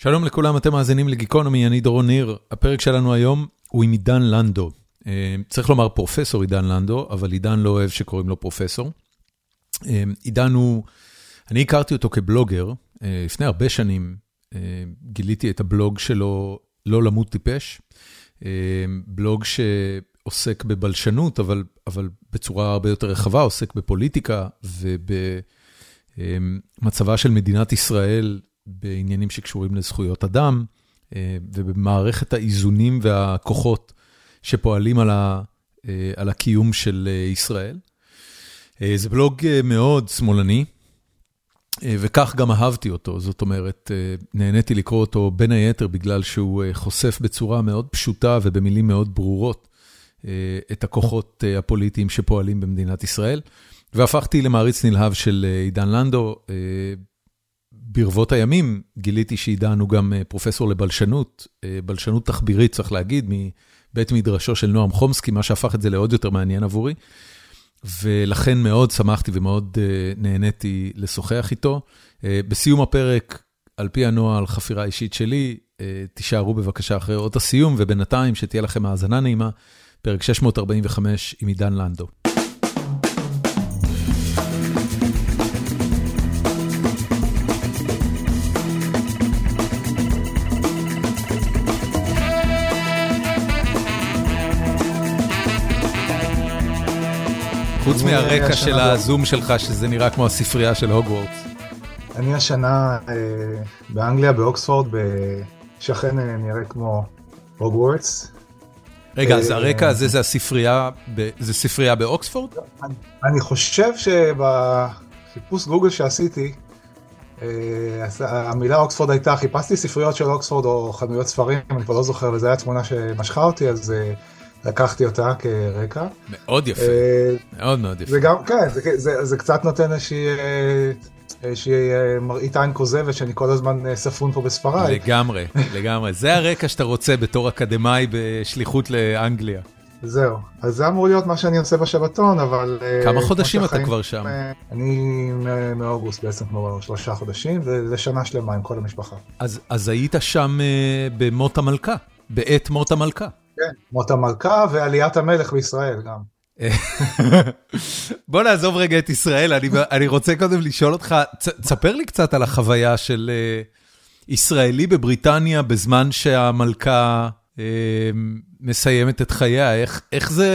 שלום לכולם, אתם מאזינים לגיקונומי, אני דורון ניר. הפרק שלנו היום הוא עם עידן לנדו. צריך לומר פרופסור עידן לנדו, אבל עידן לא אוהב שקוראים לו פרופסור. עידן הוא, אני הכרתי אותו כבלוגר, לפני הרבה שנים גיליתי את הבלוג שלו, לא למות טיפש. בלוג שעוסק בבלשנות, אבל, אבל בצורה הרבה יותר רחבה, עוסק בפוליטיקה ובמצבה של מדינת ישראל בעניינים שקשורים לזכויות אדם, ובמערכת האיזונים והכוחות שפועלים על הקיום של ישראל. זה בלוג מאוד שמאלני, וכך גם אהבתי אותו, זאת אומרת, נהניתי לקרוא אותו בין היתר בגלל שהוא חושף בצורה מאוד פשוטה ובמילים מאוד ברורות את הכוחות הפוליטיים שפועלים במדינת ישראל, והפכתי למעריץ נלהב של עידן לנדו. ברבות הימים גיליתי שעידן הוא גם פרופסור לבלשנות, בלשנות תחבירית צריך להגיד, מבית מדרשו של נועם חומסקי, מה שהפך את זה לעוד יותר מעניין עבורי. ולכן מאוד שמחתי ומאוד נהניתי לשוחח איתו. בסיום הפרק, על פי הנוהל, חפירה אישית שלי, תישארו בבקשה אחרי אות הסיום, ובינתיים שתהיה לכם האזנה נעימה, פרק 645 עם עידן לנדו. חוץ מהרקע של הזום שלך, שזה נראה כמו הספרייה של הוגוורטס. אני השנה באנגליה, באוקספורד, בשכן נראה כמו הוגוורטס. רגע, אז הרקע הזה זה הספרייה, זה ספרייה באוקספורד? אני חושב שבחיפוש גוגל שעשיתי, המילה אוקספורד הייתה, חיפשתי ספריות של אוקספורד או חנויות ספרים, אני כבר לא זוכר, וזו הייתה תמונה שמשכה אותי, אז... לקחתי אותה כרקע. מאוד יפה, מאוד מאוד יפה. זה גם, כן, זה זה קצת נותן איזושהי מראית עין כוזבת שאני כל הזמן ספון פה בספריי. לגמרי, לגמרי. זה הרקע שאתה רוצה בתור אקדמאי בשליחות לאנגליה. זהו, אז זה אמור להיות מה שאני עושה בשבתון, אבל... כמה חודשים אתה כבר שם? אני מאוגוסט בעצם כבר שלושה חודשים, וזה שנה שלמה עם כל המשפחה. אז היית שם במות המלכה, בעת מות המלכה. כן, מות המלכה ועליית המלך בישראל גם. בוא נעזוב רגע את ישראל, אני רוצה קודם לשאול אותך, תספר לי קצת על החוויה של ישראלי בבריטניה בזמן שהמלכה מסיימת את חייה, איך זה,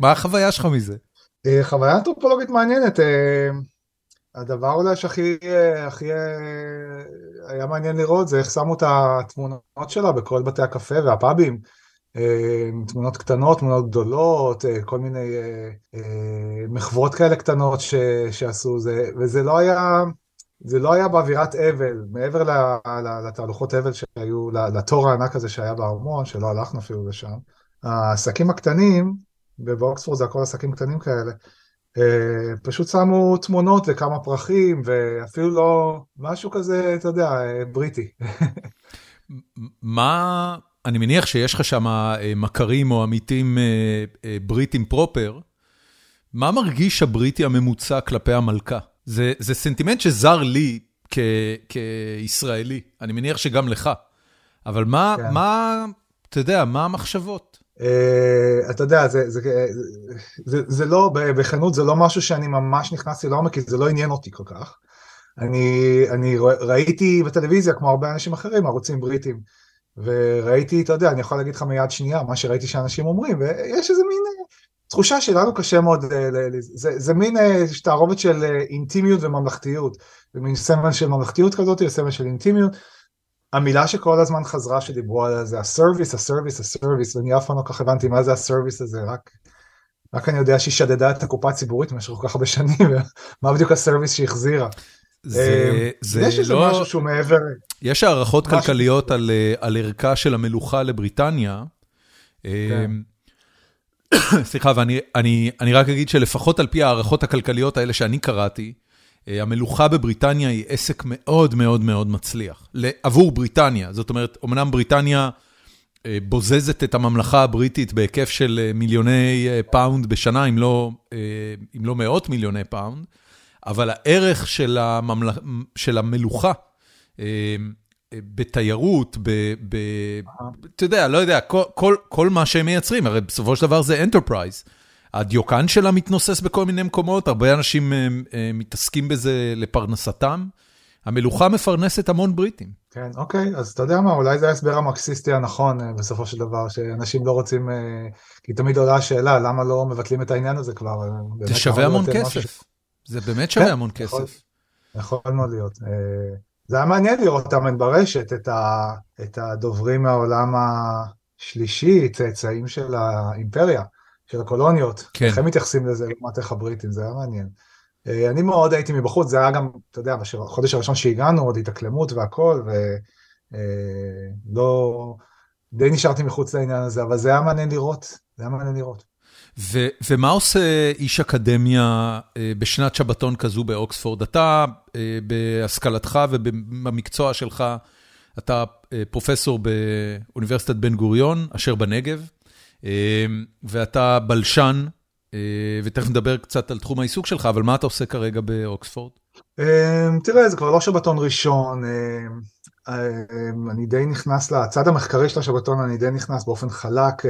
מה החוויה שלך מזה? חוויה אנתרופולוגית מעניינת, הדבר אולי שהכי היה מעניין לראות זה איך שמו את התמונות שלה בכל בתי הקפה והפאבים. תמונות קטנות, תמונות גדולות, כל מיני מחוות כאלה קטנות שעשו, וזה לא היה, זה לא היה באווירת אבל, מעבר לתהלוכות אבל שהיו, לתור הענק הזה שהיה בארמון, שלא הלכנו אפילו לשם. העסקים הקטנים, ובאוקספורד זה הכל עסקים קטנים כאלה, פשוט שמו תמונות וכמה פרחים, ואפילו לא משהו כזה, אתה יודע, בריטי. מה... אני מניח שיש לך שם מכרים או עמיתים בריטים פרופר, מה מרגיש הבריטי הממוצע כלפי המלכה? זה זה סנטימנט שזר לי כישראלי, אני מניח שגם לך, אבל מה, כן. מה, אתה יודע, מה המחשבות? Uh, אתה יודע, זה זה, זה, זה לא, בכנות זה לא משהו שאני ממש נכנסתי לעומק, כי זה לא עניין אותי כל כך. אני, אני ראיתי בטלוויזיה, כמו הרבה אנשים אחרים, ערוצים בריטים. וראיתי, אתה יודע, אני יכול להגיד לך מיד שנייה מה שראיתי שאנשים אומרים, ויש איזה מין תחושה שלנו קשה מאוד, זה זה מין תערובת של אינטימיות וממלכתיות, זה מין סמל של ממלכתיות כזאת, סמל של אינטימיות. המילה שכל הזמן חזרה שדיברו עליה זה הסרוויס, הסרוויס, הסרוויס, ואני אף פעם לא כך הבנתי מה זה הסרוויס הזה, רק, רק אני יודע שהיא שדדה את הקופה הציבורית במשך כל כך הרבה שנים, מה בדיוק הסרוויס שהחזירה. זה, איזה לא... משהו שהוא מעבר... יש הערכות. כלכליות על, על ערכה של המלוכה לבריטניה. כן. סליחה, ואני אני, אני רק אגיד שלפחות על פי הערכות הכלכליות האלה שאני קראתי, המלוכה בבריטניה היא עסק מאוד מאוד מאוד מצליח. עבור בריטניה, זאת אומרת, אמנם בריטניה בוזזת את הממלכה הבריטית בהיקף של מיליוני פאונד בשנה, אם לא, אם לא מאות מיליוני פאונד, אבל הערך של, הממל... של המלוכה בתיירות, אתה יודע, לא יודע, כל מה שהם מייצרים, הרי בסופו של דבר זה enterprise. הדיוקן שלה מתנוסס בכל מיני מקומות, הרבה אנשים מתעסקים בזה לפרנסתם. המלוכה מפרנסת המון בריטים. כן, אוקיי, אז אתה יודע מה, אולי זה ההסבר המרקסיסטי הנכון אה, בסופו של דבר, שאנשים לא רוצים, אה, כי תמיד עולה השאלה, למה לא מבטלים את העניין הזה כבר? אה, זה שווה המון כסף. זה באמת שווה כן, המון כסף. יכול מאוד להיות. זה היה מעניין לראות אותם ברשת, את הדוברים מהעולם השלישי, צאצאים של האימפריה, של הקולוניות. כן. איך הם מתייחסים לזה לעומת איך הבריטים, זה היה מעניין. אה, אני מאוד הייתי מבחוץ, זה היה גם, אתה יודע, בחודש הראשון שהגענו, עוד התאקלמות והכל, ולא, אה, די נשארתי מחוץ לעניין הזה, אבל זה היה מעניין לראות, זה היה מעניין לראות. ו- ומה עושה איש אקדמיה אה, בשנת שבתון כזו באוקספורד? אתה, בהשכלתך ובמקצוע שלך, אתה פרופסור באוניברסיטת בן גוריון, אשר בנגב, ואתה בלשן אה, ותכף נדבר קצת על תחום העיסוק שלך, אבל מה אתה עושה כרגע באוקספורד? אה, תראה, זה כבר לא שבתון ראשון, אה, אני די נכנס לצד המחקרי של השבתון, אני די נכנס באופן חלק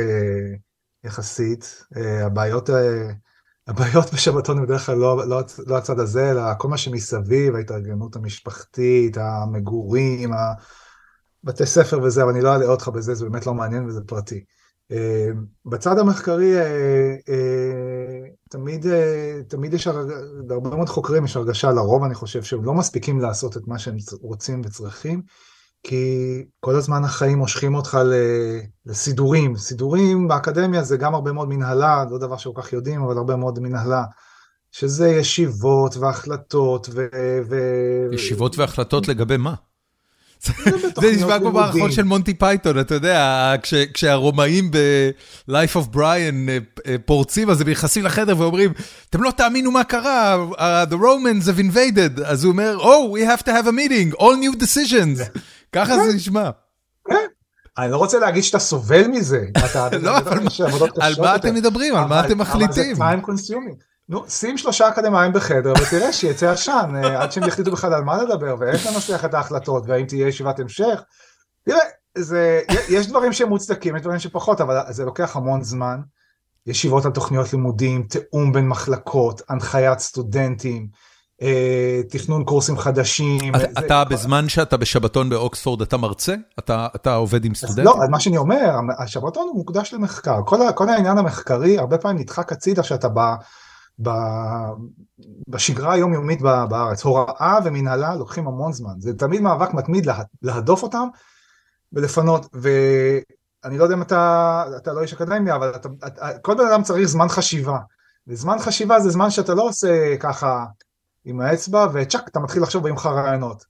יחסית. הבעיות, הבעיות בשבתון הם בדרך כלל לא, לא, לא הצד הזה, אלא כל מה שמסביב, ההתארגנות המשפחתית, המגורים, בתי ספר וזה, אבל אני לא אעלה אותך בזה, זה באמת לא מעניין וזה פרטי. אה, בצד המחקרי אה, אה, תמיד, תמיד יש, להרבה מאוד חוקרים יש הרגשה, לרוב אני חושב שהם לא מספיקים לעשות את מה שהם רוצים וצריכים, כי כל הזמן החיים מושכים אותך לסידורים. סידורים באקדמיה זה גם הרבה מאוד מנהלה, לא דבר שכל כך יודעים, אבל הרבה מאוד מנהלה. שזה ישיבות והחלטות ו... ו... ישיבות והחלטות לגבי מה? זה נשמע כמו מערכון של מונטי פייתון, אתה יודע, כשהרומאים ב-Life of Brian אה, אה, פורצים, אז הם נכנסים לחדר ואומרים, אתם לא תאמינו מה קרה, the Romans have invaded, אז הוא אומר, Oh, we have to have a meeting, all new decisions. ככה זה נשמע. אני לא רוצה להגיד שאתה סובל מזה. לא, על מה אתם מדברים? על מה אתם מחליטים? אבל זה time consuming. נו, שים שלושה אקדמאים בחדר ותראה שיצא עשן אה, עד שהם יחליטו בכלל על מה לדבר ואיך לנסח את ההחלטות והאם תהיה ישיבת המשך. תראה, זה, יש דברים שהם מוצדקים, יש דברים שפחות, אבל זה לוקח המון זמן. ישיבות על תוכניות לימודים, תיאום בין מחלקות, הנחיית סטודנטים, תכנון קורסים חדשים. אתה, זה, אתה בזמן שאתה בשבתון באוקספורד, אתה מרצה? אתה, אתה עובד עם סטודנטים? לא, מה שאני אומר, השבתון הוא מוקדש למחקר. כל, כל העניין המחקרי הרבה פעמים נדחק הצידה שאתה בשגרה היומיומית בארץ. הוראה ומנהלה לוקחים המון זמן, זה תמיד מאבק מתמיד להדוף אותם ולפנות, ואני לא יודע אם אתה, אתה לא איש אקדמיה, אבל אתה, כל בן אדם צריך זמן חשיבה, וזמן חשיבה זה זמן שאתה לא עושה ככה עם האצבע, וצ'אק, אתה מתחיל לחשוב ביומך רעיונות.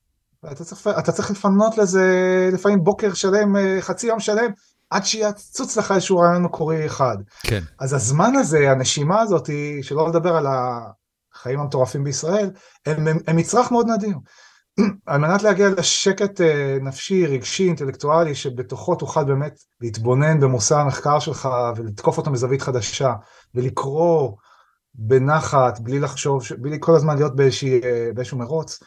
אתה צריך, אתה צריך לפנות לזה לפעמים בוקר שלם, חצי יום שלם, עד שיצוץ לך איזשהו רעיון מקורי אחד. כן. אז הזמן הזה, הנשימה הזאת, שלא לדבר על החיים המטורפים בישראל, הם, הם, הם מצרך מאוד נדיר. על מנת להגיע לשקט אה, נפשי, רגשי, אינטלקטואלי, שבתוכו תוכל באמת להתבונן במושא המחקר שלך ולתקוף אותו מזווית חדשה, ולקרוא בנחת, בלי לחשוב, בלי כל הזמן להיות באיזשה, אה, באיזשהו מרוץ,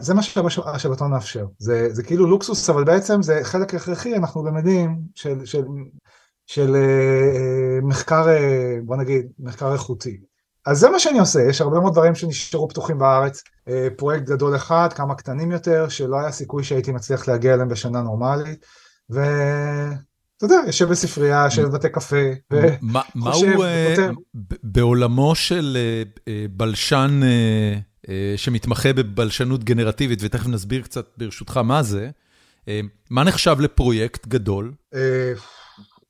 זה מה שהשבתון מאפשר, זה, זה כאילו לוקסוס, אבל בעצם זה חלק הכרחי, אנחנו למדים, של, של, של uh, מחקר, uh, בוא נגיד, מחקר איכותי. אז זה מה שאני עושה, יש הרבה מאוד דברים שנשארו פתוחים בארץ, פרויקט גדול אחד, כמה קטנים יותר, שלא היה סיכוי שהייתי מצליח להגיע אליהם בשנה נורמלית, ואתה יודע, יושב בספרייה, יושב בבתי קפה, וחושב, מה הוא, בעולמו של בלשן... אה, שמתמחה בבלשנות גנרטיבית, ותכף נסביר קצת ברשותך מה זה. אה, מה נחשב לפרויקט גדול? אה,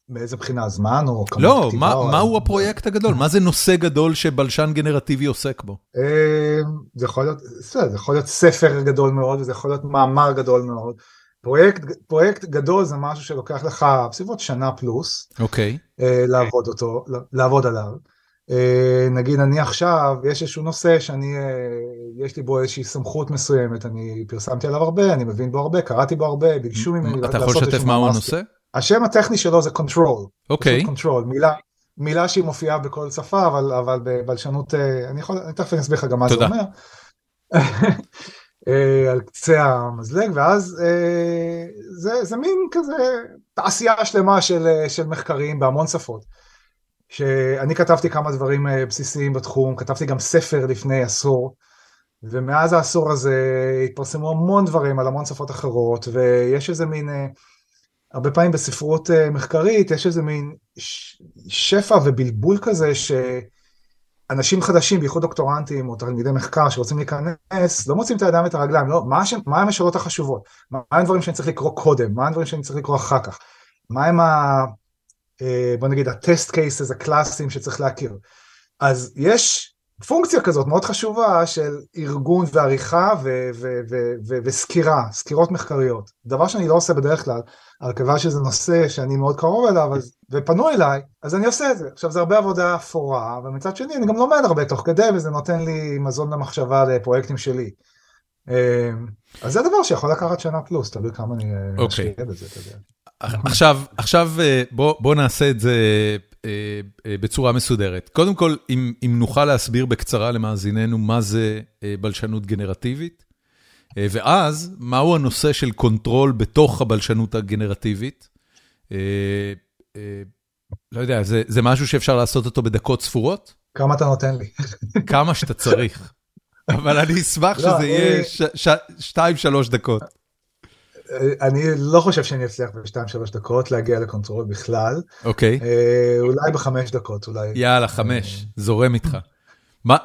מאיזה בחינה, זמן או כמות לא, כתיבה? לא, מהו הפרויקט הגדול? מה זה נושא גדול שבלשן גנרטיבי עוסק בו? זה יכול להיות, זה יכול להיות ספר גדול מאוד, וזה יכול להיות מאמר גדול מאוד. פרויקט, פרויקט גדול זה משהו שלוקח לך בסביבות שנה פלוס. אוקיי. לעבוד אותו, לעבוד עליו. אה, נגיד אני עכשיו, יש איזשהו נושא שאני, אה, יש לי בו איזושהי סמכות מסוימת, אני פרסמתי עליו הרבה, אני מבין בו הרבה, קראתי בו הרבה, ביקשו ממני לעשות איזשהו... אתה יכול לשתף מהו הנושא? השם הטכני שלו זה control. אוקיי. control, מילה, מילה שהיא מופיעה בכל שפה, אבל, אבל בבלשנות, אה, אני יכול, אני תכף אסביר לך גם מה זה אומר. אה, על קצה המזלג, ואז אה, זה, זה מין כזה תעשייה שלמה של, אה, של מחקרים בהמון שפות. שאני כתבתי כמה דברים בסיסיים בתחום, כתבתי גם ספר לפני עשור, ומאז העשור הזה התפרסמו המון דברים על המון שפות אחרות, ויש איזה מין, הרבה פעמים בספרות מחקרית, יש איזה מין שפע ובלבול כזה, שאנשים חדשים, בייחוד דוקטורנטים או תלמידי מחקר שרוצים להיכנס, לא מוצאים את הידיים ואת הרגליים, לא, מה, מה הם השאלות החשובות? מה הם הדברים שאני צריך לקרוא קודם? מה הדברים שאני צריך לקרוא אחר כך? מה הם ה... בוא נגיד הטסט קייסס הקלאסיים שצריך להכיר. אז יש פונקציה כזאת מאוד חשובה של ארגון ועריכה ו- ו- ו- ו- וסקירה, סקירות מחקריות. דבר שאני לא עושה בדרך כלל, אבל כיוון שזה נושא שאני מאוד קרוב אליו אז, ופנו אליי, אז אני עושה את זה. עכשיו זה הרבה עבודה אפורה, ומצד שני אני גם לומד הרבה תוך כדי, וזה נותן לי מזון למחשבה לפרויקטים שלי. אמ, אז זה דבר שיכול לקחת שנה פלוס, תלוי כמה אני אוקיי. אשקיע בזה, אתה יודע. עכשיו, עכשיו אה, בוא, בוא נעשה את זה אה, אה, בצורה מסודרת. קודם כל, אם אם נוכל להסביר בקצרה למאזיננו מה זה אה, בלשנות גנרטיבית, ואז מהו הנושא של control בתוך הבלשנות הגנרטיבית. לא יודע, זה זה משהו שאפשר לעשות אותו בדקות ספורות? כמה אתה נותן לי? כמה שאתה צריך. אבל אני אשמח לא, שזה יהיה 2-3 דקות. אני לא חושב שאני אצליח בשתיים שלוש דקות להגיע ל control בכלל. אוקיי. אה, אולי בחמש דקות אולי. יאללה חמש, זורם איתך.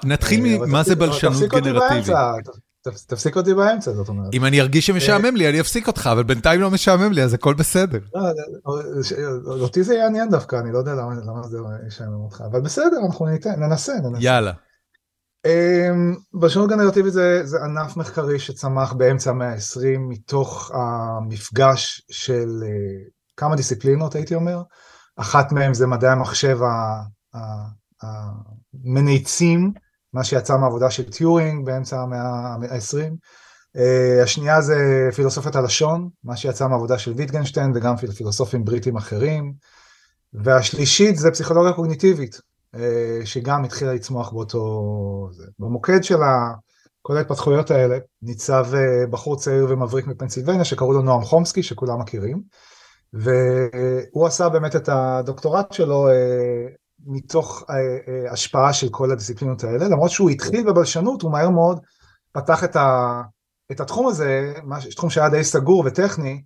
נתחיל אה, ממה זה בלשנות גנרטיבית. תפסיק אותי באמצע זאת אומרת. אם אני ארגיש שמשעמם לי אני אפסיק אותך אבל בינתיים לא משעמם לי אז הכל בסדר. לא, אותי זה יעניין דווקא אני לא יודע למה זה ישעמם אותך אבל בסדר אנחנו ננסה. יאללה. אמ, בלשנות גנרטיבית זה, זה ענף מחקרי שצמח באמצע המאה ה-20 מתוך המפגש של uh, כמה דיסציפלינות הייתי אומר, אחת מהן זה מדעי המחשב המניצים, מה שיצא מהעבודה של טיורינג באמצע המאה ה-20, uh, אה, השנייה זה פילוסופיית הלשון, מה שיצא מהעבודה של ויטגנשטיין וגם פילוסופים בריטים אחרים, והשלישית זה פסיכולוגיה קוגניטיבית, אה, שגם התחילה לצמוח באותו... במוקד של כל ההתפתחויות האלה ניצב אה, בחור צעיר ומבריק מפנסילבניה שקראו לו נועם חומסקי שכולם מכירים והוא עשה באמת את הדוקטורט שלו אה, מתוך השפעה של כל הדיסציפלינות האלה. למרות שהוא התחיל בבלשנות הוא מהר מאוד פתח את, ה, את התחום הזה, תחום שהיה די סגור וטכני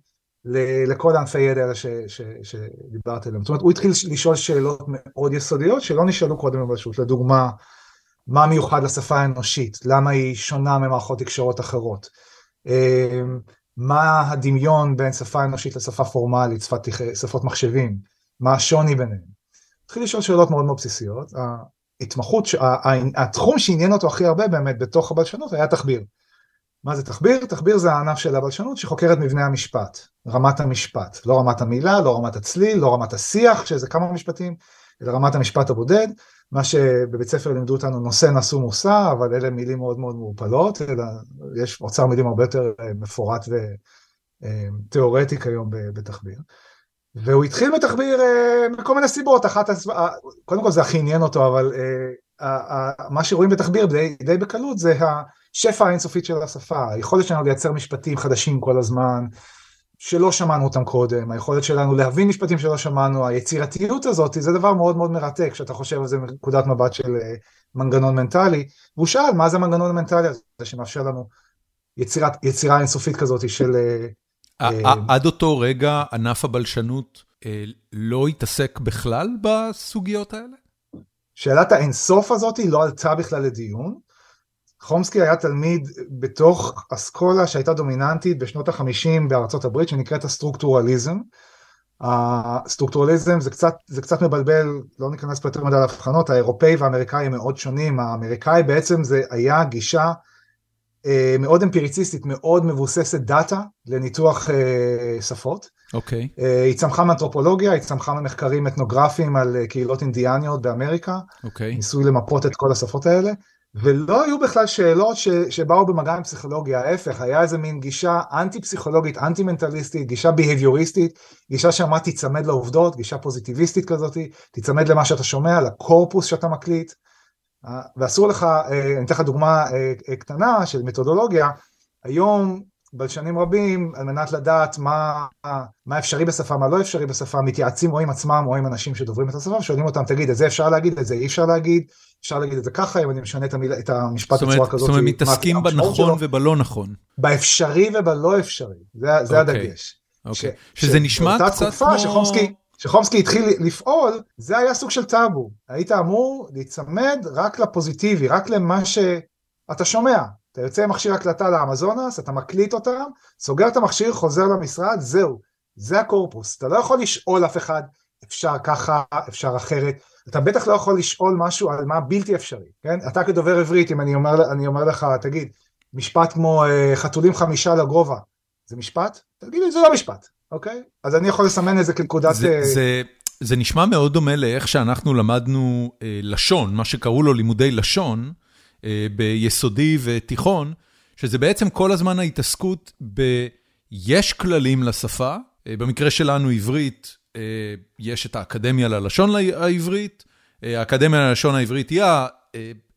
לכל ענפי ידע האלה שדיברת עליהם. זאת אומרת, הוא התחיל לשאול שאלות מאוד יסודיות שלא נשאלו קודם בפשוט. לדוגמה, מה מיוחד לשפה האנושית? למה היא שונה ממערכות תקשורת אחרות? אמ, מה הדמיון בין שפה אנושית לשפה פורמלית, שפת, שפות מחשבים? מה השוני ביניהם? התחיל לשאול שאלות מאוד מאוד בסיסיות. ההתמחות, התחום שעניין אותו הכי הרבה באמת בתוך הבלשנות היה תחביר. מה זה תחביר? תחביר זה הענף של הבלשנות שחוקר את מבנה המשפט, רמת המשפט, לא רמת המילה, לא רמת הצליל, לא רמת השיח, שזה כמה משפטים, אלא רמת המשפט הבודד, מה שבבית ספר לימדו אותנו נושא נשוא מושא, אבל אלה מילים מאוד מאוד מעופלות, אלא יש אוצר מילים הרבה יותר אה, מפורט ותיאורטי אה, כיום בתחביר. והוא התחיל בתחביר אה, מכל מיני סיבות, אחת, קודם כל זה הכי עניין אותו, אבל מה שרואים בתחביר די, די בקלות זה השפע האינסופית של השפה, היכולת שלנו לייצר משפטים חדשים כל הזמן, שלא שמענו אותם קודם, היכולת שלנו להבין משפטים שלא שמענו, היצירתיות הזאת, זה דבר מאוד מאוד מרתק, כשאתה חושב על זה מנקודת מבט של אה, מנגנון מנטלי, והוא שאל מה זה המנגנון המנטלי הזה שמאפשר לנו יצירת, יצירה אינסופית כזאת של... אה, אה, עד אותו רגע ענף הבלשנות לא התעסק בכלל בסוגיות האלה? שאלת האינסוף הזאת לא עלתה בכלל לדיון. חומסקי היה תלמיד בתוך אסכולה שהייתה דומיננטית בשנות החמישים בארצות הברית שנקראת הסטרוקטורליזם. הסטרוקטורליזם זה קצת, זה קצת מבלבל, לא ניכנס פה יותר מדי להבחנות, האירופאי והאמריקאי הם מאוד שונים, האמריקאי בעצם זה היה גישה אה, מאוד אמפיריציסטית, מאוד מבוססת דאטה לניתוח אה, שפות. אוקיי. Okay. היא צמחה מאנתרופולוגיה, היא צמחה ממחקרים אתנוגרפיים על אה, קהילות אינדיאניות באמריקה. אוקיי. Okay. ניסוי למפות את כל השפות האלה. ולא היו בכלל שאלות ש, שבאו במגע עם פסיכולוגיה, ההפך, היה איזה מין גישה אנטי פסיכולוגית, אנטי מנטליסטית, גישה בהביוריסטית, גישה שאמרה תיצמד לעובדות, גישה פוזיטיביסטית כזאת, תיצמד למה שאתה שומע, לקורפוס שאתה מקליט, ואסור לך, אני אתן לך דוגמה קטנה של מתודולוגיה, היום בלשנים רבים, על מנת לדעת מה, מה אפשרי בשפה, מה לא אפשרי בשפה, מתייעצים או עם עצמם או עם אנשים שדוברים את השפה, ושואלים אותם, תגיד, את זה אפשר להגיד, את זה אי אפשר להגיד, אפשר להגיד את זה ככה, אם אני משנה את, המילה, את המשפט בצורה כזאת. זאת אומרת, מתעסקים בנכון ובלא נכון. באפשרי ובלא אפשרי, זה, זה okay. אוקיי. הדגש. Okay. אוקיי. ש, שזה נשמע קצת כמו... שחומסקי, כשחומסקי התחיל לפעול, זה היה סוג של טאבו. היית אמור להיצמד רק לפוזיטיבי, רק למה שאתה שומע. אתה יוצא עם מכשיר הקלטה לאמזונס, אתה מקליט אותם, סוגר את המכשיר, חוזר למשרד, זהו. זה הקורפוס. אתה לא יכול לשאול אף אחד, אפשר ככה, אפשר אחרת. אתה בטח לא יכול לשאול משהו על מה בלתי אפשרי, כן? אתה כדובר עברית, אם אני אומר, אני אומר לך, תגיד, משפט כמו אה, חתולים חמישה לגובה, זה משפט? תגיד לי, זה לא משפט. אוקיי? אז אני יכול לסמן את זה כנקודת... זה, uh... זה, זה נשמע מאוד דומה לאיך שאנחנו למדנו uh, לשון, מה שקראו לו לימודי לשון, uh, ביסודי ותיכון, שזה בעצם כל הזמן ההתעסקות ב... יש כללים לשפה, uh, במקרה שלנו עברית, יש את האקדמיה ללשון העברית, uh, האקדמיה ללשון העברית היא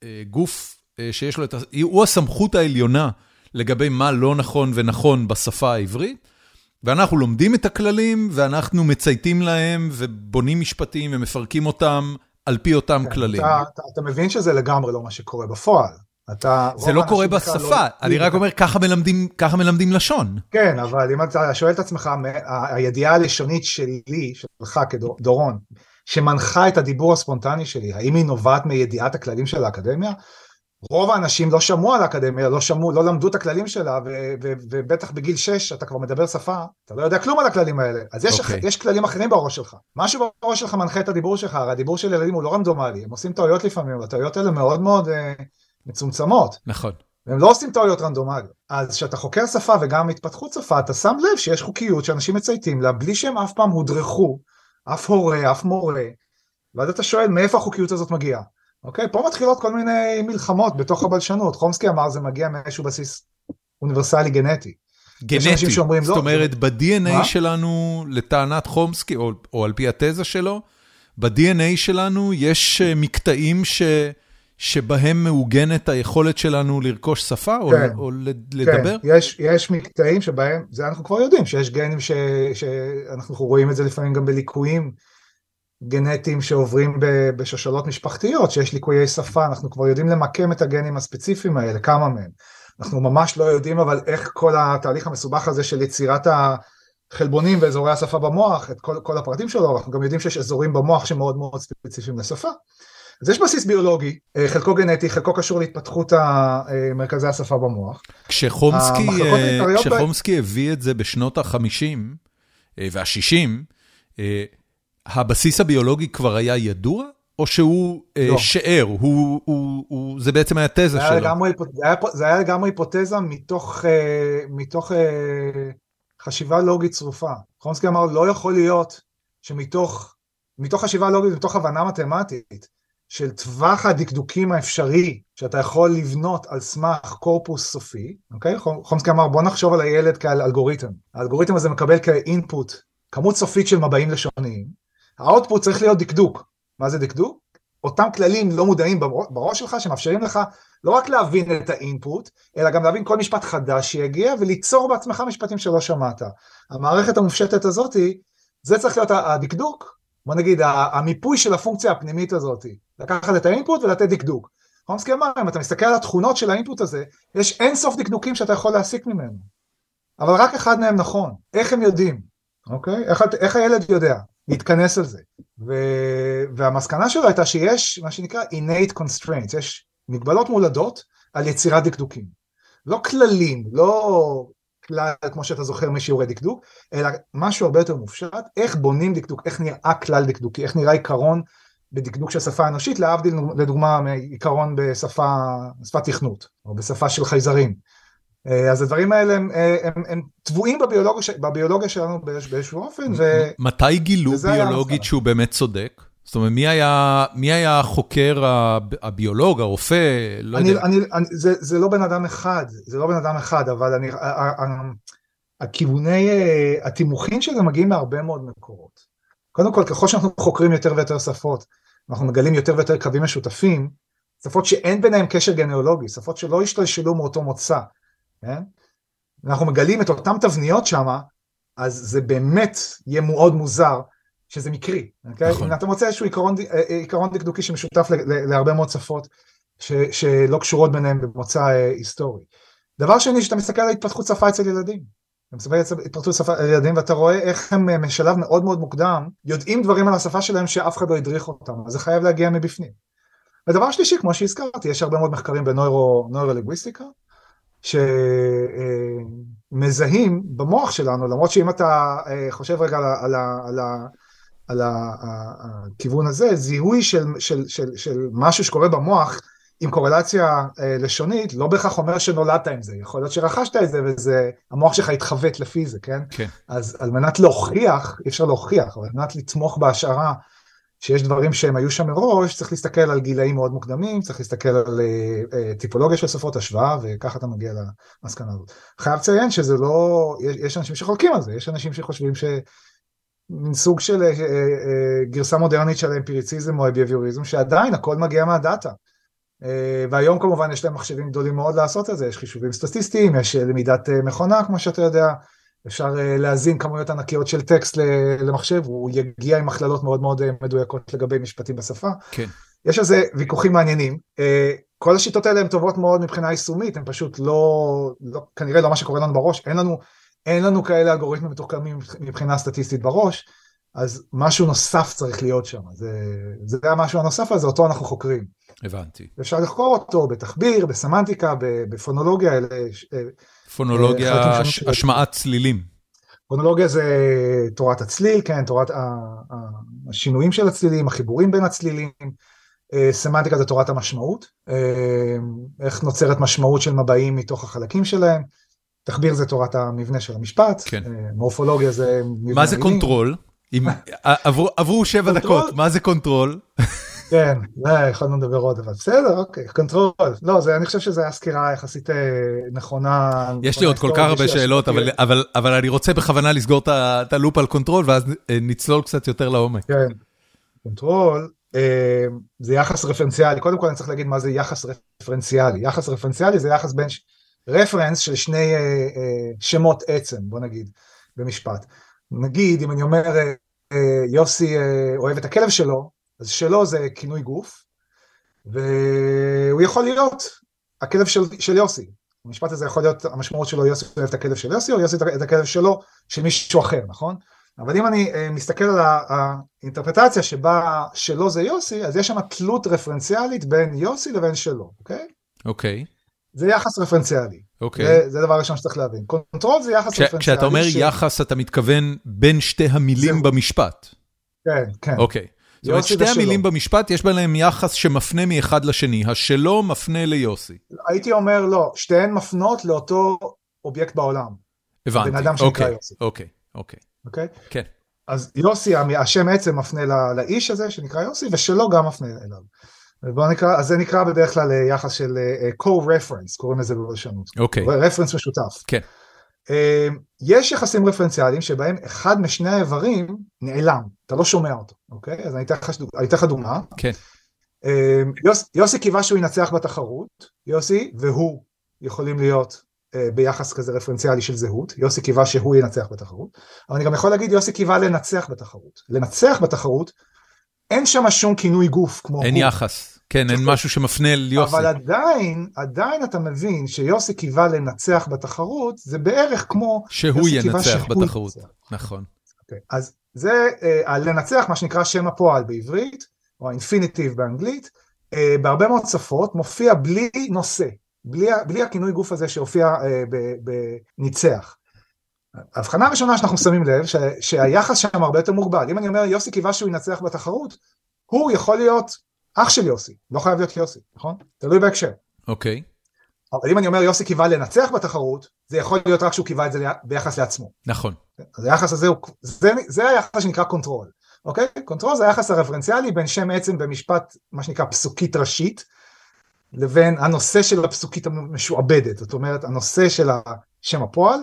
הגוף uh, שיש לו את... הוא הסמכות העליונה לגבי מה לא נכון ונכון בשפה העברית. ואנחנו לומדים את הכללים, ואנחנו מצייתים להם, ובונים משפטים ומפרקים אותם על פי אותם כן, כללים. אתה, אתה, אתה מבין שזה לגמרי לא מה שקורה בפועל. אתה... זה לא קורה בשפה, לא... אני רק אומר, ככה מלמדים, ככה מלמדים לשון. כן, אבל אם אתה שואל את עצמך, הידיעה הלשונית שלי, שלך כדורון, שמנחה את הדיבור הספונטני שלי, האם היא נובעת מידיעת הכללים של האקדמיה? רוב האנשים לא שמעו על האקדמיה, לא שמעו, לא למדו את הכללים שלה, ו- ו- ובטח בגיל 6 אתה כבר מדבר שפה, אתה לא יודע כלום על הכללים האלה. אז יש, okay. אוקיי. יש כללים אחרים בראש שלך. משהו בראש שלך מנחה את הדיבור שלך, הרי הדיבור של ילדים הוא לא רנדומלי, הם עושים טעויות לפעמים, והטעויות האלה מאוד מאוד אה, מצומצמות. נכון. והם לא עושים טעויות רנדומליות. אז כשאתה חוקר שפה וגם התפתחות שפה, אתה שם לב שיש חוקיות שאנשים מצייתים לה, בלי שהם אף פעם הודרכו, אף הורה, אף מורה, ואז אתה שואל מאיפה החוקיות הזאת מגיעה. אוקיי? פה מתחילות כל מיני מלחמות בתוך הבלשנות. חומסקי אמר זה מגיע מאיזשהו בסיס אוניברסלי גנטי. גנטי, זאת לא, אומרת ב-DNA שלנו, לטענת חומסקי, או, או על פי התזה שלו, ב-DNA שלנו יש אה, מקטעים ש... שבהם מעוגנת היכולת שלנו לרכוש שפה או, כן, או לדבר? כן, יש, יש מקטעים שבהם, זה אנחנו כבר יודעים, שיש גנים ש, שאנחנו רואים את זה לפעמים גם בליקויים גנטיים שעוברים בשושלות משפחתיות, שיש ליקויי שפה, אנחנו כבר יודעים למקם את הגנים הספציפיים האלה, כמה מהם. אנחנו ממש לא יודעים אבל איך כל התהליך המסובך הזה של יצירת החלבונים ואזורי השפה במוח, את כל, כל הפרטים שלו, אנחנו גם יודעים שיש אזורים במוח שמאוד מאוד ספציפיים לשפה. אז יש בסיס ביולוגי, אה, חלקו גנטי, חלקו קשור להתפתחות מרכזי השפה במוח. כשחומסקי, אה, כשחומסקי הביא את זה בשנות ה-50 אה, וה-60, הבסיס הביולוגי כבר היה ידוע? או שהוא לא. שער, הוא, הוא, הוא, זה בעצם היה תזה שלו. לגמרי, זה, היה, זה היה לגמרי היפותזה מתוך, מתוך חשיבה לוגית צרופה. חומסקי אמר, לא יכול להיות שמתוך מתוך חשיבה לוגית, מתוך הבנה מתמטית של טווח הדקדוקים האפשרי שאתה יכול לבנות על סמך קורפוס סופי, אוקיי? חומסקי אמר, בוא נחשוב על הילד כעל אלגוריתם. האלגוריתם הזה מקבל כאינפוט כמות סופית של מבעים לשוניים, האוטפוט צריך להיות דקדוק. מה זה דקדוק? אותם כללים לא מודעים בראש שלך שמאפשרים לך לא רק להבין את האינפוט, אלא גם להבין כל משפט חדש שיגיע וליצור בעצמך משפטים שלא שמעת. המערכת המופשטת הזאתי, זה צריך להיות הדקדוק, בוא נגיד המיפוי של הפונקציה הפנימית הזאתי, לקחת את האינפוט ולתת דקדוק. חומסקי אמר, אם אתה מסתכל על התכונות של האינפוט הזה, יש אין סוף דקדוקים שאתה יכול להסיק ממנו. אבל רק אחד מהם נכון, איך הם יודעים, אוקיי? איך, איך הילד יודע? להתכנס על זה. ו... והמסקנה שלו הייתה שיש מה שנקרא innate constraints, יש מגבלות מולדות על יצירת דקדוקים. לא כללים, לא כלל כמו שאתה זוכר משיעורי דקדוק, אלא משהו הרבה יותר מופשט, איך בונים דקדוק, איך נראה כלל דקדוקי, איך נראה עיקרון בדקדוק של שפה אנושית, להבדיל לדוגמה מעיקרון בשפה, בשפת תכנות, או בשפה של חייזרים. אה, אז הדברים האלה הם, אה, הם, הם טבועים בביולוגיה, בביולוגיה שלנו באיזשהו אופן. ו... מתי גילו ביולוגית שהוא באמת צודק? זאת אומרת, מי היה, מי היה החוקר הביולוג, הרופא, לא אני, יודע. אני, אני, זה, זה לא בן אדם אחד, זה לא בן אדם אחד, אבל אני, הכיווני, אה, התימוכין שלו מגיעים מהרבה מאוד מקורות. קודם כל, ככל שאנחנו חוקרים יותר ויותר שפות, אנחנו מגלים יותר ויותר קווים משותפים, שפות שאין ביניהם קשר גניאולוגי, שפות שלא השתלשלו מאותו מוצא, כן? אנחנו מגלים את אותן תבניות שם, אז זה באמת יהיה מאוד מוזר שזה מקרי, אוקיי? נכון. אם אתה מוצא איזשהו עיקרון, אה, אה, עיקרון דקדוקי שמשותף להרבה מאוד שפות, ש, שלא קשורות ביניהם במוצא היסטורי. דבר שני, שאתה מסתכל על התפתחות שפה אצל ילדים. אתה מסתכל על התפתחות שפה אצל ילדים ואתה רואה איך הם משלב מאוד מאוד מוקדם, יודעים דברים על השפה שלהם שאף אחד לא הדריך אותם, אז זה חייב להגיע מבפנים. ודבר שלישי, כמו שהזכרתי, יש הרבה מאוד מחקרים בנוירו-לינגוויסטיקה, שמזהים במוח שלנו, למרות שאם אתה אה, חושב רגע על, על, על, על הכיוון הזה, זיהוי של, של, של, של משהו שקורה במוח עם קורלציה אה, לשונית, לא בהכרח אומר שנולדת עם זה, יכול להיות שרכשת את זה וזה, המוח שלך התחוות לפי זה, כן? כן. אז על מנת להוכיח, אי אפשר להוכיח, אבל על מנת לתמוך בהשערה שיש דברים שהם היו שם מראש, צריך להסתכל על גילאים מאוד מוקדמים, צריך להסתכל על uh, טיפולוגיה של שפות השוואה, וככה אתה מגיע למסקנה הזאת. חייב לציין שזה לא, יש, יש אנשים שחולקים על זה, יש אנשים שחושבים ש... מין סוג של uh, uh, גרסה מודרנית של אמפיריציזם או אביביוריזם, שעדיין הכל מגיע מהדאטה. והיום כמובן יש להם מחשבים גדולים מאוד לעשות את זה, יש חישובים סטטיסטיים, יש למידת מכונה כמו שאתה יודע, אפשר אה, להזין כמויות ענקיות של טקסט למחשב, הוא יגיע עם הכללות מאוד מאוד אה, מדויקות לגבי משפטים בשפה. כן. יש על זה ויכוחים מעניינים. אה, כל השיטות האלה הן טובות מאוד מבחינה יישומית, הן פשוט לא, לא, כנראה לא מה שקורה לנו בראש, אין לנו, אין לנו כאלה אלגוריתמים מתוחכמים מבחינה סטטיסטית בראש, אז משהו נוסף צריך להיות שם, זה, זה המשהו הנוסף הזה, אותו אנחנו חוקרים. הבנתי. אפשר לחקור אותו בתחביר, בסמנטיקה, בפונולוגיה, אלה פונולוגיה, אה, השמעת צלילים. פונולוגיה זה תורת הצליל, כן, תורת השינויים של הצלילים, החיבורים בין הצלילים. אה, סמנטיקה זה תורת המשמעות, אה, איך נוצרת משמעות של מבעים מתוך החלקים שלהם. תחביר זה תורת המבנה של המשפט, כן. מורפולוגיה זה מבנה מה זה מילים. control? אם, עברו, עברו שבע control? דקות, מה זה control? כן, זה יכולנו לדבר עוד, אבל בסדר, אוקיי, control. לא, זה, אני חושב שזו הייתה סקירה יחסית אה, נכונה. יש לי עוד כל כך הרבה שאלות, אבל, אבל, אבל אני רוצה בכוונה לסגור את ה loop על control, ואז אה, נצלול קצת יותר לעומק. כן, control אה, זה יחס רפרנציאלי. קודם כל אני צריך להגיד מה זה יחס רפרנציאלי. יחס רפרנציאלי זה יחס בין רפרנס של שני שמות עצם, בוא נגיד, במשפט. נגיד, אם אני אומר, יוסי אוהב את הכלב שלו, אז שלו זה כינוי גוף, והוא יכול להיות הכלב של, של יוסי. המשפט הזה יכול להיות, המשמעות שלו יוסי אוהב את הכלב של יוסי, או יוסי את הכלב שלו, של מישהו אחר, נכון? אבל אם אני מסתכל על האינטרפרטציה שבה שלו זה יוסי, אז יש שם תלות רפרנציאלית בין יוסי לבין שלו, אוקיי? אוקיי. זה יחס רפרנציאלי. אוקיי. זה, זה דבר ראשון שצריך להבין. control זה יחס ש, רפרנציאלי. כשאתה אומר ש... יחס, אתה מתכוון בין שתי המילים זה... במשפט. כן, כן. אוקיי. זאת אומרת, שתי המילים במשפט, יש ביניהם יחס שמפנה מאחד לשני. השלו מפנה ליוסי. הייתי אומר לא, שתיהן מפנות לאותו אובייקט בעולם. הבנתי, בן אדם שנקרא אוקיי, יוסי. אוקיי, אוקיי. אוקיי? כן. אז יוסי, השם עצם מפנה לאיש הזה שנקרא יוסי, ושלו גם מפנה אליו. ובוא נקרא, אז זה נקרא בדרך כלל אה, יחס של אה, co-reference, קוראים לזה בלשנות. אוקיי. רפרנס משותף. כן. אמ, יש יחסים רפרנציאליים שבהם אחד משני האיברים נעלם, אתה לא שומע אותו, אוקיי? אז אני אתן לך דוגמה. כן. יוס, יוסי קיווה שהוא ינצח בתחרות, יוסי והוא יכולים להיות אה, ביחס כזה רפרנציאלי של זהות, יוסי קיווה שהוא ינצח בתחרות, אבל אני גם יכול להגיד יוסי קיווה לנצח בתחרות. לנצח בתחרות, אין שם שום כינוי גוף כמו אין הוא. יחס. כן, אין משהו שמפנה ליוסי. אבל עדיין, עדיין אתה מבין שיוסי קיווה לנצח בתחרות, זה בערך כמו... שהוא ינצח בתחרות, נכון. Okay, אוקיי, אז זה uh, לנצח, מה שנקרא שם הפועל בעברית, או האינפיניטיב באנגלית, uh, בהרבה מאוד שפות מופיע בלי נושא, בלי, בלי הכינוי גוף הזה שהופיע uh, בניצח. ההבחנה הראשונה שאנחנו שמים לב, ש, שהיחס שם הרבה יותר מוגבל. אם אני אומר יוסי קיווה שהוא ינצח בתחרות, הוא יכול להיות אח של יוסי, לא חייב להיות יוסי, נכון? תלוי בהקשר. אוקיי. אבל אם אני אומר יוסי קיווה לנצח בתחרות, זה יכול להיות רק שהוא קיווה את זה ביחס לעצמו. נכון. אז היחס הזה הוא, זה, זה היחס שנקרא control, אוקיי? control זה היחס הרפרנציאלי בין שם עצם במשפט, מה שנקרא פסוקית ראשית, לבין הנושא של הפסוקית המשועבדת, זאת אומרת הנושא של שם הפועל,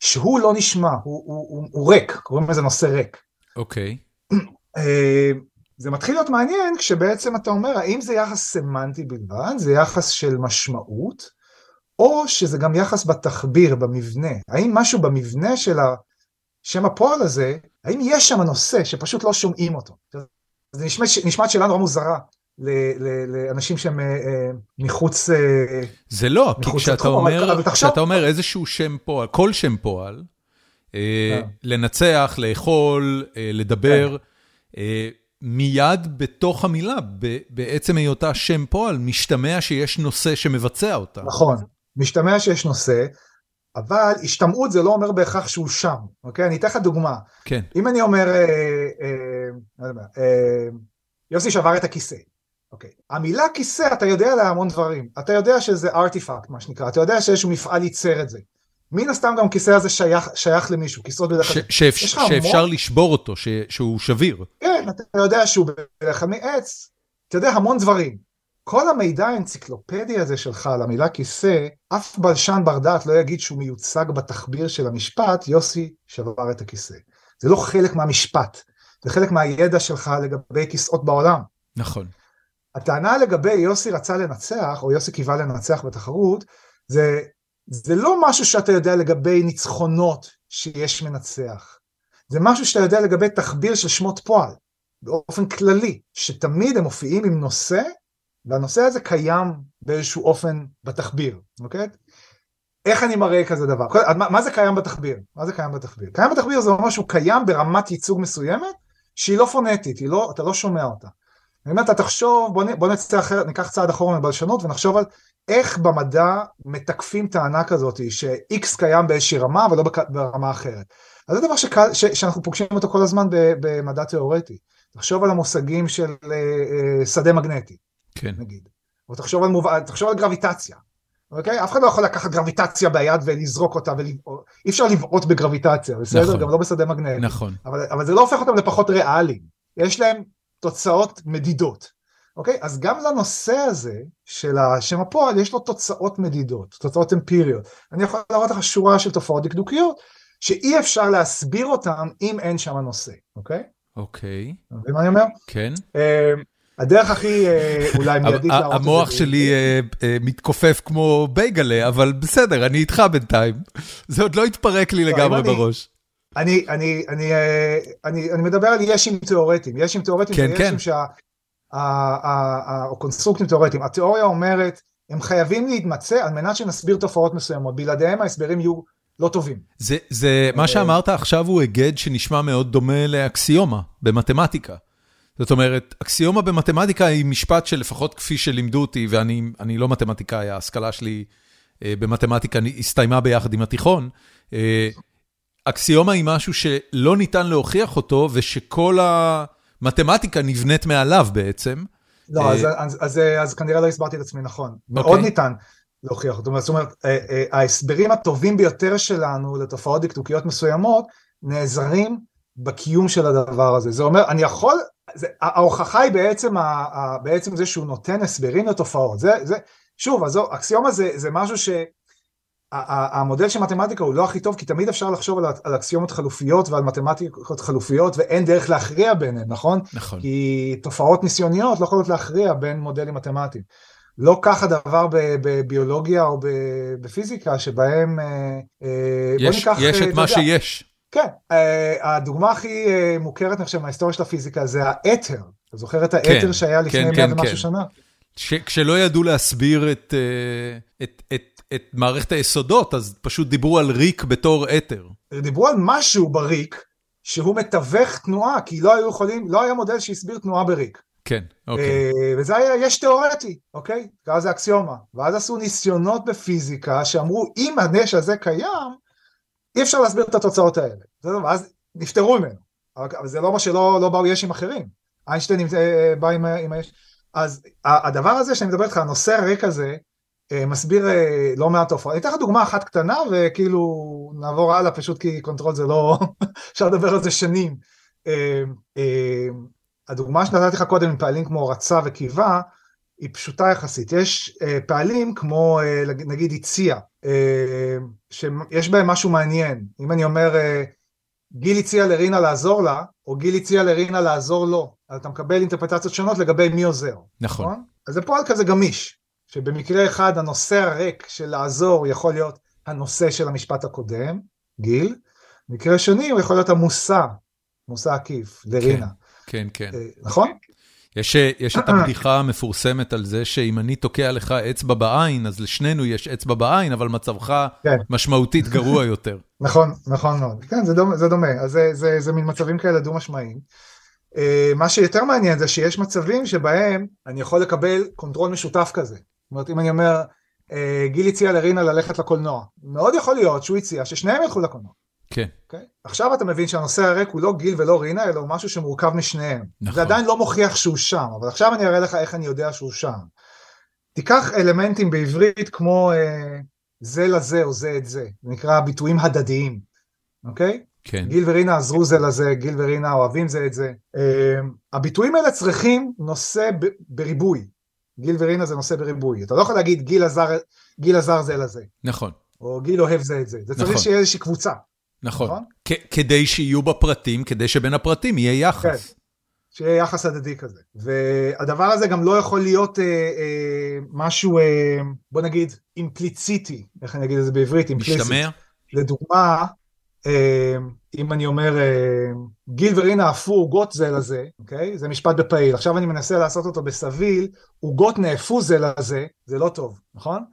שהוא לא נשמע, הוא, הוא, הוא, הוא ריק, קוראים לזה נושא ריק. אוקיי. אה, זה מתחיל להיות מעניין כשבעצם אתה אומר האם זה יחס סמנטי בלבד, זה יחס של משמעות, או שזה גם יחס בתחביר, במבנה. האם משהו במבנה של השם הפועל הזה, האם יש שם נושא שפשוט לא שומעים אותו? זה נשמע, נשמעת שאלה נורא מוזרה לאנשים שהם אה, אה, מחוץ... אה, זה לא, כי כשאתה אומר, כשאתה אומר איזשהו שם פועל, כל שם פועל, לנצח, לאכול, לדבר, כן. מיד בתוך המילה, בעצם היותה שם פועל, משתמע שיש נושא שמבצע אותה. נכון, משתמע שיש נושא, אבל השתמעות זה לא אומר בהכרח שהוא שם, אוקיי? אני אתן לך דוגמה. כן. אם אני אומר, אה, אה, יודע, אה, יוסי שבר את הכיסא, אוקיי. המילה כיסא, אתה יודע עליה המון דברים. אתה יודע שזה ארטיפקט, מה שנקרא, אתה יודע שאיזשהו מפעל ייצר את זה. מן הסתם גם כיסא הזה שייך, שייך למישהו, כיסאות בדרך כלל. שאפשר המון... לשבור אותו, ש, שהוא שביר. כן, אתה יודע שהוא בדרך כלל מעץ, אתה יודע המון דברים. כל המידע האנציקלופדי הזה שלך על המילה כיסא, אף בלשן בר דעת לא יגיד שהוא מיוצג בתחביר של המשפט, יוסי שבר את הכיסא. זה לא חלק מהמשפט, זה חלק מהידע שלך לגבי כיסאות בעולם. נכון. הטענה לגבי יוסי רצה לנצח, או יוסי קיווה לנצח בתחרות, זה, זה לא משהו שאתה יודע לגבי ניצחונות שיש מנצח. זה משהו שאתה יודע לגבי תחביר של שמות פועל, באופן כללי, שתמיד הם מופיעים עם נושא והנושא הזה קיים באיזשהו אופן בתחביר, אוקיי? איך אני מראה כזה דבר? מה, מה זה קיים בתחביר? מה זה קיים בתחביר? קיים בתחביר זה אומר שהוא קיים ברמת ייצוג מסוימת שהיא לא פונטית, לא, אתה לא שומע אותה. אני אומר, אתה תחשוב, בוא, בוא נצא אחר, ניקח צעד אחורה מבלשנות ונחשוב על איך במדע מתקפים טענה כזאת ש-X קיים באיזושהי רמה אבל לא ברמה אחרת. אז זה דבר שקל, ש, שאנחנו פוגשים אותו כל הזמן במדע תיאורטי. תחשוב על המושגים של uh, uh, שדה מגנטי. כן. נגיד. או תחשוב על, מוב... תחשוב על גרביטציה. אוקיי? אף אחד לא יכול לקחת גרביטציה ביד ולזרוק אותה, ולב... אי אפשר לבעוט בגרביטציה, בסדר? נכון. גם לא בשדה מגנטי. נכון. אבל, אבל זה לא הופך אותם לפחות ריאליים. יש להם תוצאות מדידות. אוקיי? אז גם לנושא הזה של השם הפועל יש לו תוצאות מדידות, תוצאות אמפיריות. אני יכול להראות לך שורה של תופעות דקדוקיות שאי אפשר להסביר אותן אם אין שם נושא, אוקיי? אוקיי. אתה מבין מה אני אומר? כן. אמ, הדרך הכי אה, אולי מיידית להראות את זה. המוח שלי אה, אה, מתכופף כמו בייגלה, אבל בסדר, אני איתך בינתיים. זה עוד לא התפרק לי לא, לגמרי בראש. אני, אני, אני, אני, אני מדבר על ישים תיאורטיים, ישים תיאורטיים כן, זה ישים כן. או קונסטרוקטים תיאורטיים. התיאוריה אומרת, הם חייבים להתמצא על מנת שנסביר תופעות מסוימות, בלעדיהם ההסברים יהיו לא טובים. זה, זה, מה שאמרת עכשיו הוא היגד שנשמע מאוד דומה לאקסיומה במתמטיקה. זאת אומרת, אקסיומה במתמטיקה היא משפט שלפחות כפי שלימדו אותי, ואני לא מתמטיקאי, ההשכלה שלי אה, במתמטיקה הסתיימה ביחד עם התיכון, אה, אקסיומה היא משהו שלא ניתן להוכיח אותו, ושכל המתמטיקה נבנית מעליו בעצם. לא, אז, אז, אז, אז כנראה לא הסברתי את עצמי נכון. Okay. מאוד אוקיי. ניתן להוכיח אותו. זאת אומרת, אה, ההסברים הטובים ביותר שלנו לתופעות דקדוקיות מסוימות, נעזרים בקיום של הדבר הזה. זה אומר, אני יכול זה, ההוכחה היא בעצם, ה, ה, בעצם זה שהוא נותן הסברים לתופעות. זה, זה, שוב, אז אקסיומה זה, זה משהו ש... המודל של מתמטיקה הוא לא הכי טוב, כי תמיד אפשר לחשוב על, על אקסיומות חלופיות ועל מתמטיקות חלופיות, ואין דרך להכריע ביניהן, נכון? נכון. כי תופעות ניסיוניות לא יכולות להכריע בין מודלים מתמטיים. לא כך הדבר בביולוגיה או בפיזיקה, שבהם... אה, אה, יש, ניקח, יש את מה שיש. כן, אה, הדוגמה הכי אה, מוכרת אני חושב מההיסטוריה של הפיזיקה זה האתר. אתה זוכר את האתר כן, שהיה לפני כן, מאה כן, ומשהו כן. שנה? ש, כשלא ידעו להסביר את, אה, את, את, את מערכת היסודות, אז פשוט דיברו על ריק בתור אתר. דיברו על משהו בריק, שהוא מתווך תנועה, כי לא היו יכולים, לא היה מודל שהסביר תנועה בריק. כן, אוקיי. וזה היה, יש תיאורטי, אוקיי? ואז זה אקסיומה. ואז עשו ניסיונות בפיזיקה שאמרו, אם הנש הזה קיים, אי אפשר להסביר את התוצאות האלה. ואז נפטרו ממנו. אבל זה לא אומר שלא לא באו ישים אחרים. איינשטיין אה, אה, בא עם, עם היש... אז הדבר הזה שאני מדבר איתך, הנושא הריק הזה, אה, מסביר לא מעט תופעות. אני אתן לך דוגמה אחת קטנה וכאילו נעבור הלאה פשוט כי control זה לא, אפשר לדבר על זה שנים. הדוגמה שנתתי לך קודם עם פעלים כמו רצה וקיווה, היא פשוטה יחסית. יש פעלים כמו נגיד הציע, שיש בהם משהו מעניין. אם אני אומר, אה, גיל הציע לרינה לעזור לה, או גיל הציע לרינה לעזור לו, אז אתה מקבל אינטרפטציות שונות לגבי מי עוזר. נכון. נכון? אז זה פועל כזה גמיש, שבמקרה אחד הנושא הריק של לעזור יכול להיות הנושא של המשפט הקודם, גיל, במקרה שני הוא יכול להיות המושא, מושא עקיף, לרינה. כן, כן. כן. נכון? יש, יש את הבדיחה המפורסמת על זה שאם אני תוקע לך אצבע בעין, אז לשנינו יש אצבע בעין, אבל מצבך כן. משמעותית גרוע יותר. נכון, נכון מאוד. כן, זה דומה, זה דומה. אז זה, זה, זה מין מצבים כאלה דו-משמעיים. אה, מה שיותר מעניין זה שיש מצבים שבהם אני יכול לקבל control משותף כזה. זאת אומרת, אם אני אומר, אה, גיל הציע לרינה ללכת לקולנוע, מאוד יכול להיות שהוא הציע ששניהם ילכו לקולנוע. כן. אוקיי? אוקיי? עכשיו אתה מבין שהנושא הריק הוא לא גיל ולא רינה, אלא הוא משהו שמורכב משניהם. נכון. זה עדיין לא מוכיח שהוא שם, אבל עכשיו אני אראה לך איך אני יודע שהוא שם. תיקח אלמנטים בעברית כמו אה, זה לזה או זה את זה, זה נקרא ביטויים הדדיים, אוקיי? Okay? כן. גיל ורינה עזרו זה לזה, גיל ורינה אוהבים זה את זה. אה, הביטויים האלה צריכים נושא ב- בריבוי. גיל ורינה זה נושא בריבוי. אתה לא יכול להגיד גיל עזר, גיל עזר זה לזה. נכון. או גיל אוהב זה את זה. זה צריך נכון. שיהיה איזושהי קבוצה. נכון. נכון? כדי שיהיו בפרטים, כדי שבין הפרטים יהיה יחס. כן, שיהיה יחס הדדי כזה. והדבר הזה גם לא יכול להיות אה, אה, משהו, אה, בוא נגיד, אימפליציטי, איך אני אגיד את זה בעברית? אימפליציט. משתמע? לדוגמה, אה, אם אני אומר, אה, גיל ורינה עפו עוגות זה לזה, אוקיי? זה משפט בפעיל. עכשיו אני מנסה לעשות אותו בסביל, עוגות נאפו זה לזה, זה לא טוב, נכון?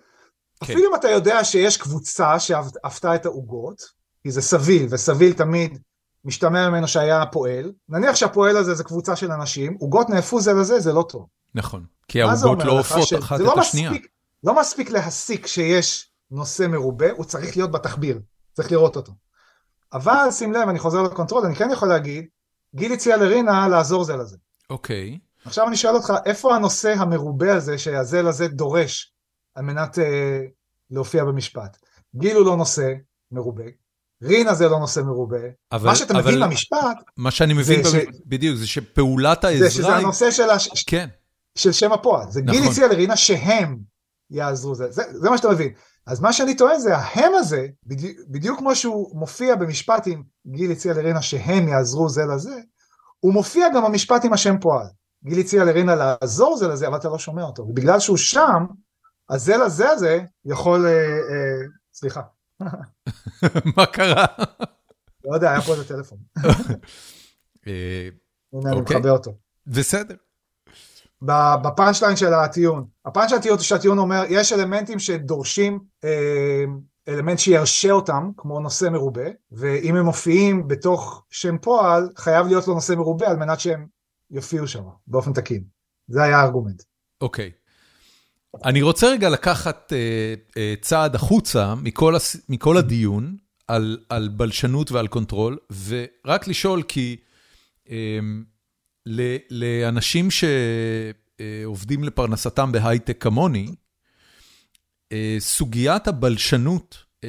כן. אפילו אם אתה יודע שיש קבוצה שעפתה את העוגות, כי זה סביל, וסביל תמיד משתמע ממנו שהיה פועל, נניח שהפועל הזה זה קבוצה של אנשים, עוגות נאפו זה לזה, זה לא טוב. נכון, כי העוגות לא עופות אחת את לא השנייה. מספיק, לא מספיק להסיק שיש נושא מרובה, הוא צריך להיות בתחביר, צריך לראות אותו. אבל שים לב, אני חוזר לקונטרול, אני כן יכול להגיד, גיל הציע לרינה לעזור זה לזה. אוקיי. Okay. עכשיו אני שואל אותך, איפה הנושא המרובה הזה שהזה לזה דורש על מנת אה, להופיע במשפט? גיל הוא לא נושא מרובה, רינה זה לא נושא מרובה, אבל, מה שאתה מבין במשפט, מה שאני מבין ש... בדיוק זה שפעולת העזרה, זה שזה הנושא של, הש... כן. של שם הפועל, זה נכון. גיל הציע לרינה שהם יעזרו, זה, זה, זה מה שאתה מבין. אז מה שאני טוען זה ההם הזה, בדיוק, בדיוק כמו שהוא מופיע במשפט עם גיל הציע לרינה שהם יעזרו זה לזה, הוא מופיע גם במשפט עם השם פועל. גיל הציע לרינה לעזור זה לזה, אבל אתה לא שומע אותו, ובגלל שהוא שם, אז זה לזה הזה יכול, אה, אה, סליחה. מה קרה? לא יודע, היה פה איזה טלפון. אה, הנה, אני אוקיי. מכבה אותו. בסדר. בפאנצ' ליין של הטיעון. הפאנצ' ליין של הטיעון אומר, יש אלמנטים שדורשים אה, אלמנט שירשה אותם, כמו נושא מרובה, ואם הם מופיעים בתוך שם פועל, חייב להיות לו נושא מרובה על מנת שהם יופיעו שם באופן תקין. זה היה הארגומנט. אוקיי. אני רוצה רגע לקחת אה, אה, צעד החוצה מכל, הס... מכל הדיון על, על בלשנות ועל control, ורק לשאול כי ל, לאנשים שעובדים לפרנסתם בהייטק כמוני, uh, סוגיית הבלשנות אה,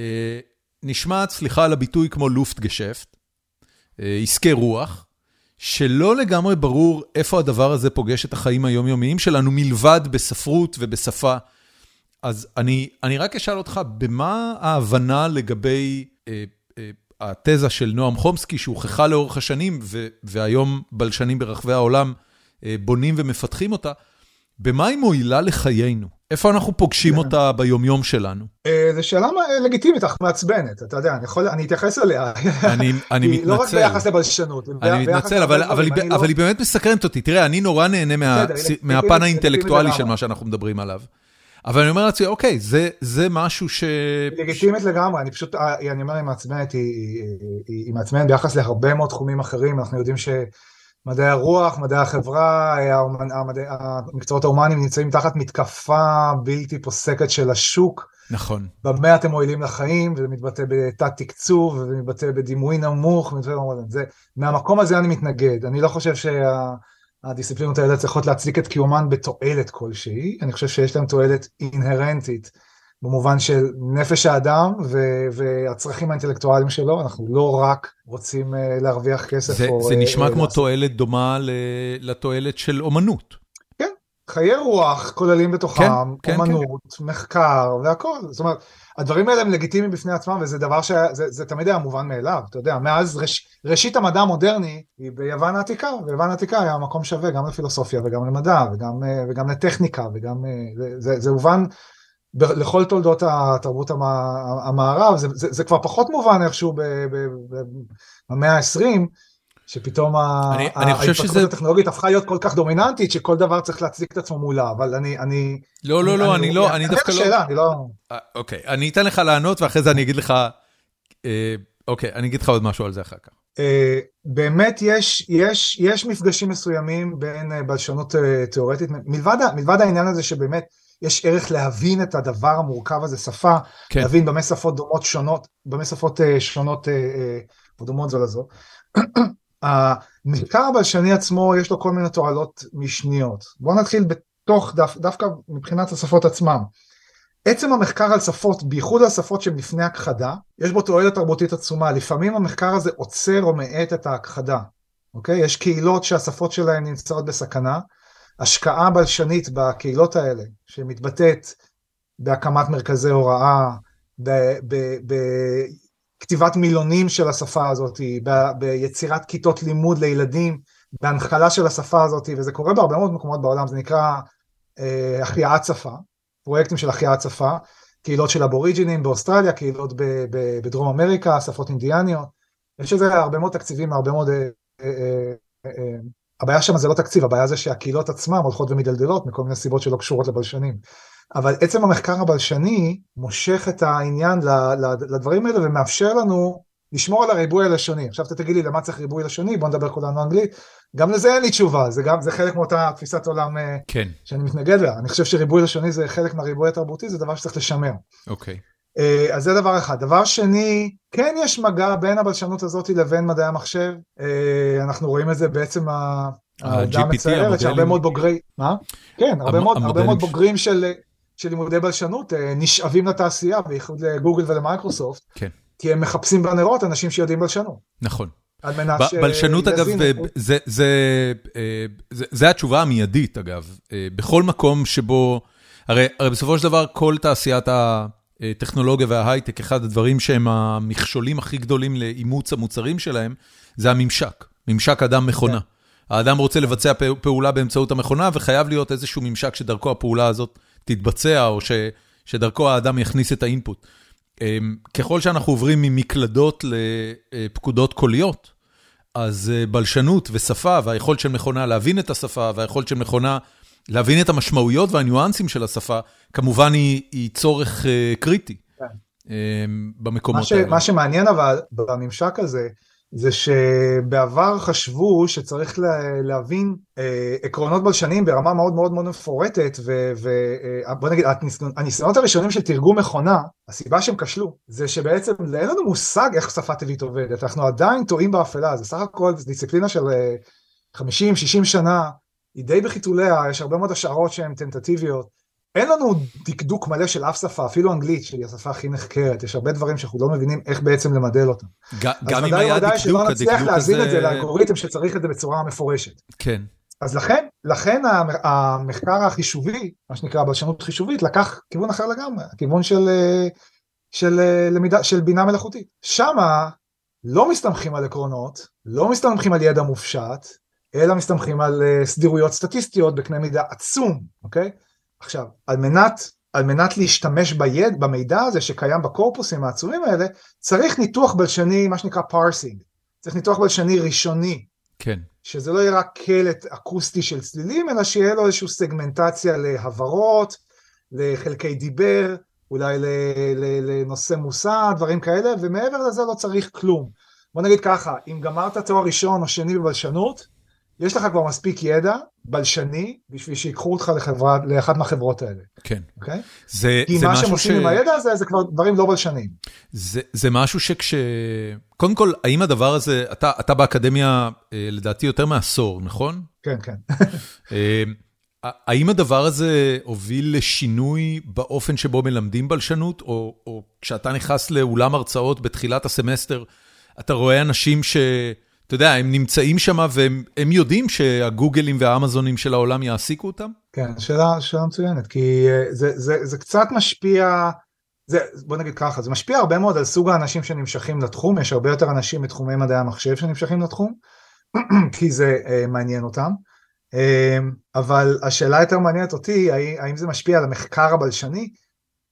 נשמעת, סליחה על הביטוי, כמו לופטגעשעפט, אה, עסקי רוח. שלא לגמרי ברור איפה הדבר הזה פוגש את החיים היומיומיים שלנו, מלבד בספרות ובשפה. אז אני, אני רק אשאל אותך, במה ההבנה לגבי אה, אה, התזה של נועם חומסקי, שהוכחה לאורך השנים, ו, והיום בלשנים ברחבי העולם אה, בונים ומפתחים אותה, במה היא מועילה לחיינו? איפה אנחנו פוגשים אותה ביומיום שלנו? אה, זו שאלה לגיטימית, אך מעצבנת, אתה יודע, אני אתייחס אליה. אני מתנצל. לא רק ביחס לבלשנות. אני מתנצל, אבל היא באמת מסקרנת אותי. תראה, אני נורא נהנה מהפן האינטלקטואלי של מה שאנחנו מדברים עליו. אבל אני אומר לעצמי, אוקיי, זה משהו ש... לגיטימית לגמרי, אני פשוט, אני אומר, היא מעצבנת, היא מעצבנת ביחס להרבה מאוד תחומים אחרים, אנחנו יודעים ש... מדעי הרוח, מדעי החברה, המדעי, המקצועות ההומניים נמצאים תחת מתקפה בלתי פוסקת של השוק. נכון. במה אתם מועילים לחיים, וזה מתבטא בתת תקצוב, וזה מתבטא בדימוי נמוך, זה, מהמקום הזה אני מתנגד. אני לא חושב שהדיסציפלינות האלה צריכות להצדיק את קיומן בתועלת כלשהי, אני חושב שיש להן תועלת אינהרנטית. במובן של נפש האדם והצרכים האינטלקטואליים שלו, אנחנו לא רק רוצים אה, להרוויח כסף. זה, או, זה נשמע אה, כמו לעשות. תועלת דומה לתועלת של אומנות. כן, חיי רוח כוללים בתוכם כן, כן, אומנות, מחקר והכל. זאת אומרת, הדברים האלה הם לגיטימיים בפני עצמם, וזה דבר שזה תמיד היה מובן מאליו, אתה יודע, מאז ראש, ראשית המדע המודרני היא ביוון העתיקה, ויוון העתיקה היה מקום שווה גם לפילוסופיה וגם למדע וגם, וגם לטכניקה, וגם, זה, זה, זה הובן לכל תולדות התרבות המערב, זה, זה, זה כבר פחות מובן איכשהו במאה ה-20, שפתאום ההתפתחות הטכנולוגית הפכה להיות כל כך דומיננטית, שכל דבר צריך להצדיק את עצמו מולה, אבל אני... אני לא, לא, לא, אני לא, אני דווקא לא... אני לא... אה, אוקיי, אני אתן לך לענות, ואחרי זה אני אגיד לך... אה, אוקיי, אני אגיד לך עוד משהו על זה אחר כך. אה, באמת יש, יש, יש מפגשים מסוימים בין בלשנות תיאורטית, מלבד העניין הזה שבאמת יש ערך להבין את הדבר המורכב הזה, שפה, כן. להבין במה שפות דומות שונות, במה שפות שונות או דומות זו לזו. המחקר הבלשני עצמו יש לו כל מיני תועלות משניות. בואו נתחיל בתוך, דו, דווקא מבחינת השפות עצמם. עצם המחקר על שפות, בייחוד על שפות שהן לפני הכחדה, יש בו תועלת תרבותית עצומה. לפעמים המחקר הזה עוצר או מאט את ההכחדה, אוקיי? יש קהילות שהשפות שלהן נמצאות בסכנה. השקעה בלשנית בקהילות האלה, שמתבטאת בהקמת מרכזי הוראה, ב- ב- ב- כתיבת מילונים של השפה הזאת, ב- ביצירת כיתות לימוד לילדים, בהנחלה של השפה הזאת, וזה קורה בהרבה מאוד מקומות בעולם, זה נקרא אה, החייאת שפה, פרויקטים של החייאת שפה, קהילות של אבוריג'ינים באוסטרליה, קהילות ב- ב- בדרום אמריקה, שפות אינדיאניות, יש לזה הרבה מאוד תקציבים, הרבה מאוד... אה, אה, אה, הבעיה שם זה לא תקציב, הבעיה זה שהקהילות עצמן הולכות ומדלדלות מכל מיני סיבות שלא קשורות לבלשנים. אבל עצם המחקר הבלשני מושך את העניין לדברים האלה ומאפשר לנו לשמור על הריבוי הלשוני. עכשיו אתה תגיד לי למה צריך ריבוי לשוני, בוא נדבר כולנו אנגלית. גם לזה אין לי תשובה, זה גם, זה חלק מאותה תפיסת עולם אה, כן. שאני מתנגד לה. אני חושב שריבוי לשוני זה חלק מהריבוי התרבותי, זה דבר שצריך לשמר. אוקיי. אה, אז זה דבר אחד. דבר שני, כן יש מגע בין הבלשנות הזאת לבין מדעי המחשב. אה, אנחנו רואים את זה בעצם העובדה המצערת שהרבה מאוד בוגרי, מה? כן, הרבה מאוד, הרבה מאוד בוגרים של של לימודי בלשנות אה, נשאבים לתעשייה, בייחוד לגוגל ולמייקרוסופט, כן. כי הם מחפשים בנרות אנשים שיודעים בלשנות. נכון. על מנת ש... בלשנות אגב, זה, זה, אה, זה, זה התשובה המיידית אגב, אה, בכל מקום שבו, הרי, הרי בסופו של דבר כל תעשיית הטכנולוגיה וההייטק, אחד הדברים שהם המכשולים הכי גדולים לאימוץ המוצרים שלהם, זה הממשק, ממשק אדם-מכונה. כן. האדם רוצה לבצע פעולה באמצעות המכונה, וחייב להיות איזשהו ממשק שדרכו הפעולה הזאת תתבצע, או ש, שדרכו האדם יכניס את האינפוט. אמ, ככל שאנחנו עוברים ממקלדות לפקודות קוליות, אז אה, בלשנות ושפה, והיכולת של מכונה להבין את השפה, והיכולת של מכונה להבין את המשמעויות והניואנסים של השפה, כמובן היא, היא צורך uh, קריטי כן. um, במקומות מה ש, האלה. מה שמעניין אבל בממשק הזה, זה שבעבר חשבו שצריך להבין אה, עקרונות בלשנים ברמה מאוד מאוד מאוד מפורטת ובוא אה, נגיד הניסיונות הראשונים של תרגום מכונה הסיבה שהם כשלו זה שבעצם אין לנו מושג איך שפה טבעית עובדת אנחנו עדיין טועים באפלה זה סך הכל דיסציפלינה של 50-60 אה, שנה היא די בחיתוליה יש הרבה מאוד השערות שהן טנטטיביות אין לנו דקדוק מלא של אף שפה, אפילו אנגלית, שהיא השפה הכי נחקרת, יש הרבה דברים שאנחנו לא מבינים איך בעצם למדל אותם. גם אם היה דקדוק, הדקדוק הזה... אז ודאי שלא נצליח להזין את זה לאלגוריתם שצריך את זה בצורה מפורשת. כן. אז לכן, לכן המחקר החישובי, מה שנקרא בלשנות חישובית, לקח כיוון אחר לגמרי, כיוון של, של, למידה, של בינה מלאכותית. שמה לא מסתמכים על עקרונות, לא מסתמכים על ידע מופשט, אלא מסתמכים על אה, סדירויות סטטיסטיות בקנה מידה עצום, אוקיי? עכשיו, על מנת, על מנת להשתמש ביד, במידע הזה שקיים בקורפוסים העצומים האלה, צריך ניתוח בלשני, מה שנקרא parsing. צריך ניתוח בלשני ראשוני. כן. שזה לא יהיה רק קלט אקוסטי של צלילים, אלא שיהיה לו איזושהי סגמנטציה להברות, לחלקי דיבר, אולי לנושא מושא, דברים כאלה, ומעבר לזה לא צריך כלום. בוא נגיד ככה, אם גמרת תואר ראשון או שני בבלשנות, יש לך כבר מספיק ידע בלשני בשביל שיקחו אותך לחברה, לאחת מהחברות האלה. כן. אוקיי? זה, כי זה מה שהם עושים ש... עם הידע הזה זה כבר דברים לא בלשנים. זה, זה משהו שכש... קודם כל, האם הדבר הזה, אתה, אתה באקדמיה אה, לדעתי יותר מעשור, נכון? כן, כן. אה, האם הדבר הזה הוביל לשינוי באופן שבו מלמדים בלשנות, או, או כשאתה נכנס לאולם הרצאות בתחילת הסמסטר, אתה רואה אנשים ש... אתה יודע, הם נמצאים שם והם יודעים שהגוגלים והאמזונים של העולם יעסיקו אותם? כן, שאלה, שאלה מצוינת, כי זה, זה, זה קצת משפיע, זה, בוא נגיד ככה, זה משפיע הרבה מאוד על סוג האנשים שנמשכים לתחום, יש הרבה יותר אנשים מתחומי מדעי המחשב שנמשכים לתחום, כי זה uh, מעניין אותם, uh, אבל השאלה יותר מעניינת אותי, האם זה משפיע על המחקר הבלשני?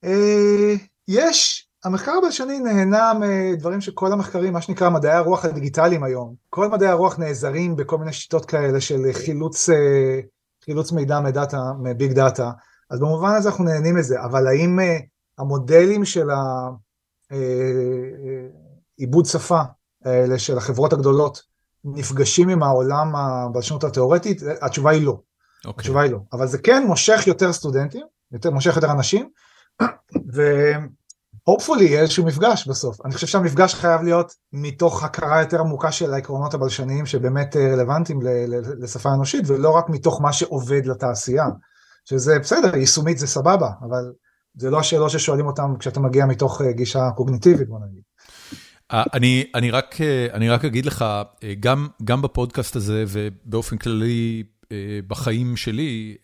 Uh, יש, המחקר הבלשני נהנה מדברים שכל המחקרים, מה שנקרא מדעי הרוח הדיגיטליים היום, כל מדעי הרוח נעזרים בכל מיני שיטות כאלה של חילוץ, חילוץ מידע מדאטה, מביג דאטה, אז במובן הזה אנחנו נהנים מזה, אבל האם המודלים של העיבוד שפה האלה של החברות הגדולות נפגשים עם העולם הבלשנות התיאורטית? התשובה היא לא. Okay. אוקיי. התשובה היא לא. אבל זה כן מושך יותר סטודנטים, יותר, מושך יותר אנשים, ו-hopefully יהיה איזשהו מפגש בסוף. אני חושב שהמפגש חייב להיות מתוך הכרה יותר עמוקה של העקרונות הבלשניים שבאמת רלוונטיים לשפה אנושית, ולא רק מתוך מה שעובד לתעשייה. שזה בסדר, יישומית זה סבבה, אבל זה לא השאלות ששואלים אותם כשאתה מגיע מתוך גישה קוגניטיבית, בוא נגיד. אני, אני, רק, אני רק אגיד לך, גם, גם בפודקאסט הזה ובאופן כללי בחיים שלי,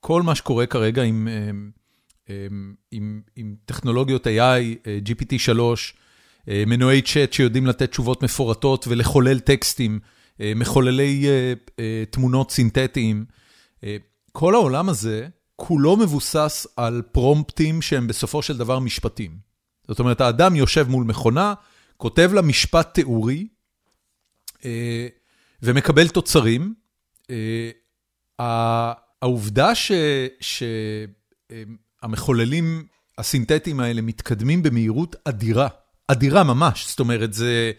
כל מה שקורה כרגע עם, עם, עם טכנולוגיות AI, GPT-3, מנועי צ'אט שיודעים לתת תשובות מפורטות ולחולל טקסטים, מחוללי תמונות סינתטיים, כל העולם הזה כולו מבוסס על פרומפטים שהם בסופו של דבר משפטים. זאת אומרת, האדם יושב מול מכונה, כותב לה משפט תיאורי אה, ומקבל תוצרים. אה, העובדה שהמחוללים הסינתטיים האלה מתקדמים במהירות אדירה, אדירה ממש, זאת אומרת, זה,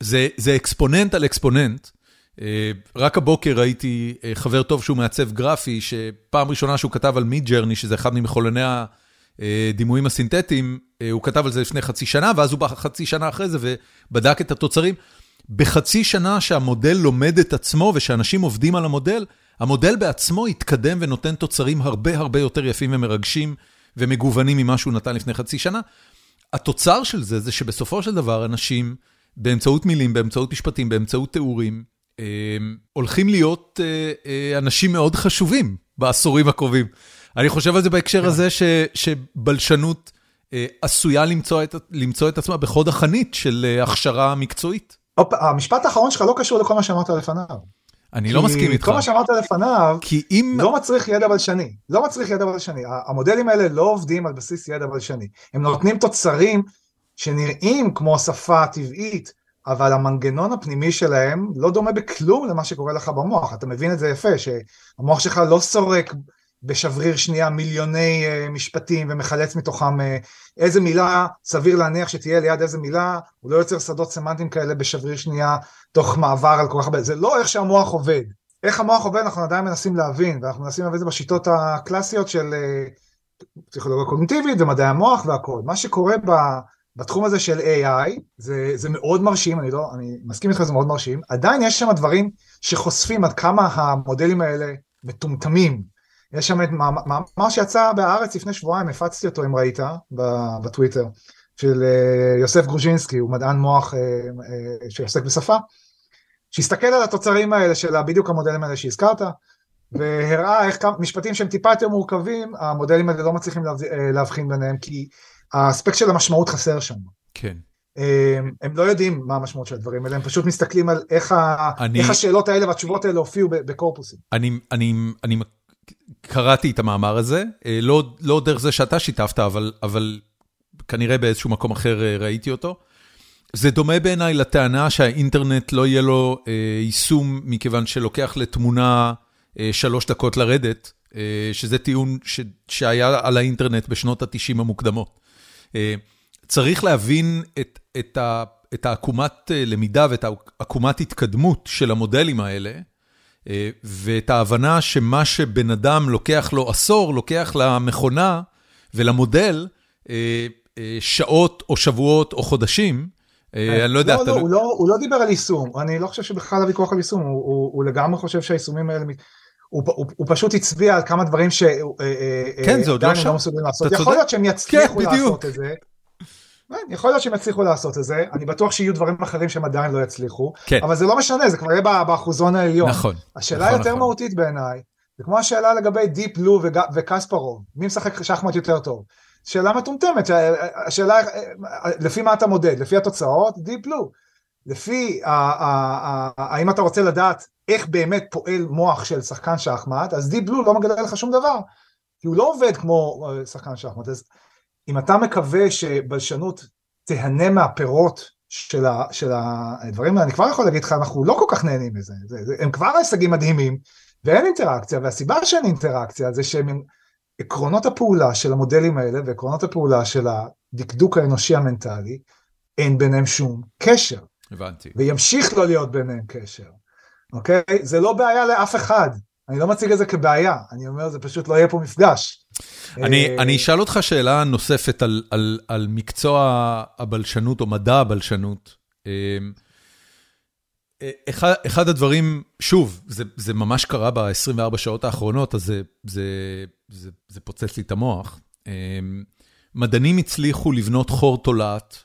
זה, זה אקספוננט על אקספוננט. אה, רק הבוקר ראיתי חבר טוב שהוא מעצב גרפי, שפעם ראשונה שהוא כתב על Midjourney, שזה אחד ממחוללי הדימויים הסינתטיים, הוא כתב על זה לפני חצי שנה, ואז הוא בא חצי שנה אחרי זה ובדק את התוצרים. בחצי שנה שהמודל לומד את עצמו ושאנשים עובדים על המודל, המודל בעצמו התקדם ונותן תוצרים הרבה הרבה יותר יפים ומרגשים ומגוונים ממה שהוא נתן לפני חצי שנה. התוצר של זה, זה שבסופו של דבר אנשים, באמצעות מילים, באמצעות משפטים, באמצעות תיאורים, הולכים להיות אנשים מאוד חשובים בעשורים הקרובים. אני חושב על זה בהקשר. הזה שבלשנות עשויה למצוא את עצמה בחוד החנית של הכשרה מקצועית. המשפט האחרון שלך לא קשור לכל מה שאמרת לפניו. אני לא מסכים איתך. כל מה שאמרת לפניו, כי אם... לא מצריך ידע בלשני. לא מצריך ידע בלשני. המודלים האלה לא עובדים על בסיס ידע בלשני. הם נותנים תוצרים שנראים כמו שפה טבעית, אבל המנגנון הפנימי שלהם לא דומה בכלום למה שקורה לך במוח. אתה מבין את זה יפה, שהמוח שלך לא סורק בשבריר שנייה מיליוני uh, משפטים ומחלץ מתוכם uh, איזה מילה סביר להניח שתהיה ליד איזה מילה, הוא לא יוצר שדות סמנטיים כאלה בשבריר שנייה תוך מעבר על כל כך הרבה, זה לא איך שהמוח עובד. איך המוח עובד אנחנו עדיין מנסים להבין, ואנחנו מנסים להבין את זה בשיטות הקלאסיות של uh, פסיכולוגיה קוגניטיבית ומדעי המוח והכל. מה שקורה ב, בתחום הזה של AI, זה, זה מאוד מרשים, אני לא, אני מסכים איתך זה מאוד מרשים, עדיין יש שם דברים שחושפים עד כמה המודלים האלה מטומטמים, יש שם את מאמר שיצא בהארץ לפני שבועיים, הפצתי אותו אם ראית בטוויטר, של אה, יוסף גרוז'ינסקי, הוא מדען מוח אה, אה, שעוסק בשפה, שהסתכל על התוצרים האלה של בדיוק המודלים האלה שהזכרת, והראה איך משפטים שהם טיפה יותר מורכבים, המודלים האלה לא מצליחים להבחין ביניהם, כי האספקט של המשמעות חסר שם. כן. הם לא יודעים מה המשמעות של הדברים האלה, הם פשוט מסתכלים על איך, אני... איך השאלות האלה והתשובות האלה הופיעו בקורפוסים. אני, אני, אני קראתי את המאמר הזה, אה, לא לא דרך זה שאתה שיתפת, אבל אבל כנראה באיזשהו מקום אחר אה, ראיתי אותו. זה דומה בעיניי לטענה שהאינטרנט לא יהיה לו אה, יישום, מכיוון שלוקח לתמונה אה, שלוש דקות לרדת, אה, שזה טיעון ש, שהיה על האינטרנט בשנות ה-90 המוקדמות. אה, צריך להבין את את, את העקומת אה, למידה ואת העקומת התקדמות של המודלים האלה, ואת ההבנה שמה שבן אדם לוקח לו עשור, לוקח למכונה ולמודל אה, אה, שעות או שבועות או חודשים. אני לא יודע. לא, לא, הוא, לא, הוא לא דיבר על יישום, אני לא חושב שבכלל הוויכוח על יישום, הוא, הוא, הוא לגמרי חושב שהיישומים האלה, הוא, הוא, הוא פשוט הצביע על כמה דברים כן, זה עוד לא שם. לא מסוגלים לעשות. יכול להיות שהם יצליחו כן, לעשות את זה. יכול להיות שהם יצליחו לעשות את זה, אני בטוח שיהיו דברים אחרים שהם עדיין לא יצליחו, כן. אבל זה לא משנה, זה כבר יהיה באחוזון העליון. נכון. השאלה נכון, היותר נכון. מהותית בעיניי, זה כמו השאלה לגבי Deep Blue וג- וקספרוב, מי משחק שחמט יותר טוב? שאלה מטומטמת, השאלה, לפי מה אתה מודד? לפי התוצאות? Deep Blue. לפי, האם אתה רוצה לדעת איך באמת פועל מוח של שחקן שחמט, אז Deep Blue לא מגלה לך שום דבר, כי הוא לא עובד כמו אה, שחקן שחמט. אז אם אתה מקווה שבלשנות תהנה מהפירות של, ה, של הדברים האלה, אני כבר יכול להגיד לך, אנחנו לא כל כך נהנים מזה. זה, זה, הם כבר הישגים מדהימים, ואין אינטראקציה, והסיבה שאין אינטראקציה זה שהם עקרונות הפעולה של המודלים האלה, ועקרונות הפעולה של הדקדוק האנושי המנטלי, אין ביניהם שום קשר, הבנתי. וימשיך לא להיות ביניהם קשר, אוקיי? זה לא בעיה לאף אחד. אני לא מציג את זה כבעיה, אני אומר, זה פשוט לא יהיה פה מפגש. אני, אה, אני אשאל אותך שאלה נוספת על, על, על מקצוע הבלשנות או מדע הבלשנות. אמ, אחד, אחד הדברים, שוב, זה, זה ממש קרה ב-24 שעות האחרונות, אז זה, זה, זה, זה פוצץ לי את המוח. אמ, מדענים הצליחו לבנות חור תולעת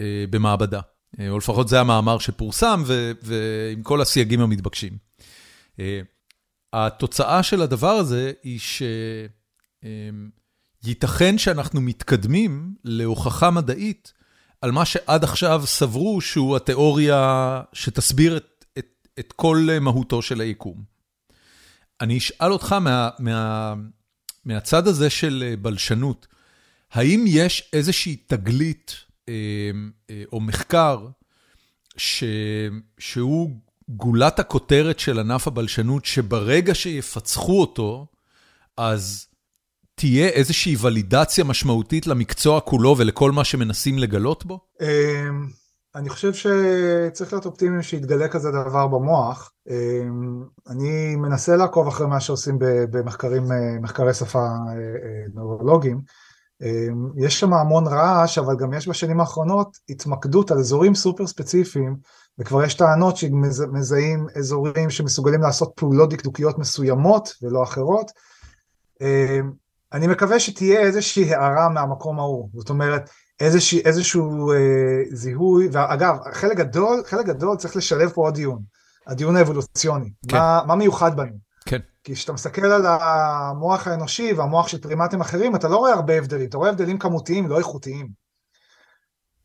אה, במעבדה, אה, או לפחות זה המאמר שפורסם, ו, ועם כל הסייגים המתבקשים. אה, התוצאה של הדבר הזה היא ש... אמ, ייתכן שאנחנו מתקדמים להוכחה מדעית על מה שעד עכשיו סברו שהוא התיאוריה שתסביר את, את, את כל מהותו של היקום. אני אשאל אותך מה, מה, מהצד הזה של בלשנות, האם יש איזושהי תגלית אה, אה, או מחקר ש, שהוא גולת הכותרת של ענף הבלשנות, שברגע שיפצחו אותו, אז תהיה איזושהי ולידציה משמעותית למקצוע כולו ולכל מה שמנסים לגלות בו? אמ, אני חושב שצריך להיות אופטימי שיתגלה כזה דבר במוח. אמ, אני מנסה לעקוב אחרי מה שעושים במחקרים, אה, מחקרי שפה אה, אה, נוירולוגיים. אמ, יש שם המון רעש, אבל גם יש בשנים האחרונות התמקדות על אזורים סופר ספציפיים, וכבר יש טענות שמזהים אזורים שמסוגלים לעשות פעולות דקדוקיות מסוימות ולא אחרות. אני מקווה שתהיה איזושהי הערה מהמקום ההוא, זאת אומרת איזושה, איזשהו אה, זיהוי, ואגב, חלק גדול, חלק גדול צריך לשלב פה עוד דיון, הדיון האבולוציוני, כן. מה, מה מיוחד בנו. כן. כי כשאתה מסתכל על המוח האנושי והמוח של פרימטים אחרים, אתה לא רואה הרבה הבדלים, אתה רואה הבדלים כמותיים, לא איכותיים.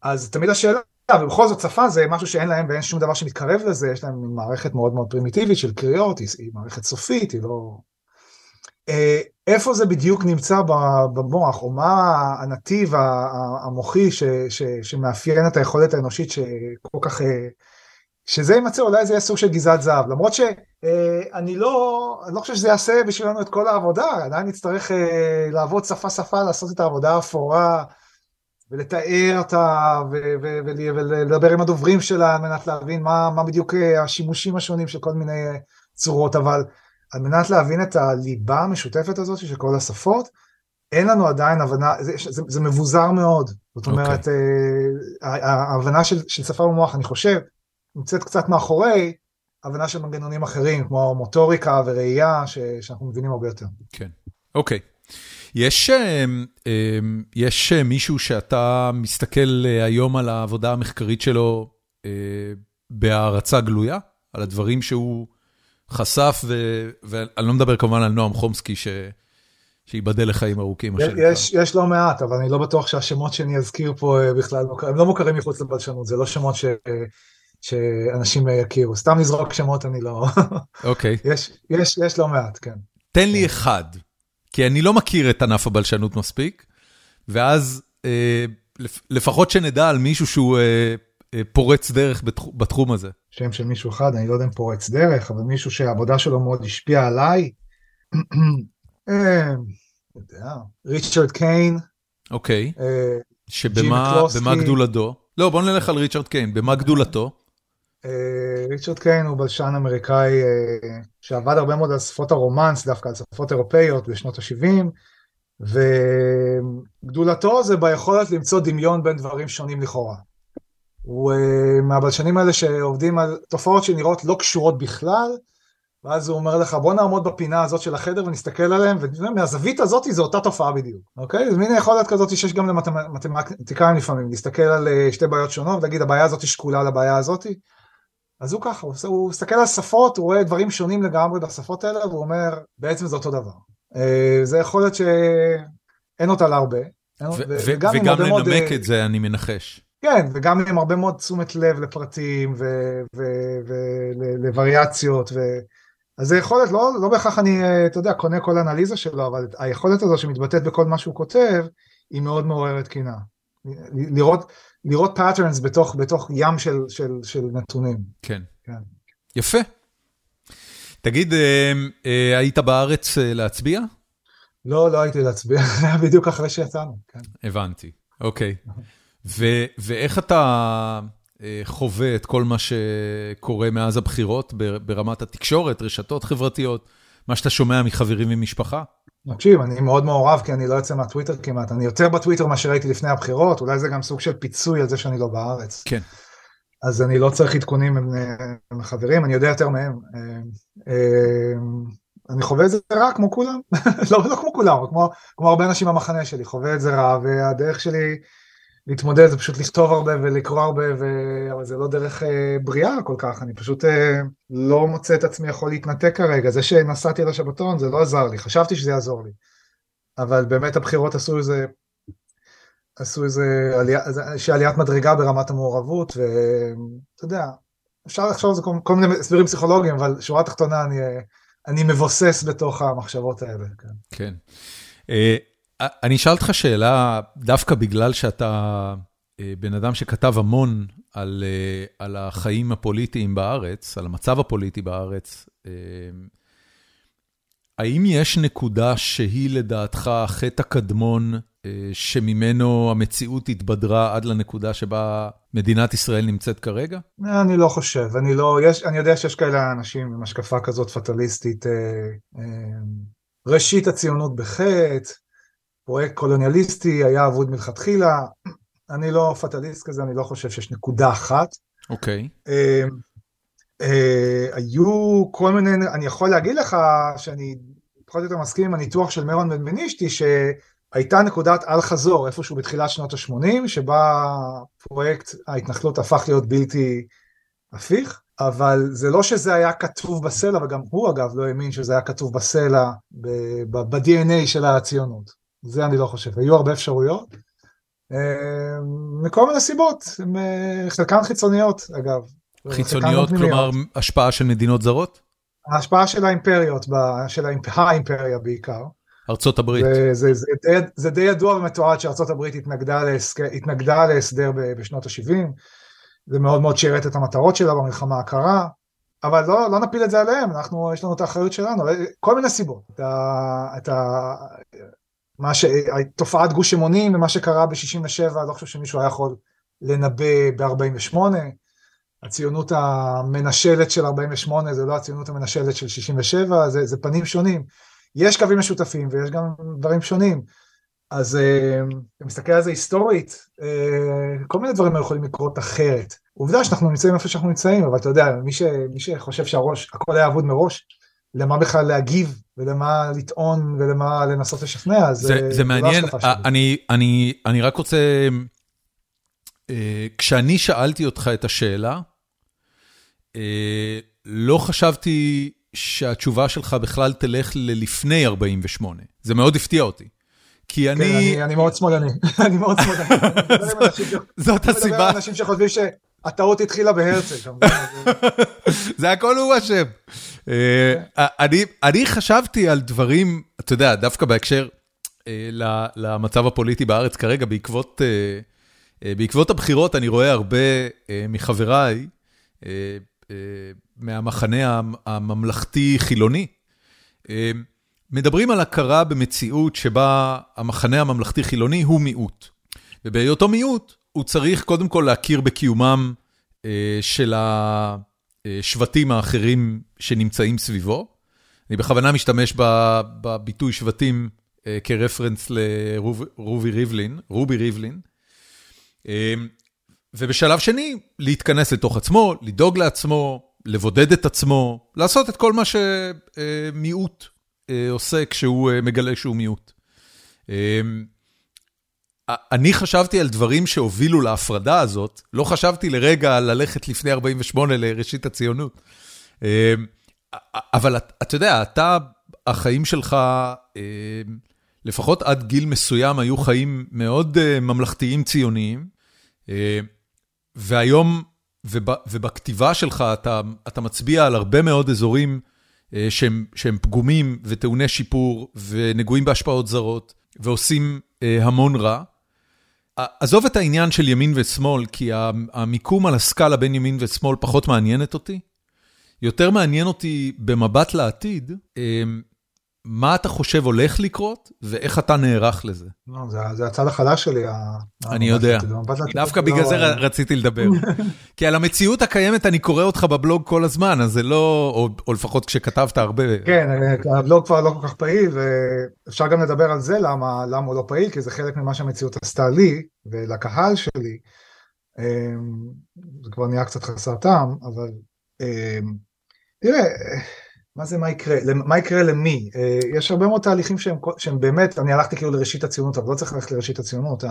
אז תמיד השאלה, ובכל זאת שפה זה משהו שאין להם ואין שום דבר שמתקרב לזה, יש להם מערכת מאוד מאוד פרימיטיבית של קריאות, היא, היא מערכת סופית, היא לא... איפה זה בדיוק נמצא במוח, או מה הנתיב המוחי ש, ש, שמאפיין את היכולת האנושית שכל כך... שזה יימצא, אולי זה יהיה סוג של גזעת זהב, למרות שאני לא, אני לא חושב שזה יעשה בשבילנו את כל העבודה, עדיין נצטרך לעבוד שפה שפה, לעשות את העבודה האפורה, ולתאר אותה, ולדבר עם הדוברים שלה, על מנת להבין מה, מה בדיוק השימושים השונים של כל מיני צורות, אבל על מנת להבין את הליבה המשותפת הזאת של כל השפות, אין לנו עדיין הבנה, זה, זה, זה מבוזר מאוד. זאת אומרת, okay. אה, ההבנה של, של שפה במוח, אני חושב, נמצאת קצת מאחורי הבנה של מנגנונים אחרים, כמו מוטוריקה וראייה, ש, שאנחנו מבינים הרבה יותר. כן, אוקיי. Okay. יש, יש מישהו שאתה מסתכל היום על העבודה המחקרית שלו בהערצה גלויה? על הדברים שהוא... חשף, ו... ואני לא מדבר כמובן על נועם חומסקי, ש... שיבדל לחיים ארוכים. יש, יש לא מעט, אבל אני לא בטוח שהשמות שאני אזכיר פה בכלל, הם לא מוכרים מחוץ לבלשנות, זה לא שמות ש... שאנשים יכירו. סתם לזרוק שמות אני לא... אוקיי. Okay. יש, יש, יש לא מעט, כן. תן לי אחד, כי אני לא מכיר את ענף הבלשנות מספיק, ואז אה, לפחות שנדע על מישהו שהוא... אה, פורץ דרך בתחום הזה. שם של מישהו אחד, אני לא יודע אם פורץ דרך, אבל מישהו שהעבודה שלו מאוד השפיעה עליי. ריצ'רד קיין. אוקיי. שבמה גדולתו? לא, בוא נלך על ריצ'רד קיין, במה גדולתו? ריצ'רד קיין הוא בלשן אמריקאי שעבד הרבה מאוד על שפות הרומנס, דווקא על שפות אירופאיות בשנות ה-70, וגדולתו זה ביכולת למצוא דמיון בין דברים שונים לכאורה. הוא מהבלשנים האלה שעובדים על תופעות שנראות לא קשורות בכלל, ואז הוא אומר לך בוא נעמוד בפינה הזאת של החדר ונסתכל עליהם ומהזווית הזאת זה אותה תופעה בדיוק אוקיי? אז מין יכולת כזאת שיש גם למתמטיקאים לפעמים להסתכל על אה, שתי בעיות שונות ולהגיד הבעיה הזאת שקולה לבעיה הזאת אז הוא ככה הוא, הוא מסתכל על שפות הוא רואה דברים שונים לגמרי בשפות האלה והוא אומר בעצם זה אותו דבר אה, זה יכולת שאין אותה להרבה וגם לנמק את זה אני מנחש כן, וגם עם הרבה מאוד תשומת לב לפרטים ולווריאציות, אז זה יכולת, לא, לא בהכרח אני, אתה יודע, קונה כל אנליזה שלו, אבל היכולת הזו שמתבטאת בכל מה שהוא כותב, היא מאוד מעוררת קינה. לראות, לראות patterns בתוך, בתוך ים של, של, של נתונים. כן. כן. יפה. תגיד, אה, אה, היית בארץ אה, להצביע? לא, לא הייתי להצביע, בדיוק אחרי שיצאנו. כן. הבנתי, אוקיי. ואיך אתה אה, חווה את כל מה שקורה מאז הבחירות ברמת התקשורת, רשתות חברתיות, מה שאתה שומע מחברים ומשפחה? תקשיב, אני מאוד מעורב כי אני לא יוצא מהטוויטר כמעט, אני יותר בטוויטר מאשר הייתי לפני הבחירות, אולי זה גם סוג של פיצוי על זה שאני לא בארץ. כן. אז אני לא צריך עדכונים עם חברים, אני יודע יותר מהם. אה, אה, אני חווה את זה רע כמו כולם, לא, לא כמו כולם, כמו, כמו הרבה אנשים במחנה שלי, חווה את זה רע, והדרך שלי להתמודד זה פשוט לכתוב הרבה ולקרוא הרבה, ו... אבל זה לא דרך אה, בריאה כל כך, אני פשוט אה, לא מוצא את עצמי יכול להתנתק כרגע, זה שנסעתי לשבתון זה לא עזר לי, חשבתי שזה יעזור לי, אבל באמת הבחירות עשו איזה, עשו איזה עלייה, עליית מדרגה ברמת המעורבות, ואתה יודע, אפשר לחשוב על זה כל, כל מיני הסברים פסיכולוגיים, אבל שורה תחתונה אני, אני מבוסס בתוך המחשבות האלה. כן. כן. אני אשאל אותך שאלה, דווקא בגלל שאתה אה, בן אדם שכתב המון על אה, על החיים הפוליטיים בארץ, על המצב הפוליטי בארץ, אה, האם יש נקודה שהיא לדעתך החטא הקדמון שממנו המציאות התבדרה עד לנקודה שבה מדינת ישראל נמצאת כרגע? אני לא חושב, אני לא, יש, אני יודע שיש כאלה אנשים עם השקפה כזאת פטליסטית, ראשית הציונות בחטא, פרויקט קולוניאליסטי, היה אבוד מלכתחילה, אני לא פטליסט כזה, אני לא חושב שיש נקודה אחת. אוקיי. Okay. אה, אה, היו כל מיני, אני יכול להגיד לך שאני פחות או יותר מסכים עם הניתוח של מירון בן בנישתי, שהייתה נקודת אל חזור איפשהו בתחילת שנות ה-80, שבה פרויקט ההתנחלות הפך להיות בלתי הפיך. אבל זה לא שזה היה כתוב בסלע, וגם הוא אגב לא האמין שזה היה כתוב בסלע, ב-DNA של הציונות. זה אני לא חושב, היו הרבה אפשרויות, אה, מכל מיני סיבות, אה, חלקן חיצוניות אגב. חיצוניות, כלומר השפעה של מדינות זרות? ההשפעה של האימפריות, של האימפריה בעיקר. ארצות הברית. זה, זה, זה, די, זה די ידוע ומתועד שארצות הברית התנגדה, להסק, התנגדה להסדר בשנות ה-70, זה מאוד מאוד שירת את המטרות שלה במלחמה הקרה, אבל לא, לא נפיל את זה עליהם, אנחנו, יש לנו את האחריות שלנו, כל מיני סיבות. את ה, את ה, מה ש... תופעת גוש אמונים ומה שקרה ב-67, לא חושב שמישהו היה יכול לנבא ב-48. הציונות המנשלת של 48 זה לא הציונות המנשלת של 67, זה, זה פנים שונים. יש קווים משותפים ויש גם דברים שונים. אז אה, אתה מסתכל על זה היסטורית, אה, כל מיני דברים יכולים לקרות אחרת. עובדה שאנחנו נמצאים איפה שאנחנו נמצאים, אבל אתה יודע, מי, ש, מי שחושב שהראש, הכל היה אבוד מראש, למה בכלל להגיב ולמה לטעון ולמה לנסות לשכנע, זה, זה, זה לא מעניין, אני, אני, אני רק רוצה, אה, כשאני שאלתי אותך את השאלה, אה, לא חשבתי שהתשובה שלך בכלל תלך ללפני 48, זה מאוד הפתיע אותי. כי כן, אני... אני, אני מאוד שמאלני, אני מאוד שמאלני. זאת הסיבה. אני מדבר על אנשים שחושבים שהטעות התחילה בהרצל. זה הכל הוא אשם. אה, אני חשבתי על דברים, אתה יודע, דווקא בהקשר אה, למצב הפוליטי בארץ כרגע, בעקבות אה, הבחירות אני רואה הרבה מחבריי מהמחנה הממלכתי-חילוני, מדברים על הכרה במציאות שבה המחנה הממלכתי-חילוני הוא מיעוט. ובהיותו מיעוט, הוא צריך קודם כל להכיר בקיומם של ה... השבטים האחרים שנמצאים סביבו. אני בכוונה משתמש בביטוי שבטים אה, כרפרנס לרובי ריבלין, רובי ריבלין. אה, ובשלב שני, להתכנס לתוך עצמו, לדאוג לעצמו, לבודד את עצמו, לעשות את כל מה שמיעוט עושה כשהוא מגלה שהוא מיעוט. אני חשבתי על דברים שהובילו להפרדה הזאת, לא חשבתי לרגע ללכת לפני 48 לראשית הציונות. אבל אתה יודע, אתה, החיים שלך, לפחות עד גיל מסוים, היו חיים מאוד ממלכתיים ציוניים, והיום, ובכתיבה שלך, אתה, אתה מצביע על הרבה מאוד אזורים שהם, שהם פגומים וטעוני שיפור, ונגועים בהשפעות זרות, ועושים המון רע. עזוב את העניין של ימין ושמאל, כי המיקום על הסקאלה בין ימין ושמאל פחות מעניינת אותי. יותר מעניין אותי במבט לעתיד, מה אתה חושב הולך לקרות, ואיך אתה נערך לזה. לא, זה הצד החלש שלי. אני יודע, דווקא בגלל זה רציתי לדבר. כי על המציאות הקיימת אני קורא אותך בבלוג כל הזמן, אז זה לא, או לפחות כשכתבת הרבה. כן, הבלוג כבר לא כל כך פעיל, ואפשר גם לדבר על זה, למה הוא לא פעיל, כי זה חלק ממה שהמציאות עשתה לי, ולקהל שלי. זה כבר נהיה קצת חסר טעם, אבל תראה, מה זה מה יקרה? מה יקרה למי? יש הרבה מאוד תהליכים שהם, שהם באמת, אני הלכתי כאילו לראשית הציונות, אבל לא צריך ללכת לראשית הציונות,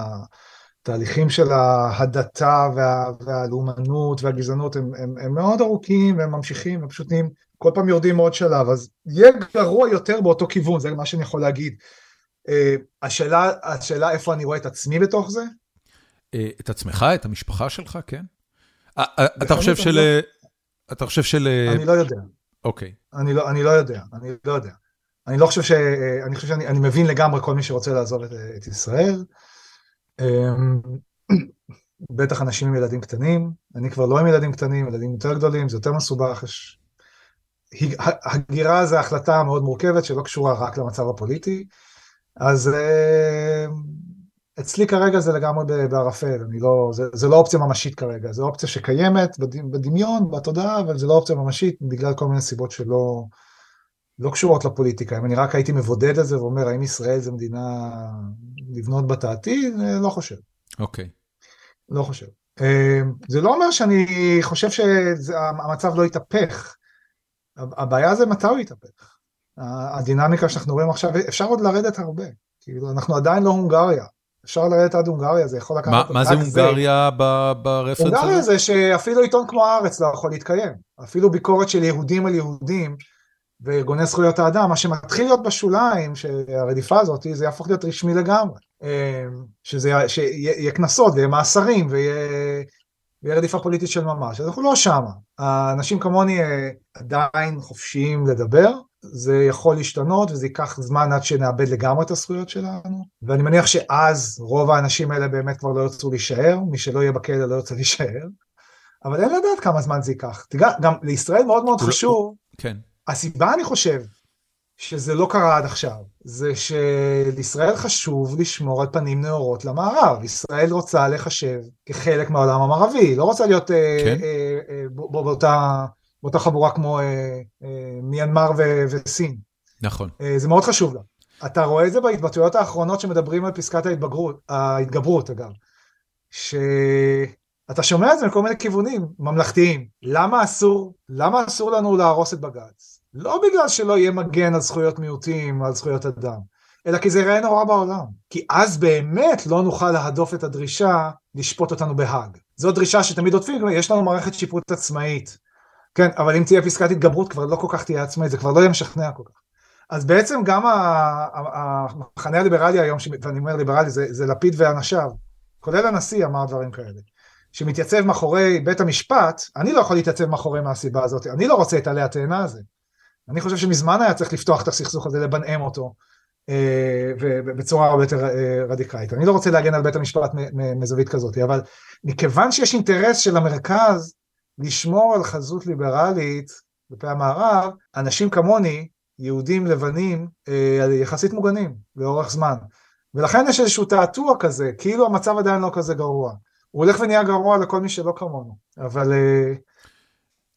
התהליכים של ההדתה וה, והלאומנות והגזענות הם, הם, הם מאוד ארוכים והם ממשיכים, הם פשוט נהיים, כל פעם יורדים עוד שלב, אז יהיה גרוע יותר באותו כיוון, זה מה שאני יכול להגיד. השאלה, השאלה איפה אני רואה את עצמי בתוך זה? את עצמך, את המשפחה שלך, כן? אתה חושב של... אתה חושב של... אני לא יודע. אוקיי. אני לא, אני לא יודע, אני לא יודע. אני לא חושב ש... אני חושב שאני אני מבין לגמרי כל מי שרוצה לעזוב את, את ישראל. בטח אנשים עם ילדים קטנים, אני כבר לא עם ילדים קטנים, ילדים יותר גדולים, זה יותר מסובך. יש... הגירה זה החלטה מאוד מורכבת שלא קשורה רק למצב הפוליטי, אז אצלי כרגע זה לגמרי בערפל, לא, זה, זה לא אופציה ממשית כרגע, זו אופציה שקיימת בדמיון, בתודעה, אבל זה לא אופציה ממשית בגלל כל מיני סיבות שלא לא קשורות לפוליטיקה. אם אני רק הייתי מבודד את זה ואומר, האם ישראל זה מדינה לבנות בת העתיד? לא חושב. אוקיי. Okay. לא חושב. זה לא אומר שאני חושב שהמצב לא יתהפך. הבעיה זה מתי הוא יתהפך. הדינמיקה שאנחנו רואים עכשיו, אפשר עוד לרדת הרבה. כאילו, אנחנו עדיין לא הונגריה. אפשר לרדת עד הונגריה, זה יכול לקחת... מה זה הונגריה ברפרנס הזה? הונגריה זה שאפילו עיתון כמו הארץ לא יכול להתקיים. אפילו ביקורת של יהודים על יהודים וארגוני זכויות האדם, מה שמתחיל להיות בשוליים, שהרדיפה הזאת, זה יהפוך להיות רשמי לגמרי. שזה, שיהיה קנסות ויהיה מאסרים ויהיה רדיפה פוליטית של ממש. אז אנחנו לא שמה. האנשים כמוני עדיין חופשיים לדבר, זה יכול להשתנות וזה ייקח זמן עד שנאבד לגמרי את הזכויות שלנו ואני מניח שאז רוב האנשים האלה באמת כבר לא ירצו להישאר, מי שלא יהיה בכלא לא ירצה להישאר, אבל אין לדעת כמה זמן זה ייקח. תגע, גם לישראל מאוד מאוד חשוב, כן. הסיבה אני חושב שזה לא קרה עד עכשיו, זה שלישראל חשוב לשמור על פנים נאורות למערב, ישראל רוצה לחשב כחלק מהעולם המערבי, לא רוצה להיות כן. אה, אה, אה, באותה... באותה חבורה כמו אה, אה, מיינמר ו- וסין. נכון. אה, זה מאוד חשוב לה. אתה רואה את זה בהתבטאויות האחרונות שמדברים על פסקת ההתבגרות, ההתגברות אגב, שאתה שומע את זה מכל מיני כיוונים ממלכתיים. למה אסור, למה אסור לנו להרוס את בג"ץ? לא בגלל שלא יהיה מגן על זכויות מיעוטים, על זכויות אדם, אלא כי זה יראה נורא בעולם. כי אז באמת לא נוכל להדוף את הדרישה לשפוט אותנו בהאג. זו דרישה שתמיד עוטפים, יש לנו מערכת שיפוט עצמאית. כן, אבל אם תהיה פסקת התגברות כבר לא כל כך תהיה עצמאית, זה כבר לא יהיה משכנע כל כך. אז בעצם גם המחנה הליברלי היום, ואני אומר ליברלי, זה, זה לפיד ואנשיו, כולל הנשיא אמר דברים כאלה, שמתייצב מאחורי בית המשפט, אני לא יכול להתייצב מאחורי מהסיבה הזאת, אני לא רוצה את עלי התאנה הזה. אני חושב שמזמן היה צריך לפתוח את הסכסוך הזה, לבנאם אותו, אה, ובצורה הרבה יותר אה, רדיקלית. אני לא רוצה להגן על בית המשפט מזווית כזאת, אבל מכיוון שיש אינטרס של המרכז לשמור על חזות ליברלית בפי המערב, אנשים כמוני, יהודים לבנים, אה, יחסית מוגנים לאורך זמן. ולכן יש איזשהו תעתוע כזה, כאילו המצב עדיין לא כזה גרוע. הוא הולך ונהיה גרוע לכל מי שלא כמונו, אבל... אה,